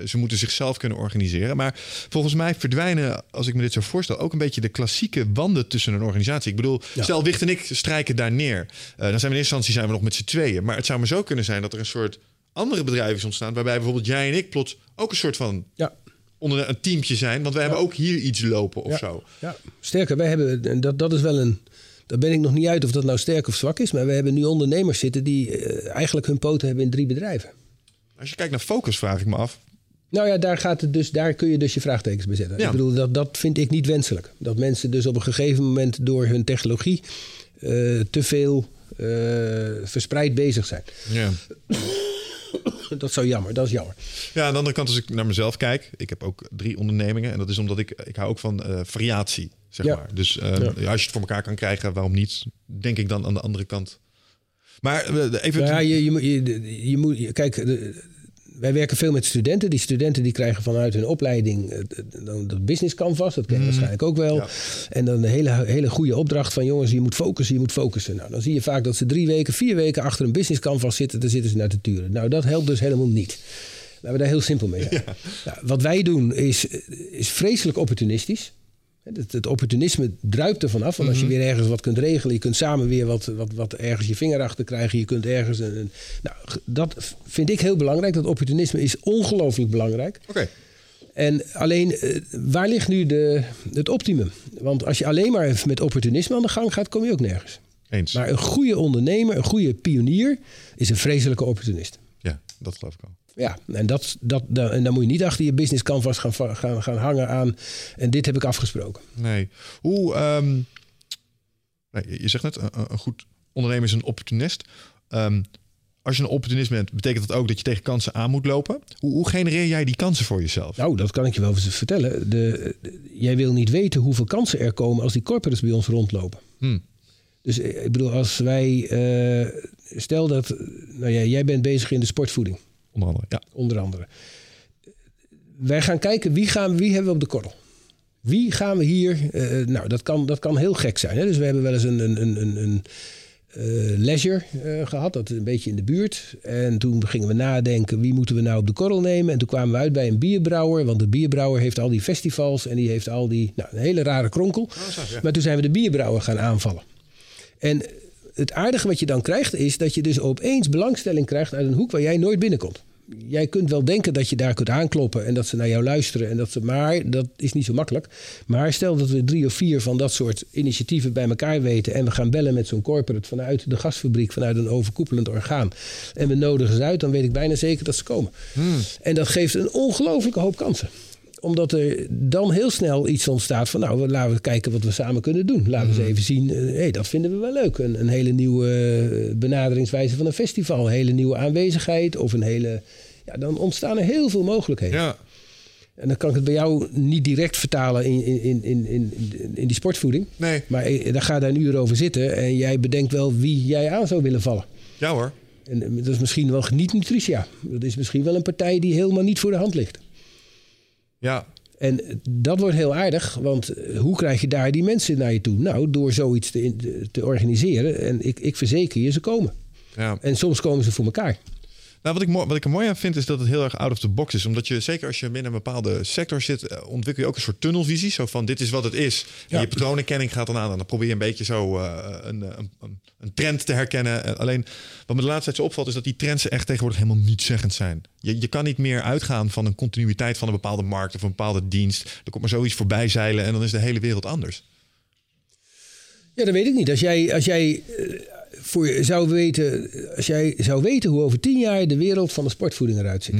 Ze moeten zichzelf kunnen organiseren. Maar volgens mij verdwijnen, als ik me dit zo voorstel, ook een beetje de klassieke wanden tussen een organisatie. Ik bedoel, Ja. stel Wicht en ik strijken daar neer. Eh, dan zijn we in eerste instantie zijn we nog met z'n tweeën. Maar het zou maar zo kunnen zijn dat er een soort andere bedrijven is ontstaan. Waarbij bijvoorbeeld jij en ik plots ook een soort van Ja, onder een teamtje zijn. Want wij hebben ook hier iets lopen of Ja. zo. ja. Sterker, wij hebben, en dat, dat is wel een. Daar ben ik nog niet uit of dat nou sterk of zwak is. Maar we hebben nu ondernemers zitten die eh, eigenlijk hun poten hebben in drie bedrijven. Als je kijkt naar focus, vraag ik me af. Nou ja, daar, gaat het dus, daar kun je dus je vraagtekens bij zetten. Ja. Ik bedoel, dat, dat vind ik niet wenselijk. Dat mensen dus op een gegeven moment door hun technologie eh, te veel eh, verspreid bezig zijn. Ja. Dat zou jammer, dat is jammer. ja, aan de andere kant, als ik naar mezelf kijk, ik heb ook drie ondernemingen. En dat is omdat ik, ik hou ook van eh, variatie, zeg Ja. maar. Dus Ja. als je het voor elkaar kan krijgen, waarom niet? Denk ik dan aan de andere kant. Maar even... Nou ja, je, je, moet- je, je moet, kijk, wij werken veel met studenten. Die studenten die krijgen vanuit hun opleiding eh, dat business canvas. Dat ken je waarschijnlijk ook wel. Ja. En dan een hele, hele goede opdracht van jongens, je moet focussen, je moet focussen. Nou, dan zie je vaak dat ze drie weken, vier weken achter een business canvas zitten. Dan zitten ze naar te turen. Nou, dat helpt dus helemaal niet. Laten we daar heel simpel mee zijn. Nou, wat wij doen is, is vreselijk opportunistisch. Het, het opportunisme druipt er vanaf. Want als je weer ergens wat kunt regelen, je kunt samen weer wat, wat, wat ergens je vinger achter krijgen. Je kunt ergens. Een, een- nou, dat vind ik heel belangrijk. Dat opportunisme is ongelooflijk belangrijk. Oké. En alleen, eh, waar ligt nu de, het optimum? Want als je alleen maar met opportunisme aan de gang gaat, kom je ook nergens. Eens. Maar een goede ondernemer, een goede pionier, is een vreselijke opportunist. Ja, dat geloof ik al. Ja, en, dat, dat, da- en dan moet je niet achter je business canvas gaan, gaan, gaan hangen aan. En dit heb ik afgesproken. Nee. Hoe, ehm, nee, je zegt net, een, een goed ondernemer is een opportunist. Ehm, als je een opportunist bent, betekent dat ook dat je tegen kansen aan moet lopen. Hoe, hoe genereer jij die kansen voor jezelf? Nou, dat kan ik je wel vertellen. De, de- jij wil niet weten hoeveel kansen er komen als die corporates bij ons rondlopen. Hmm. Dus eh, ik bedoel, als wij. eh, stel dat. Nou ja, jij bent bezig in de sportvoeding, Onder andere, ja. onder andere. Wij gaan kijken wie, gaan, wie hebben we op de korrel. Wie gaan we hier. eh, nou, dat kan, dat kan heel gek zijn. Hè? Dus we hebben wel eens een, een, een, een, een eh, leisure eh, gehad, dat is een beetje in de buurt. En toen gingen we nadenken, wie moeten we nou op de korrel nemen? En toen kwamen we uit bij een bierbrouwer, want de bierbrouwer heeft al die festivals en die heeft al die, nou, een hele rare kronkel. Maar toen zijn we de bierbrouwer gaan aanvallen. En het aardige wat je dan krijgt is dat je dus opeens belangstelling krijgt uit een hoek waar jij nooit binnenkomt. Jij kunt wel denken dat je daar kunt aankloppen en dat ze naar jou luisteren. En dat ze, maar dat is niet zo makkelijk. Maar stel dat we drie of vier van dat soort initiatieven bij elkaar weten. En we gaan bellen met zo'n corporate vanuit de gasfabriek, vanuit een overkoepelend orgaan. En we nodigen ze uit, dan weet ik bijna zeker dat ze komen. En dat geeft een ongelooflijke hoop kansen omdat er dan heel snel iets ontstaat van... nou, laten we kijken wat we samen kunnen doen. Laten we eens even zien, hé, hey, dat vinden we wel leuk. Een, een hele nieuwe eh, benaderingswijze van een festival. Een hele nieuwe aanwezigheid of een hele... Ja, dan ontstaan er heel veel mogelijkheden. Ja, En dan kan ik het bij jou niet direct vertalen in, in, in, in, in, in die sportvoeding. nee. Maar eh, daar ga je daar een uur over zitten... en jij bedenkt wel wie jij aan zou willen vallen. Ja hoor. En eh, dat is misschien wel niet Nutritia. Dat is misschien wel een partij die helemaal niet voor de hand ligt. Ja, En dat wordt heel aardig, want eh, hoe krijg je daar die mensen naar je toe? Nou, door zoiets te, te organiseren. En ik, ik verzeker je, ze komen. ja. En soms komen ze voor elkaar. Nou, wat ik, mooi, wat ik er mooi aan vind is dat het heel erg out of the box is. Omdat je, zeker als je binnen een bepaalde sector zit, eh, ontwikkel je ook een soort tunnelvisie. Zo van, dit is wat het is. En je patroonenkenning gaat dan aan. En dan probeer je een beetje zo eh, een, een, een, een trend te herkennen. Eh, Alleen, wat me de laatste tijd zo opvalt, is dat die trends echt tegenwoordig helemaal niet zeggend zijn. Je, je kan niet meer uitgaan van een continuïteit van een bepaalde markt of een bepaalde dienst. Er komt maar zoiets voorbij zeilen en dan is de hele wereld anders. Ja, dat weet ik niet. Als jij, als jij, eh, voor je zou weten, als jij zou weten hoe over tien jaar de wereld van de sportvoeding eruit ziet.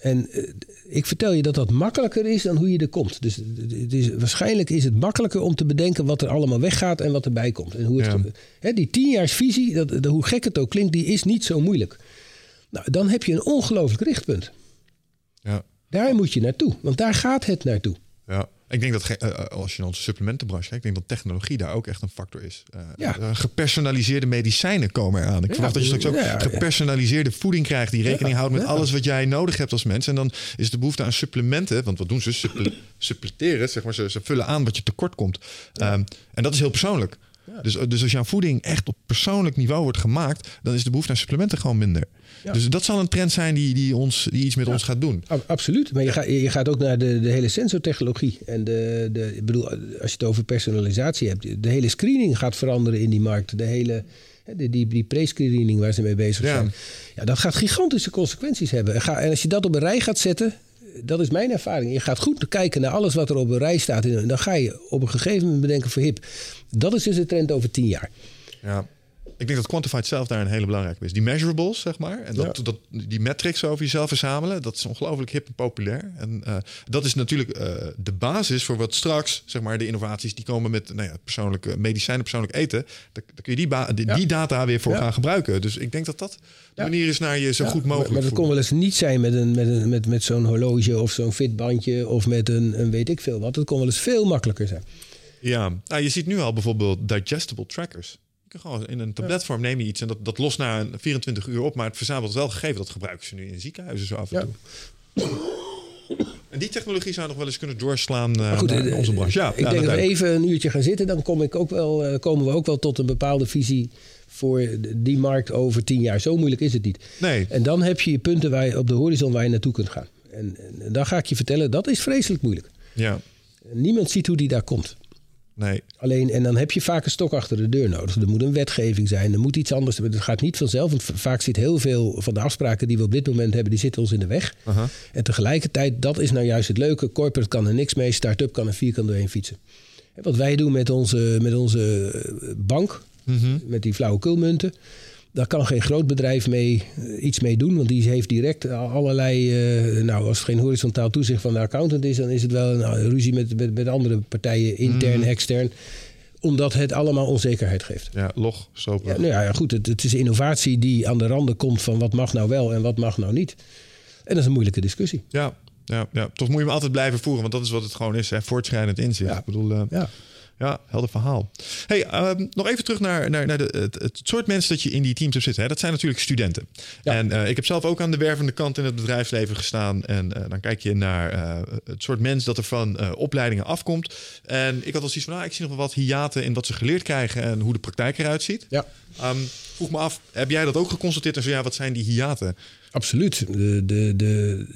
En eh, ik vertel je dat dat makkelijker is dan hoe je er komt. Dus het is, waarschijnlijk is het makkelijker om te bedenken wat er allemaal weggaat en wat erbij komt. En hoe het, Ja. hè, die tienjaarsvisie, dat, dat, hoe gek het ook klinkt, die is niet zo moeilijk. Nou, dan heb je een ongelooflijk richtpunt. Ja. Daar moet je naartoe, want daar gaat het naartoe. Ja, ik denk dat eh, eh, als je naar onze supplementenbranche kijkt, ik denk dat technologie daar ook echt een factor is. Eh, Ja. gepersonaliseerde medicijnen komen eraan. Ik verwacht dat je straks ook ja, gepersonaliseerde voeding krijgt die rekening houdt met alles wat jij nodig hebt als mens. En dan is de behoefte aan supplementen, want wat doen ze? Supple- suppleteren, zeg maar, ze, ze vullen aan wat je tekort komt. Ehm, en dat is heel persoonlijk. Dus, dus als jouw voeding echt op persoonlijk niveau wordt gemaakt, dan is de behoefte aan supplementen gewoon minder. Ja. Dus dat zal een trend zijn die, die, ons, die iets met ons gaat doen. Ab- Absoluut, maar je, gaat, je gaat ook naar de, de hele sensortechnologie. En de, de, ik bedoel, als je het over personalisatie hebt, de hele screening gaat veranderen in die markt. De hele, die, die, die pre-screening waar ze mee bezig Ja. zijn. Ja, dat gaat gigantische consequenties hebben. En, ga, en als je dat op een rij gaat zetten, dat is mijn ervaring. Je gaat goed kijken naar alles wat er op een rij staat. En dan ga je op een gegeven moment bedenken van hip. Dat is dus de trend over tien jaar. Ja. Ik denk dat Quantified zelf daar een hele belangrijke is. Die measurables, zeg maar. En dat, Ja. dat, die metrics over jezelf verzamelen, dat is ongelooflijk hip en populair. En eh, dat is natuurlijk eh, de basis voor wat straks, zeg maar, de innovaties die komen met nou ja, persoonlijke medicijnen, persoonlijk eten. Daar, kun je die, ba- die, Ja. die data weer voor Ja. gaan gebruiken. Dus ik denk dat dat de manier is naar je zo goed maar- mogelijk Maar dat kon wel eens niet zijn met, een, met, een, met, met zo'n horloge of zo'n fitbandje of met een, een weet ik veel wat. Dat kon wel eens veel makkelijker zijn. Ja, nou, je ziet nu al bijvoorbeeld digestible trackers. Gewoon in een tabletvorm neem je iets en dat, dat lost na een 24 uur op, maar het verzamelt wel gegeven. Dat gebruiken ze nu in ziekenhuizen zo af en toe. En die technologie zou nog wel eens kunnen doorslaan eh, goed, naar eh, onze branche. Ja, ik ja, denk dat we even een uurtje gaan zitten. Dan kom ik ook wel, eh, komen we ook wel tot een bepaalde visie voor die markt over tien jaar. Zo moeilijk is het niet. Nee, En dan heb je je punten waar je, op de horizon waar je naartoe kunt gaan. En, en dan ga ik je vertellen, dat is vreselijk moeilijk. ja, Niemand ziet hoe die daar komt. Nee. Alleen, en dan heb je vaak een stok achter de deur nodig. Er moet een wetgeving zijn, er moet iets anders. Het gaat niet vanzelf, want vaak zit heel veel van de afspraken die we op dit moment hebben, die zitten ons in de weg. En tegelijkertijd, dat is nou juist het leuke. Corporate kan er niks mee, start-up kan er vierkant doorheen fietsen. En wat wij doen met onze, met onze eh, bank, Mhm. met die flauwekulmunten. Daar kan geen groot bedrijf mee, eh, iets mee doen. Want die heeft direct allerlei... eh, nou, als het geen horizontaal toezicht van de accountant is... dan is het wel een eh, ruzie met, met, met andere partijen, intern, extern. Omdat het allemaal onzekerheid geeft. Ja, log. Ja, nou ja, goed, het, het is innovatie die aan de randen komt van wat mag nou wel en wat mag nou niet. En dat is een moeilijke discussie. Ja, ja, ja. Toch moet je hem altijd blijven voeren, want dat is wat het gewoon is. Hè? Voortschrijdend inzicht. Ja. Ik bedoel, eh, Ja. Ja, helder verhaal. Hey, ehm, nog even terug naar, naar, naar de, het, het soort mensen dat je in die teams hebt zitten. Hè? Dat zijn natuurlijk studenten. Ja. En eh, ik heb zelf ook aan de wervende kant in het bedrijfsleven gestaan. En eh, dan kijk je naar eh, het soort mens dat er van opleidingen afkomt. En ik had al zoiets van, nou, ik zie nog wel wat hiaten in wat ze geleerd krijgen en hoe de praktijk eruit ziet. Ja, Ehm, vroeg me af, heb jij dat ook geconstateerd? En zo ja, wat zijn die hiaten? absoluut. De, de, de,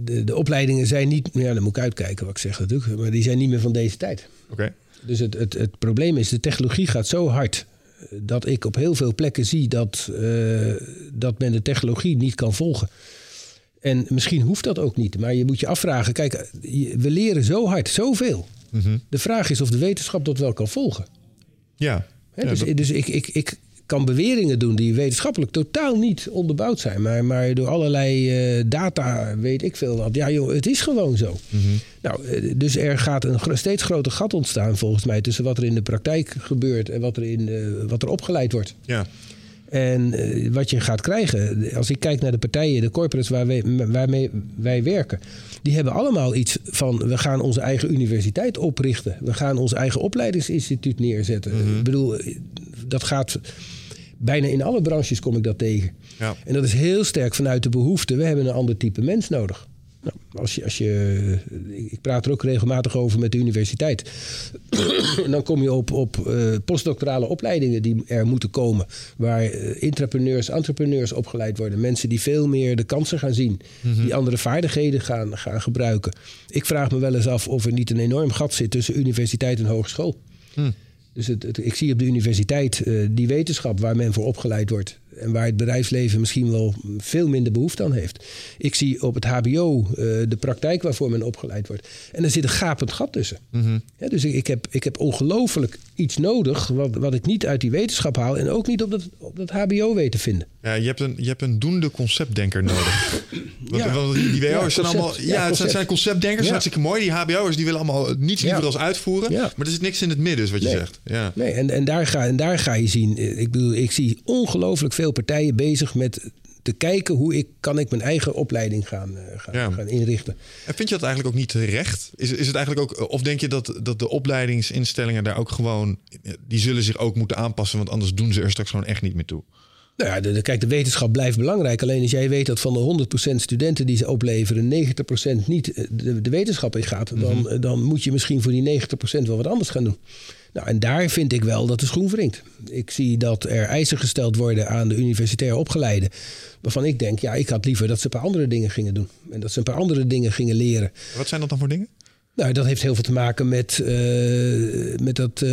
de, de opleidingen zijn niet... Ja, dan moet ik uitkijken wat ik zeg natuurlijk. Maar die zijn niet meer van deze tijd. Oké. Dus het, het, het probleem is, de technologie gaat zo hard... eh, dat ik op heel veel plekken zie dat, eh, dat men de technologie niet kan volgen. En misschien hoeft dat ook niet. Maar je moet je afvragen... Kijk, je- we leren zo hard, zoveel. Mhm. De vraag is of de wetenschap dat wel kan volgen. Ja. Ja, dus dat- dus ik, ik, ik kan beweringen doen die wetenschappelijk totaal niet onderbouwd zijn. Maar, maar door allerlei eh, data weet ik veel wat. Ja joh, het is gewoon zo. Mhm. Nou, eh, dus er gaat een steeds groter gat ontstaan volgens mij... tussen wat er in de praktijk gebeurt en wat er, in, eh, wat er opgeleid wordt. ja. En wat je gaat krijgen, als ik kijk naar de partijen, de corporates waar wij, waarmee wij werken, die hebben allemaal iets van: we gaan onze eigen universiteit oprichten, we gaan ons eigen opleidingsinstituut neerzetten. Ik bedoel, dat gaat bijna in alle branches kom ik dat tegen. Ja. En dat is heel sterk vanuit de behoefte: we hebben een ander type mens nodig. Nou, als je, als je, ik praat er ook regelmatig over met de universiteit. En dan kom je op, op eh, postdoctorale opleidingen die er moeten komen. Waar eh, intrapreneurs, entrepreneurs opgeleid worden. Mensen die veel meer de kansen gaan zien. Die andere vaardigheden gaan, gaan gebruiken. Ik vraag me wel eens af of er niet een enorm gat zit tussen universiteit en hogeschool. Dus het, ik zie op de universiteit eh, die wetenschap waar men voor opgeleid wordt. En waar het bedrijfsleven misschien wel veel minder behoefte aan heeft. Ik zie op het HBO eh, de praktijk waarvoor men opgeleid wordt. En er zit een gapend gat tussen. Ja, dus ik, ik, heb, ik heb ongelooflijk iets nodig wat, wat ik niet uit die wetenschap haal. En ook niet op dat, op dat HBO weet te vinden. Ja, je hebt een, je hebt een doende conceptdenker nodig. Want, Ja. want die, Ja, zijn allemaal... Ja, het zijn, concept. zijn conceptdenkers, Ja. hartstikke mooi. Die HBO'ers die willen allemaal niets liever als uitvoeren. Ja. Maar er zit niks in het midden, is wat je Nee. zegt. Ja. Nee, en, en, daar ga, en daar ga je zien. Ik bedoel, ik zie ongelooflijk veel partijen bezig met te kijken hoe ik kan ik mijn eigen opleiding gaan, eh, gaan, Ja. gaan inrichten. En vind je dat eigenlijk ook niet terecht? Is, is het eigenlijk ook... Of denk je dat, dat de opleidingsinstellingen daar ook gewoon... Die zullen zich ook moeten aanpassen, want anders doen ze er straks gewoon echt niet meer toe. Nou ja, de, de- kijk, de wetenschap blijft belangrijk. Alleen als jij weet dat van de 100% studenten die ze opleveren, 90% niet eh, de, de wetenschap in gaat, dan, eh, dan moet je misschien voor die 90% wel wat anders gaan doen. Nou, en daar vind ik wel dat de schoen wringt. Ik zie dat er eisen gesteld worden aan de universitair opgeleiden. Waarvan ik denk, ja, ik had liever dat ze een paar andere dingen gingen doen. En dat ze een paar andere dingen gingen leren. Wat zijn dat dan voor dingen? Nou, dat heeft heel veel te maken met, eh, met dat eh,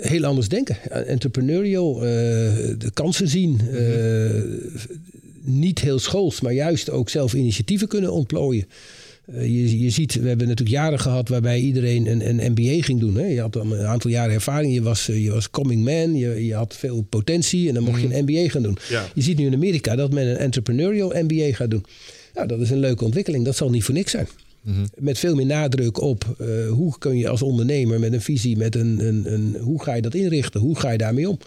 heel anders denken. Entrepreneurial, eh, de kansen zien. eh, niet heel schools, maar juist ook zelf initiatieven kunnen ontplooien. Eh, je, je ziet, we hebben natuurlijk jaren gehad waarbij iedereen een, een MBA ging doen. Hè? Je had dan een aantal jaren ervaring, je was, eh, je was coming man, je, je had veel potentie en dan mocht je een MBA gaan doen. Ja. Je ziet nu in Amerika dat men een entrepreneurial MBA gaat doen. Nou, dat is een leuke ontwikkeling, dat zal niet voor niks zijn. Met veel meer nadruk op eh, hoe kun je als ondernemer met een visie, met een, een, een, hoe ga je dat inrichten, hoe ga je daarmee om.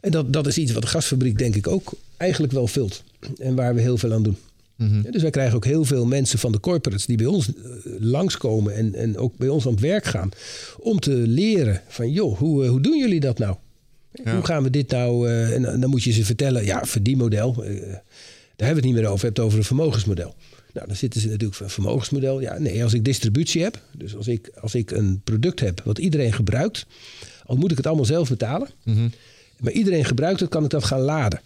En dat, dat is iets wat de gasfabriek denk ik ook eigenlijk wel vult. En waar we heel veel aan doen. Ja, dus wij krijgen ook heel veel mensen van de corporates die bij ons eh, langskomen en, en ook bij ons aan het werk gaan. Om te leren van, joh, hoe, eh, hoe doen jullie dat nou? Ja. Hoe gaan we dit nou? eh, en dan- moet je ze vertellen, ja, verdienmodel. daar hebben we het niet meer over. Je hebt het over een vermogensmodel. Nou, dan zitten ze natuurlijk van vermogensmodel. Ja, nee, als ik distributie heb, dus als ik, als ik een product heb wat iedereen gebruikt, al moet ik het allemaal zelf betalen, maar iedereen gebruikt het, kan ik dat gaan laden.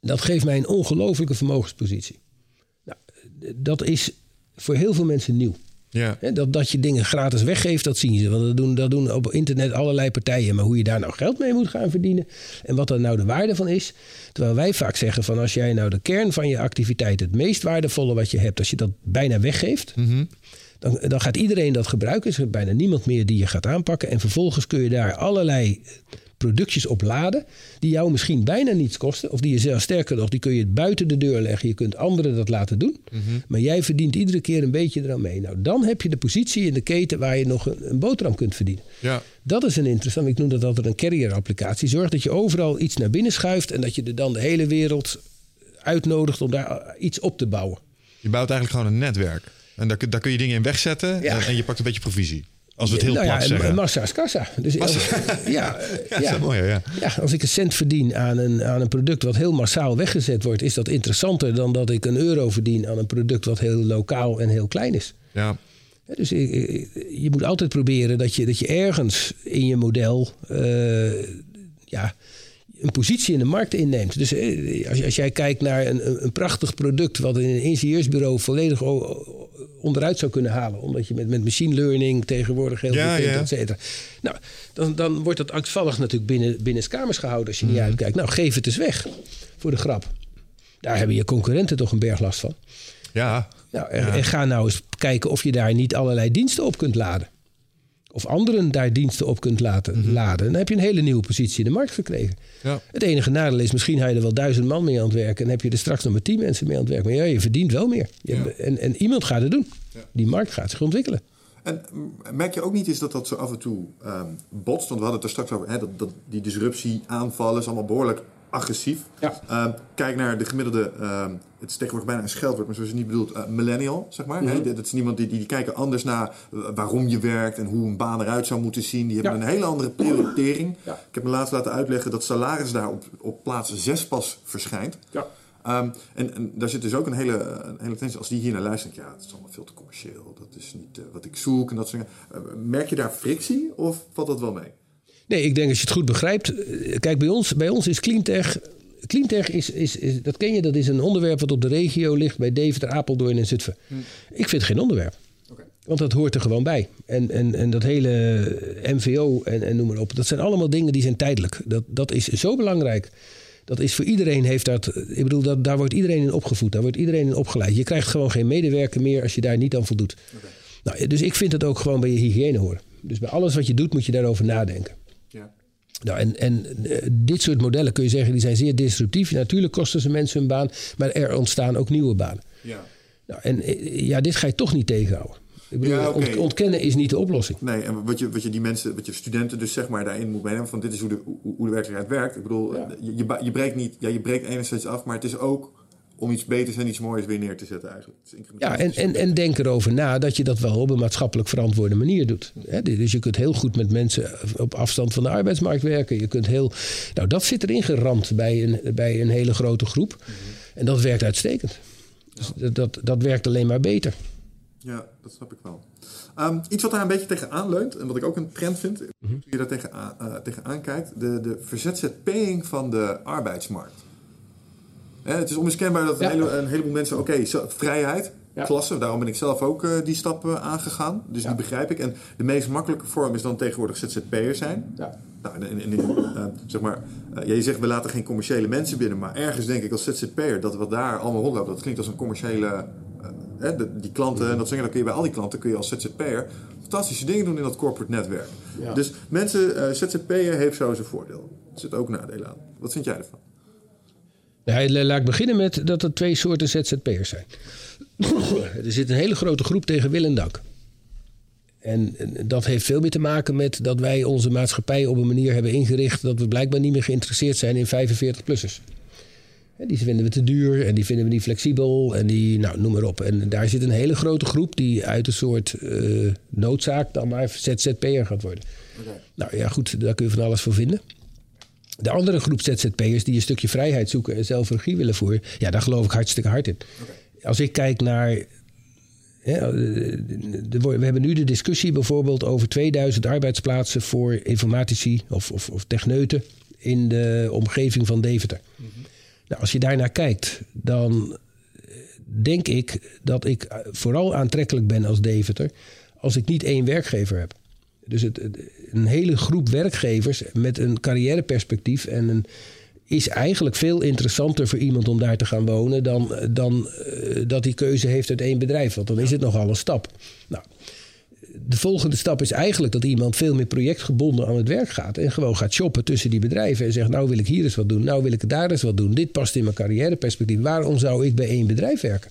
Dat geeft mij een ongelofelijke vermogenspositie. Nou, dat is voor heel veel mensen nieuw. Ja. Dat, dat je dingen gratis weggeeft, dat zien ze. Want dat doen, dat doen op internet allerlei partijen. Maar hoe je daar nou geld mee moet gaan verdienen... en wat er nou de waarde van is... terwijl wij vaak zeggen van als jij nou de kern van je activiteit... het meest waardevolle wat je hebt, als je dat bijna weggeeft... Dan, dan gaat iedereen dat gebruiken. Er is bijna niemand meer die je gaat aanpakken. En vervolgens kun je daar allerlei productjes op laden. die jou misschien bijna niets kosten. Of die je zelf sterker nog, die kun je buiten de deur leggen. Je kunt anderen dat laten doen. Maar jij verdient iedere keer een beetje eraan mee. Nou, dan heb je de positie in de keten waar je nog een, een boterham kunt verdienen. Ja. Dat is een interessant. Ik noem dat altijd een carrier-applicatie. Zorg dat je overal iets naar binnen schuift. en dat je er dan de hele wereld uitnodigt om daar iets op te bouwen. Je bouwt eigenlijk gewoon een netwerk. En daar, kun- daar kun je dingen in wegzetten Ja. en, je pakt een beetje provisie. Als we het heel nou plat ja, zeggen. massa is kassa. Dus als, ja, Ja, is mooi, ja. Ja, als ik een cent verdien aan een, aan een product wat heel massaal weggezet wordt, is dat interessanter dan dat ik een euro verdien aan een product wat heel lokaal en heel klein is. ja. Ja, Dus je moet altijd proberen dat je, dat je ergens in je model eh, ja, een positie in de markt inneemt. Dus eh, als, als jij kijkt naar een, een- prachtig product wat in een ingenieursbureau volledig onderuit zou kunnen halen. Omdat je met, met machine learning tegenwoordig heel Ja, veel kunt, ja. et cetera. Nou, dan, dan wordt dat angstvallig natuurlijk binnen, binnen kamers gehouden als je niet uitkijkt. Nou, geef het eens weg voor de grap. Daar hebben je concurrenten toch een berg last van. ja. Nou, en, en ga nou eens kijken of je daar niet allerlei diensten op kunt laden. Of anderen daar diensten op kunt laten laden. Dan heb je een hele nieuwe positie in de markt gekregen. Ja. Het enige nadeel is, misschien ga je er wel duizend man mee aan het werken. En heb je er straks nog maar tien mensen mee aan het werken. Maar ja, je verdient wel meer. Je Ja. hebt- en, en iemand gaat het doen. Die markt gaat zich ontwikkelen. En merk je ook niet eens dat dat zo af en toe ehm, botst? Want we hadden het er straks over, hè, dat, dat die disruptie, aanvallen is allemaal behoorlijk agressief. Ja. Ehm, kijk naar de gemiddelde, ehm, het is tegenwoordig bijna een scheldwoord, maar zoals je niet bedoelt, eh, millennial, zeg maar. Mhm. hè? Dat is iemand die, die, die kijken anders naar eh, waarom je werkt en hoe een baan eruit zou moeten zien. Die hebben Ja. een hele andere prioritering. Ja. Ik heb me laatst laten uitleggen dat salaris daar op, op plaats 6 pas verschijnt. Ja. Ehm, en, en daar zit dus ook een hele, een hele tensie. Als die hier naar ik, ja, het is allemaal veel te commercieel. Dat is niet eh, wat ik zoek en dat soort dingen. Merk je daar frictie of valt dat wel mee? Nee, ik denk als je het goed begrijpt. eh, Kijk, bij ons, bij ons is cleantech. Cleantech is, is, is, dat ken je, dat is een onderwerp wat op de regio ligt bij Deventer, Apeldoorn en Zutphen. Ik vind het geen onderwerp. Want dat hoort er gewoon bij. En, en, en dat hele MVO en, en noem maar op. Dat zijn allemaal dingen die zijn tijdelijk. Dat, dat is zo belangrijk. Dat is voor iedereen heeft dat. Ik bedoel, dat, daar wordt iedereen in opgevoed. Daar wordt iedereen in opgeleid. Je krijgt gewoon geen medewerker meer als je daar niet aan voldoet. Nou, dus ik vind het ook gewoon bij je hygiëne horen. Dus bij alles wat je doet moet je daarover nadenken. Nou, en, en eh, dit soort modellen kun je zeggen, die zijn zeer disruptief. Natuurlijk kosten ze mensen hun baan, maar er ontstaan ook nieuwe banen. ja. Nou, en eh, ja, dit ga je toch niet tegenhouden. Ik bedoel, Ja, ontkennen is niet de oplossing. Nee, en wat je, wat je die mensen, wat je studenten dus zeg maar daarin moet meenemen, van dit is hoe de, hoe, de werkelijkheid werkt. Ik bedoel, je, je, je breekt niet, ja, je breekt enerzijds af, maar het is ook om iets beters en iets moois weer neer te zetten eigenlijk. Ja, en, en, en denk erover na dat je dat wel op een maatschappelijk verantwoorde manier doet. Dus je kunt heel goed met mensen op afstand van de arbeidsmarkt werken. Je kunt heel. Nou, dat zit erin geramd bij een, bij een hele grote groep. En dat werkt uitstekend. Dus dat, dat, dat werkt alleen maar beter. Ja, dat snap ik wel. Ehm, iets wat daar een beetje tegenaan leunt en wat ik ook een trend vind, hoe je daar tegenaan, eh, tegenaan kijkt, de, de verzetzetpaying van de arbeidsmarkt. Hè, het is onmiskenbaar dat een, hele, een heleboel mensen, oké, vrijheid, klasse, daarom ben ik zelf ook eh, die stap eh, aangegaan. Dus die begrijp ik. En de meest makkelijke vorm is dan tegenwoordig ZZP'er zijn. Ja. Nou, en, en, en, eh, zeg maar, ja, je zegt we laten geen commerciële mensen binnen, maar ergens denk ik als ZZP'er dat wat daar allemaal rondloopt, dat klinkt als een commerciële, de- die klanten en dat zeggen, dan kun je bij al die klanten kun je als ZZP'er fantastische dingen doen in dat corporate netwerk. Ja. Dus mensen, eh ZZP'er heeft zo zijn voordeel. Er zitten ook nadelen aan. Wat vind jij ervan? Nou, laat ik beginnen met dat er twee soorten ZZP'ers zijn. er zit een hele grote groep tegen wil en dank. En dat heeft veel meer te maken met dat wij onze maatschappij op een manier hebben ingericht dat we blijkbaar niet meer geïnteresseerd zijn in 45-plussers. Hè, Die vinden we te duur en die vinden we niet flexibel en die, nou, noem maar op. En daar zit een hele grote groep die uit een soort eh, noodzaak dan maar ZZP'er gaat worden. Nou ja, goed, daar kun je van alles voor vinden. De andere groep ZZP'ers die een stukje vrijheid zoeken en zelf regie willen voeren, ja, daar geloof ik hartstikke hard in. Als ik kijk naar. eh, we hebben nu de discussie bijvoorbeeld over 2000 arbeidsplaatsen voor informatici of, of, of techneuten in de omgeving van Deventer. Nou, als je daarnaar kijkt, dan eh, denk ik dat ik eh, vooral aantrekkelijk ben als Deventer als ik niet één werkgever heb. Dus het, een hele groep werkgevers met een carrièreperspectief en een, is eigenlijk veel interessanter voor iemand om daar te gaan wonen dan, dan eh, dat hij keuze heeft uit één bedrijf. Want dan is het nogal een stap. Nou, de volgende stap is eigenlijk dat iemand veel meer projectgebonden aan het werk gaat. En gewoon gaat shoppen tussen die bedrijven. En zegt, nou wil ik hier eens wat doen. Nou wil ik daar eens wat doen. Dit past in mijn carrièreperspectief. Waarom zou ik bij één bedrijf werken?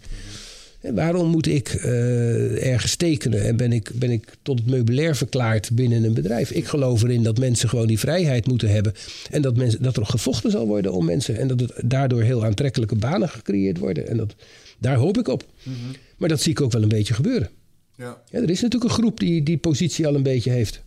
En waarom moet ik eh, ergens tekenen en ben ik, ben ik tot het meubilair verklaard binnen een bedrijf? Ik geloof erin dat mensen gewoon die vrijheid moeten hebben. En dat, mensen, dat er gevochten zal worden om mensen. En dat het daardoor heel aantrekkelijke banen gecreëerd worden. En dat, daar hoop ik op. Maar dat zie ik ook wel een beetje gebeuren. Ja. Ja, er is natuurlijk een groep die die positie al een beetje heeft.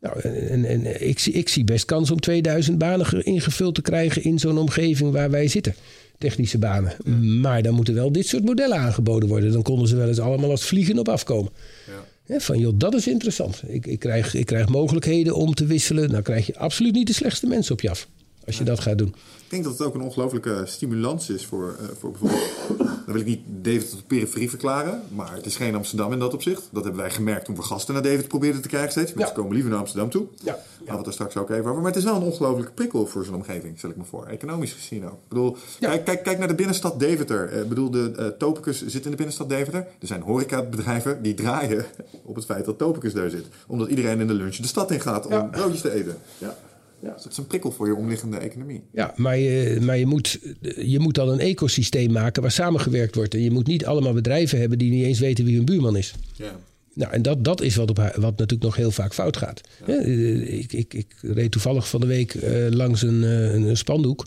Nou, en, en, ik, zie, ik zie best kans om 2000 banen ge- ingevuld te krijgen in zo'n omgeving waar wij zitten. Technische banen. Maar dan moeten wel dit soort modellen aangeboden worden. Dan konden ze wel eens allemaal als vliegen op afkomen. Ja. Hè, van joh, dat is interessant. Ik, ik, krijg, ik krijg mogelijkheden om te wisselen. Dan krijg je absoluut niet de slechtste mensen op je af. Als je dat gaat doen. Ik denk dat het ook een ongelofelijke stimulans is voor, eh, voor bijvoorbeeld... Dan wil ik niet David tot de periferie verklaren, maar het is geen Amsterdam in dat opzicht. Dat hebben wij gemerkt toen we gasten naar David probeerden te krijgen steeds. Mensen Ja. komen liever naar Amsterdam toe. Ja. Hadden we het er straks ook even over. Maar het is wel een ongelofelijke prikkel voor zo'n omgeving, stel ik me voor. Economisch gezien ook. Ik bedoel, Ja. kijk, kijk, kijk naar de binnenstad Deventer. Eh, Ik bedoel, de eh, Topicus zit in de binnenstad Deventer. Er zijn horecabedrijven die draaien op het feit dat Topicus daar zit. Omdat iedereen in de lunch de stad in gaat om Ja. broodjes te eten. Ja. Ja. Dus dat is een prikkel voor je omliggende economie. Ja, maar, je, maar je, moet, je moet dan een ecosysteem maken waar samengewerkt wordt. En je moet niet allemaal bedrijven hebben die niet eens weten wie hun buurman is. Ja. Nou, en dat, dat is wat, op, wat natuurlijk nog heel vaak fout gaat. Eh, Ik, ik, ik reed toevallig van de week eh, langs een, eh, een spandoek.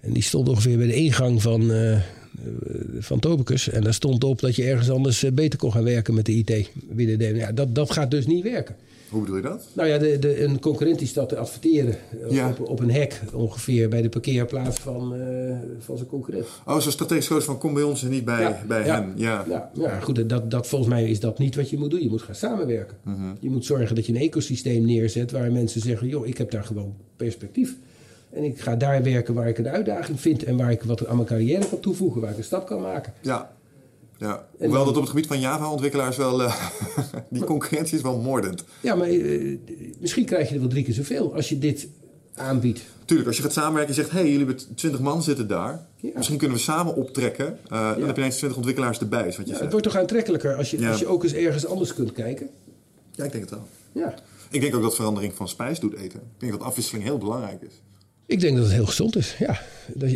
En die stond ongeveer bij de ingang van, van Topicus. En daar stond op dat je ergens anders beter kon gaan werken met de IT. Binnen de- Ja, dat, dat gaat dus niet werken. Hoe bedoel je dat? Nou ja, de, de, een concurrent die staat te adverteren eh, Ja. op, op een hek ongeveer bij de parkeerplaats van, eh, van zijn concurrent. Oh, zo strategisch koos van kom bij ons en niet bij, bij ja, hem. Ja. Ja, ja, goed, dat, dat, volgens mij is dat niet wat je moet doen. Je moet gaan samenwerken. Mhm. Je moet zorgen dat je een ecosysteem neerzet waar mensen zeggen: joh, ik heb daar gewoon perspectief. En ik ga daar werken waar ik een uitdaging vind en waar ik wat aan mijn carrière kan toevoegen, waar ik een stap kan maken. ja. Ja. Hoewel dan- dat op het gebied van Java-ontwikkelaars wel... eh, die concurrentie is wel moordend. Ja, maar eh, misschien krijg je er wel drie keer zoveel als je dit aanbiedt. Tuurlijk, als je gaat samenwerken en zegt... hé, hey, jullie hebben 20 man zitten daar. Ja. Misschien kunnen we samen optrekken. Eh, Dan heb je ineens 20 ontwikkelaars erbij, is wat je Ja, het zegt. wordt toch aantrekkelijker als je, als je ook eens ergens anders kunt kijken. Ja, ik denk het wel. Ja. Ik denk ook dat verandering van spijs doet eten. Ik denk dat afwisseling heel belangrijk is. Ik denk dat het heel gezond is, ja.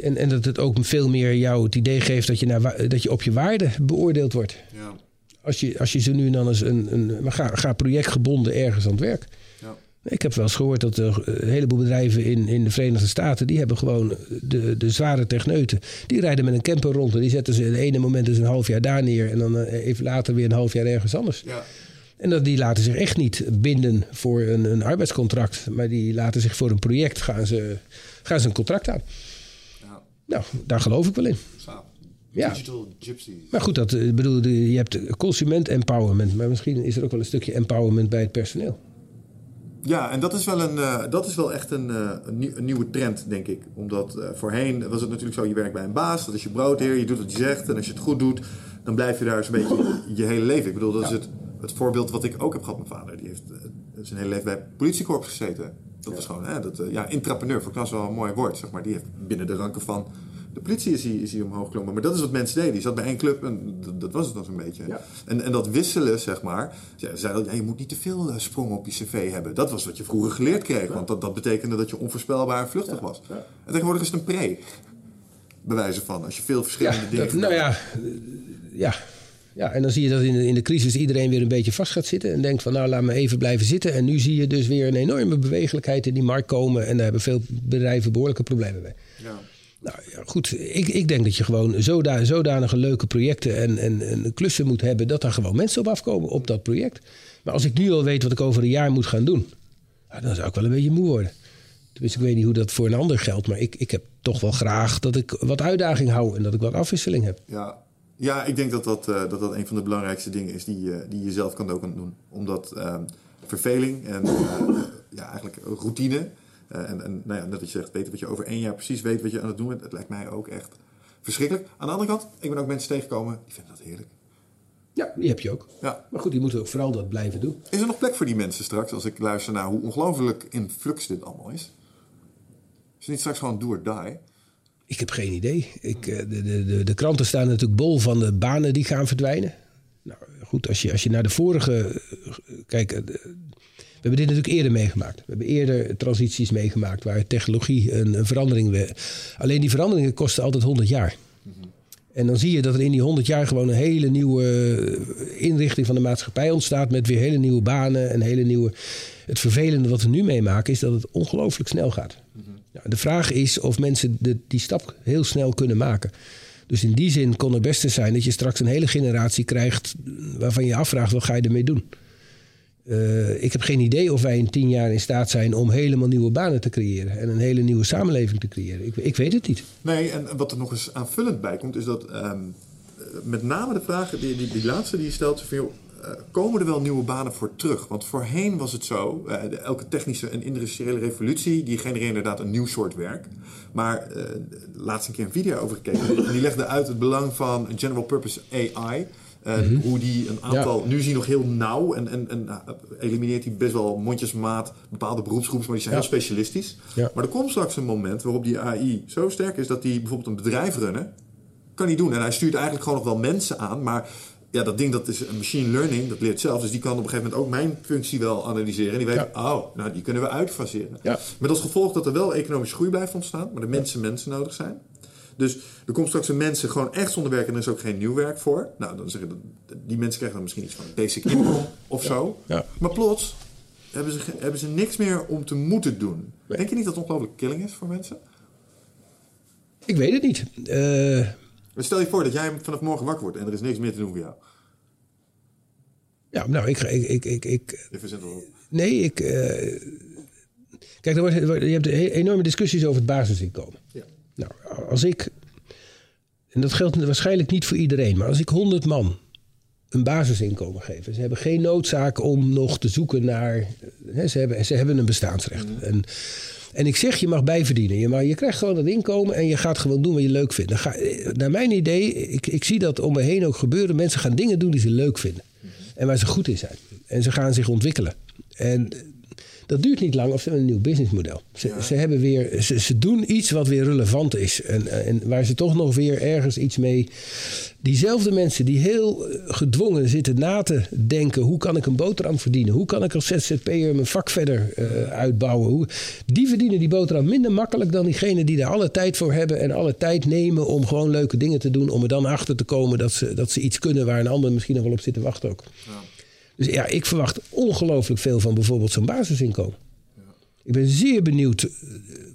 En, en dat het ook veel meer jou het idee geeft dat je, naar, dat je op je waarde beoordeeld wordt. Ja. Als je, als je zo nu en dan eens een, een maar ga, ga projectgebonden ergens aan het werk. Ja. Ik heb wel eens gehoord dat er een heleboel bedrijven in, in de Verenigde Staten... die hebben gewoon de, de zware techneuten. Die rijden met een camper rond en die zetten ze... het ene moment dus een half jaar daar neer... en dan eh, even later weer een half jaar ergens anders. Ja. En dat, die laten zich echt niet binden voor een, een arbeidscontract. Maar die laten zich voor een project gaan ze, gaan ze een contract aan. ja. Nou, daar geloof ik wel in. Ja. Digital gypsies. Maar goed, dat, eh, bedoel, je hebt consument empowerment. Maar misschien is er ook wel een stukje empowerment bij het personeel. Ja, en dat is wel, een, eh, dat is wel echt een, eh, een, nieuw- een nieuwe trend, denk ik. Omdat voorheen was het natuurlijk zo, je werkt bij een baas. Dat is je broodheer, je doet wat je zegt. En als je het goed doet, dan blijf je daar zo'n beetje je hele leven. Ik bedoel, dat is het, het voorbeeld wat ik ook heb gehad. Mijn vader, die heeft zijn hele leven bij het politiekorps gezeten. Dat was gewoon, hè, dat, eh, ja, intrapreneur, voor klas wel een mooi woord, zeg maar. Die heeft binnen de ranken van de politie is hij, is omhoog geklommen. Maar dat is wat mensen deden. Die zat bij één club en dat, dat was het dan zo'n beetje. Ja. En, en dat wisselen, zeg maar. Ze zeiden, ja, je moet niet te veel eh, sprongen op je cv hebben. Dat was wat je vroeger geleerd kreeg. Want dat, dat betekende dat je onvoorspelbaar en vluchtig was. En tegenwoordig is het een pre. Bewijzen van. Als je veel verschillende dingen... nou ja, ja. Ja, en dan zie je dat in de, in de crisis iedereen weer een beetje vast gaat zitten. En denkt van nou, laat me even blijven zitten. En nu zie je dus weer een enorme bewegelijkheid in die markt komen. En daar hebben veel bedrijven behoorlijke problemen mee. Ja. Nou ja, goed. Ik, ik denk dat je gewoon zoda- zodanige leuke projecten en, en, en klussen moet hebben. dat daar gewoon mensen op afkomen op dat project. Maar als ik nu al weet wat ik over een jaar moet gaan doen. nou, dan zou ik wel een beetje moe worden. Tenminste, ik weet niet hoe dat voor een ander geldt. Maar ik, ik heb toch wel graag dat ik wat uitdaging hou en dat ik wat afwisseling heb. Ja, ja ik denk dat dat, eh, dat dat een van de belangrijkste dingen is die, je die je zelf kan ook aan doen. Omdat ehm, verveling en eh, ja, eigenlijk routine. eh, en en nou ja, net wat je zegt, weten wat je over één jaar precies weet wat je aan het doen bent. Het lijkt mij ook echt verschrikkelijk. Aan de andere kant, ik ben ook mensen tegengekomen die vinden dat heerlijk. Ja, die heb je ook. Ja. Maar goed, die moeten ook vooral dat blijven doen. Is er nog plek voor die mensen straks als ik luister naar hoe ongelooflijk in flux dit allemaal is? Is het niet straks gewoon do or die? Ik heb geen idee. Ik, eh, de, de, de, kranten staan natuurlijk bol van de banen die gaan verdwijnen. Nou goed, als je, als je naar de vorige. eh, Kijk, eh, we hebben dit natuurlijk eerder meegemaakt. We hebben eerder transities meegemaakt waar technologie een, verandering. Alleen die veranderingen kosten altijd 100 jaar. En dan zie je dat er in die 100 jaar gewoon een hele nieuwe inrichting van de maatschappij ontstaat. Met weer hele nieuwe banen en hele nieuwe. Het vervelende wat we nu meemaken is dat het ongelooflijk snel gaat. De vraag is of mensen de, die stap heel snel kunnen maken. Dus in die zin kon het beste zijn dat je straks een hele generatie krijgt waarvan je afvraagt wat ga je ermee doen. Eh, ik heb geen idee of wij in tien jaar in staat zijn om helemaal nieuwe banen te creëren en een hele nieuwe samenleving te creëren. Ik, ik weet het niet. Nee, en wat er nog eens aanvullend bij komt, is dat ehm, eh, met name de vraag, die, die, laatste die je stelt, van, eh, komen er wel nieuwe banen voor terug? Want voorheen was het zo, eh, elke technische en industriële revolutie, die genereerde inderdaad een nieuw soort werk. Maar eh laatst een keer een video over gekeken, en die legde uit het belang van general purpose AI. eh, Hoe die een aantal, nu zie je nog heel nauw en, en, en eh, elimineert die best wel mondjesmaat bepaalde beroepsgroepen, maar die zijn Ja. heel specialistisch. Ja. Maar er komt straks een moment waarop die AI zo sterk is dat hij bijvoorbeeld een bedrijf runnen, kan hij doen. En hij stuurt eigenlijk gewoon nog wel mensen aan, maar ja, dat ding dat is een machine learning, dat leert zelf. Dus die kan op een gegeven moment ook mijn functie wel analyseren. En die weet, oh, nou die kunnen we uitfaseren. Ja. Met als gevolg dat er wel economische groei blijft ontstaan, maar de mensen mensen nodig zijn. Dus er komt straks een mensen gewoon echt zonder werk en er is ook geen nieuw werk voor. Nou, dan zeggen dat die mensen krijgen dan misschien iets van basic income of zo. Ja. Maar plots hebben ze, hebben ze niks meer om te moeten doen. Nee. Denk je niet dat het ongelooflijk killing is voor mensen? Ik weet het niet. Eh, Maar Stel je voor dat jij vanaf morgen wakker wordt en er is niks meer te doen voor jou. ja, nou, ik, ik, ik, ik. Nee, ik. eh, kijk, je hebt he- enorme discussies over het basisinkomen. Ja. Nou, als ik. En dat geldt waarschijnlijk niet voor iedereen, maar als ik 100 man een basisinkomen geef. Ze hebben geen noodzaak om nog te zoeken naar. Hè, ze, hebben, ze hebben een bestaansrecht. En, en ik zeg, je mag bijverdienen. Je, je krijgt gewoon dat inkomen en je gaat gewoon doen wat je leuk vindt. Dan ga, eh, naar mijn idee, ik, ik zie dat om me heen ook gebeuren. Mensen gaan dingen doen die ze leuk vinden. En waar ze goed in zijn. En ze gaan zich ontwikkelen. En dat duurt niet lang of ze hebben een nieuw businessmodel. Ze, ze, hebben weer, ze, ze doen iets wat weer relevant is. En, en waar ze toch nog weer ergens iets mee. Diezelfde mensen die heel eh, gedwongen zitten na te denken: hoe kan ik een boterham verdienen? Hoe kan ik als ZZP'er mijn vak verder eh, uitbouwen? Hoe, die verdienen die boterham minder makkelijk dan diegenen die er alle tijd voor hebben. En alle tijd nemen om gewoon leuke dingen te doen. Om er dan achter te komen dat ze, dat ze iets kunnen waar een ander misschien nog wel op zit te wachten ook. Dus ja, ik verwacht ongelooflijk veel van bijvoorbeeld zo'n basisinkomen. Ik ben zeer benieuwd eh,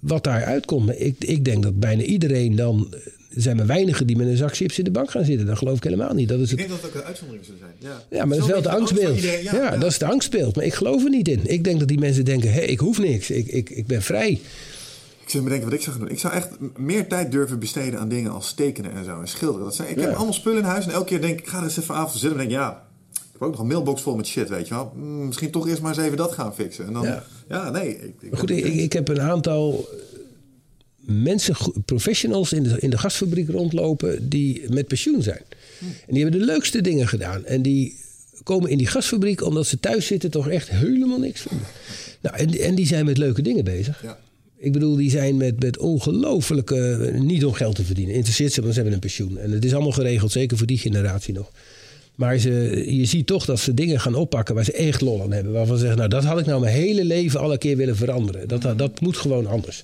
wat daar uitkomt. Maar ik, ik denk dat bijna iedereen dan... eh, Er zijn maar weinigen die met een zak chips in de bank gaan zitten. Dat geloof ik helemaal niet. Dat is Ik het, denk dat het ook een uitzondering zullen zijn. Ja, ja, maar dat is wel het angstbeeld. angst iedereen. Ja, dat is de angstbeeld. Maar ik geloof er niet in. Ik denk dat die mensen denken... Hé, ik hoef niks. Ik, ik, ik ben vrij. Ik zit me bedenken wat ik zou gaan doen. Ik zou echt meer tijd durven besteden aan dingen als tekenen en zo. En schilderen. Dat zijn, ik heb allemaal spullen in huis. En elke keer denk ik, ik ga er eens even avond zitten. En denk ik, ja, heb ook nog een mailbox vol met shit, weet je wel. Mm, misschien toch eerst maar eens even dat gaan fixen. En dan, ja, Ja. nee. Ik, ik, goed, ik, heb een aantal eh, mensen, professionals in de, in de gasfabriek rondlopen die met pensioen zijn. En die hebben de leukste dingen gedaan. En die komen in die gasfabriek omdat ze thuis zitten toch echt helemaal niks vinden. Nou, en, en die zijn met leuke dingen bezig. Ja. Ik bedoel, die zijn met, met ongelooflijke... Niet om geld te verdienen. Interesseert ze, want ze hebben een pensioen. En het is allemaal geregeld, zeker voor die generatie nog. Maar ze, je ziet toch dat ze dingen gaan oppakken waar ze echt lol aan hebben. Waarvan ze zeggen, nou dat had ik nou mijn hele leven alle keer willen veranderen. Dat, dat, dat moet gewoon anders.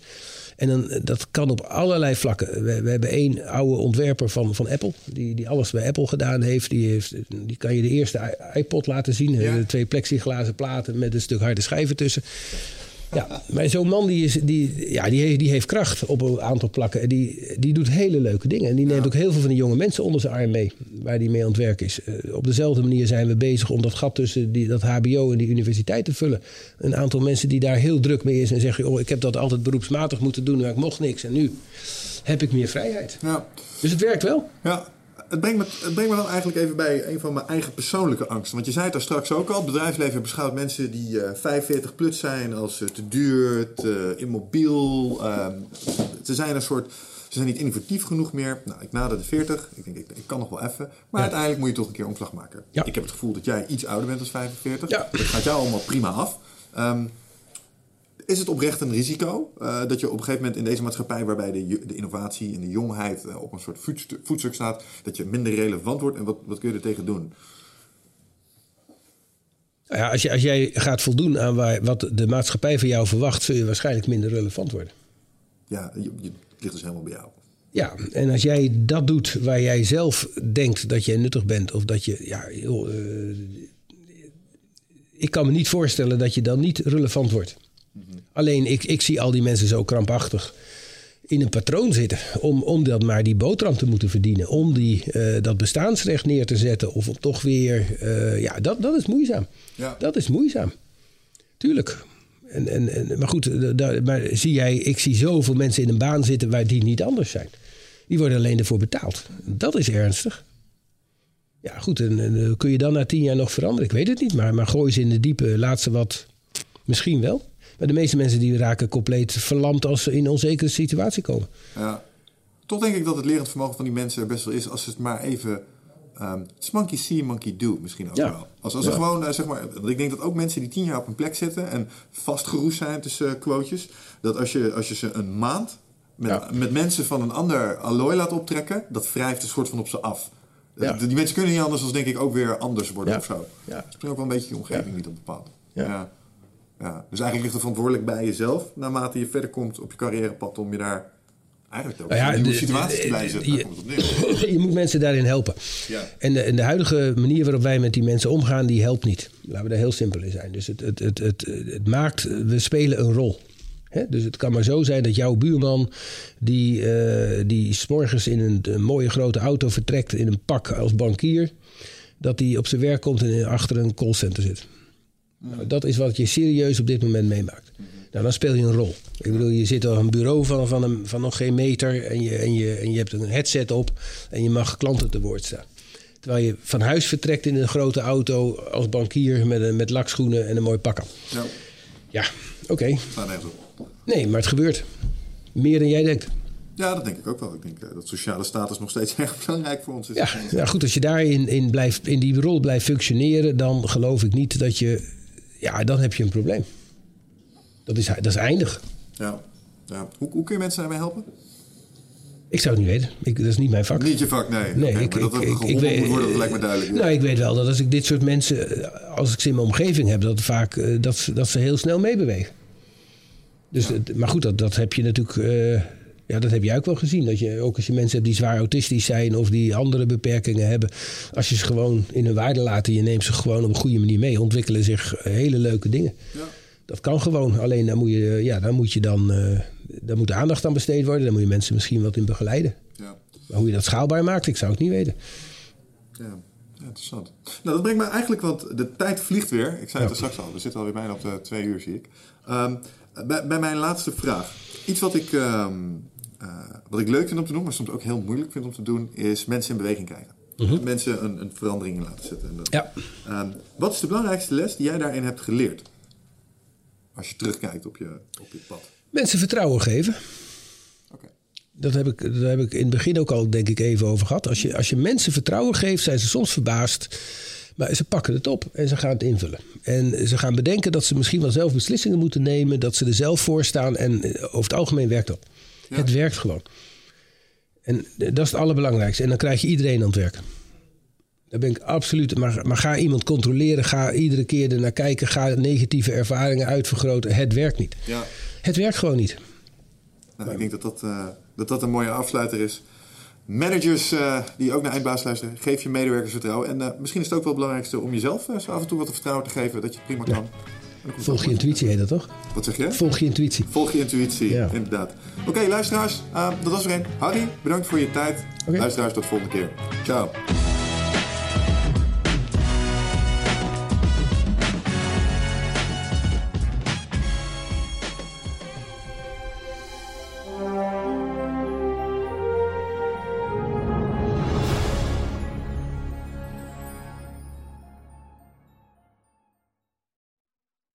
En dan, dat kan op allerlei vlakken. We, we hebben één oude ontwerper van, van Apple. Die, die alles bij Apple gedaan heeft. Die, heeft. die kan je de eerste iPod laten zien. Ja. Eh, Twee plexiglazen platen met een stuk harde schijven tussen. Ja, maar zo'n man die, is, die, ja, die, heeft, die heeft kracht op een aantal plakken. En die, die doet hele leuke dingen. En die neemt ook heel veel van die jonge mensen onder zijn arm mee. Waar die mee aan het werk is. Uh, op dezelfde manier zijn we bezig om dat gat tussen die, dat HBO en die universiteit te vullen. Een aantal mensen die daar heel druk mee is. En zeggen, oh, ik heb dat altijd beroepsmatig moeten doen. Maar ik mocht niks. En nu heb ik meer vrijheid. Ja. Dus het werkt wel. Ja, het brengt, me, het brengt me dan eigenlijk even bij een van mijn eigen persoonlijke angsten. Want je zei het daar straks ook al. Het bedrijfsleven beschouwt mensen die uh, 45 plus zijn als uh, te duur, te immobiel. Uh, ze zijn een soort... Ze zijn niet innovatief genoeg meer. Nou, ik nader de 40. Ik denk, ik, ik kan nog wel even. Maar ja. uiteindelijk moet je toch een keer omslag maken. Ja. Ik heb het gevoel dat jij iets ouder bent dan 45. Ja. Dat gaat jou allemaal prima af. Um, is het oprecht een risico uh, dat je op een gegeven moment in deze maatschappij, waarbij de, de innovatie en de jongheid uh, op een soort voetstuk, staat, dat je minder relevant wordt? En wat, wat kun je er tegen doen? Ja, als, je, als jij gaat voldoen aan waar, wat de maatschappij van jou verwacht, zul je waarschijnlijk minder relevant worden. Ja, je, ligt dus helemaal bij jou. Ja, en als jij dat doet waar jij zelf denkt dat je nuttig bent, of dat je, ja, joh, uh, ik kan me niet voorstellen dat je dan niet relevant wordt. Alleen ik, ik zie al die mensen zo krampachtig in een patroon zitten. Om, om dat maar die boterham te moeten verdienen. Om die, uh, dat bestaansrecht neer te zetten. Of om toch weer. Uh, ja, dat, dat is moeizaam. Ja. Dat is moeizaam. Tuurlijk. En, en, en, maar goed, daar, maar zie jij, ik zie zoveel mensen in een baan zitten waar die niet anders zijn. Die worden alleen ervoor betaald. Dat is ernstig. Ja, goed, en, en kun je dan na tien jaar nog veranderen? Ik weet het niet, maar, maar gooi ze in de diepe, laat ze wat. Misschien wel. Maar de meeste mensen die raken compleet verlamd als ze in een onzekere situatie komen. Ja. Toch denk ik dat het lerend vermogen van die mensen er best wel is als ze het maar even. Um, it's monkey see, monkey do misschien ook Ja. wel. Als, als ze gewoon, uh, zeg maar, ik denk dat ook mensen die tien jaar op een plek zitten en vastgeroest zijn tussen uh, quotejes, dat als je, als je ze een maand met, Ja. met mensen van een ander allooi laat optrekken, dat wrijft een soort van op ze af. Die mensen kunnen niet anders dan denk ik ook weer anders worden of zo. Ja. Misschien ook wel een beetje die omgeving niet op bepaald. Ja. Ja. Dus eigenlijk ligt het verantwoordelijk bij jezelf, naarmate je verder komt op je carrièrepad, om je daar eigenlijk ook Nou ja, in nieuwe de- situaties te blijven zetten. je- moet mensen daarin helpen. Ja. En, de, en de huidige manier waarop wij met die mensen omgaan, die helpt niet. Laten we daar heel simpel in zijn. Dus het, het, het, het, het maakt, we spelen een rol. Dus het kan maar zo zijn dat jouw buurman, die, eh die 's morgens in een, een mooie grote auto vertrekt in een pak als bankier, dat die op zijn werk komt en achter een callcenter zit. Nou, dat is wat je serieus op dit moment meemaakt. Nou, dan speel je een rol. Ik bedoel, je zit op een bureau van, van, een, van nog geen meter en je, en, je, en je hebt een headset op en je mag klanten te woord staan. Terwijl je van huis vertrekt in een grote auto als bankier met, een, met lakschoenen en een mooi pak aan. Ja, Ja, oké. nergens op. Nee, maar het gebeurt. Meer dan jij denkt. Ja, dat denk ik ook wel. Ik denk eh, dat sociale status nog steeds erg belangrijk voor ons is. Ja, ja goed, als je daarin in, blijft, in die rol blijft functioneren, dan geloof ik niet dat je. Ja, dan heb je een probleem. Dat is, dat is eindig. Ja. Ja. Hoe, hoe kun je mensen daarbij helpen? Ik zou het niet weten. Ik, dat is niet mijn vak. Niet je vak, nee. Nee, ik, maar dat ik, weet, moet worden, dat lijkt me duidelijk. Nou, ik weet wel dat als ik dit soort mensen, eh, als ik ze in mijn omgeving heb, dat vaak eh, dat, ze- dat ze heel snel meebewegen. Dus, maar goed, dat, dat heb je natuurlijk, eh, ja, dat heb je ook wel gezien. Dat je ook als je mensen hebt die zwaar autistisch zijn of die andere beperkingen hebben, als je ze gewoon in hun waarde laat en je neemt ze gewoon op een goede manier mee, ontwikkelen zich hele leuke dingen. Ja. Dat kan gewoon. Alleen dan moet je, ja, dan moet je dan, eh daar moet aandacht aan besteed worden. Dan moet je mensen misschien wat in begeleiden. Ja. Maar hoe je dat schaalbaar maakt, ik zou het niet weten. Ja. interessant. Nou, dat brengt me eigenlijk, want de tijd vliegt weer. Ik zei het er straks al, we zitten alweer bijna op de twee uur, zie ik. Ehm, bij, bij mijn laatste vraag. Iets wat ik, ehm, eh, wat ik leuk vind om te doen, maar soms ook heel moeilijk vind om te doen, is mensen in beweging krijgen. Mensen een, een verandering in laten zetten. En dat- Ja. Ehm, wat is de belangrijkste les die jij daarin hebt geleerd? Als je terugkijkt op je, op je pad. Mensen vertrouwen geven. Dat heb, ik, daar heb ik in het begin ook al, denk ik, even over gehad. Als je, als je mensen vertrouwen geeft, zijn ze soms verbaasd. Maar ze pakken het op en ze gaan het invullen. En ze gaan bedenken dat ze misschien wel zelf beslissingen moeten nemen. Dat ze er zelf voor staan. En eh, over het algemeen werkt dat. Ja. Het werkt gewoon. En eh, dat is het allerbelangrijkste. En dan krijg je iedereen aan het werk. Daar ben ik absoluut. Maar, maar ga iemand controleren. Ga iedere keer er naar kijken. Ga negatieve ervaringen uitvergroten. Het werkt niet. Ja. Het werkt gewoon niet. Nou, ik denk dat dat, eh, dat dat een mooie afsluiter is. Managers eh, die ook naar eindbaas luisteren, geef je medewerkers vertrouwen. En misschien is het ook wel het belangrijkste om jezelf zo af en toe wat vertrouwen te geven dat je het prima kan. Volg je intuïtie heet dat toch? Wat zeg je? Volg je intuïtie. Volg je intuïtie, Ja. inderdaad. Oké, luisteraars, eh, dat was er een. Harry, bedankt voor je tijd. Luisteraars, tot de volgende keer. Ciao.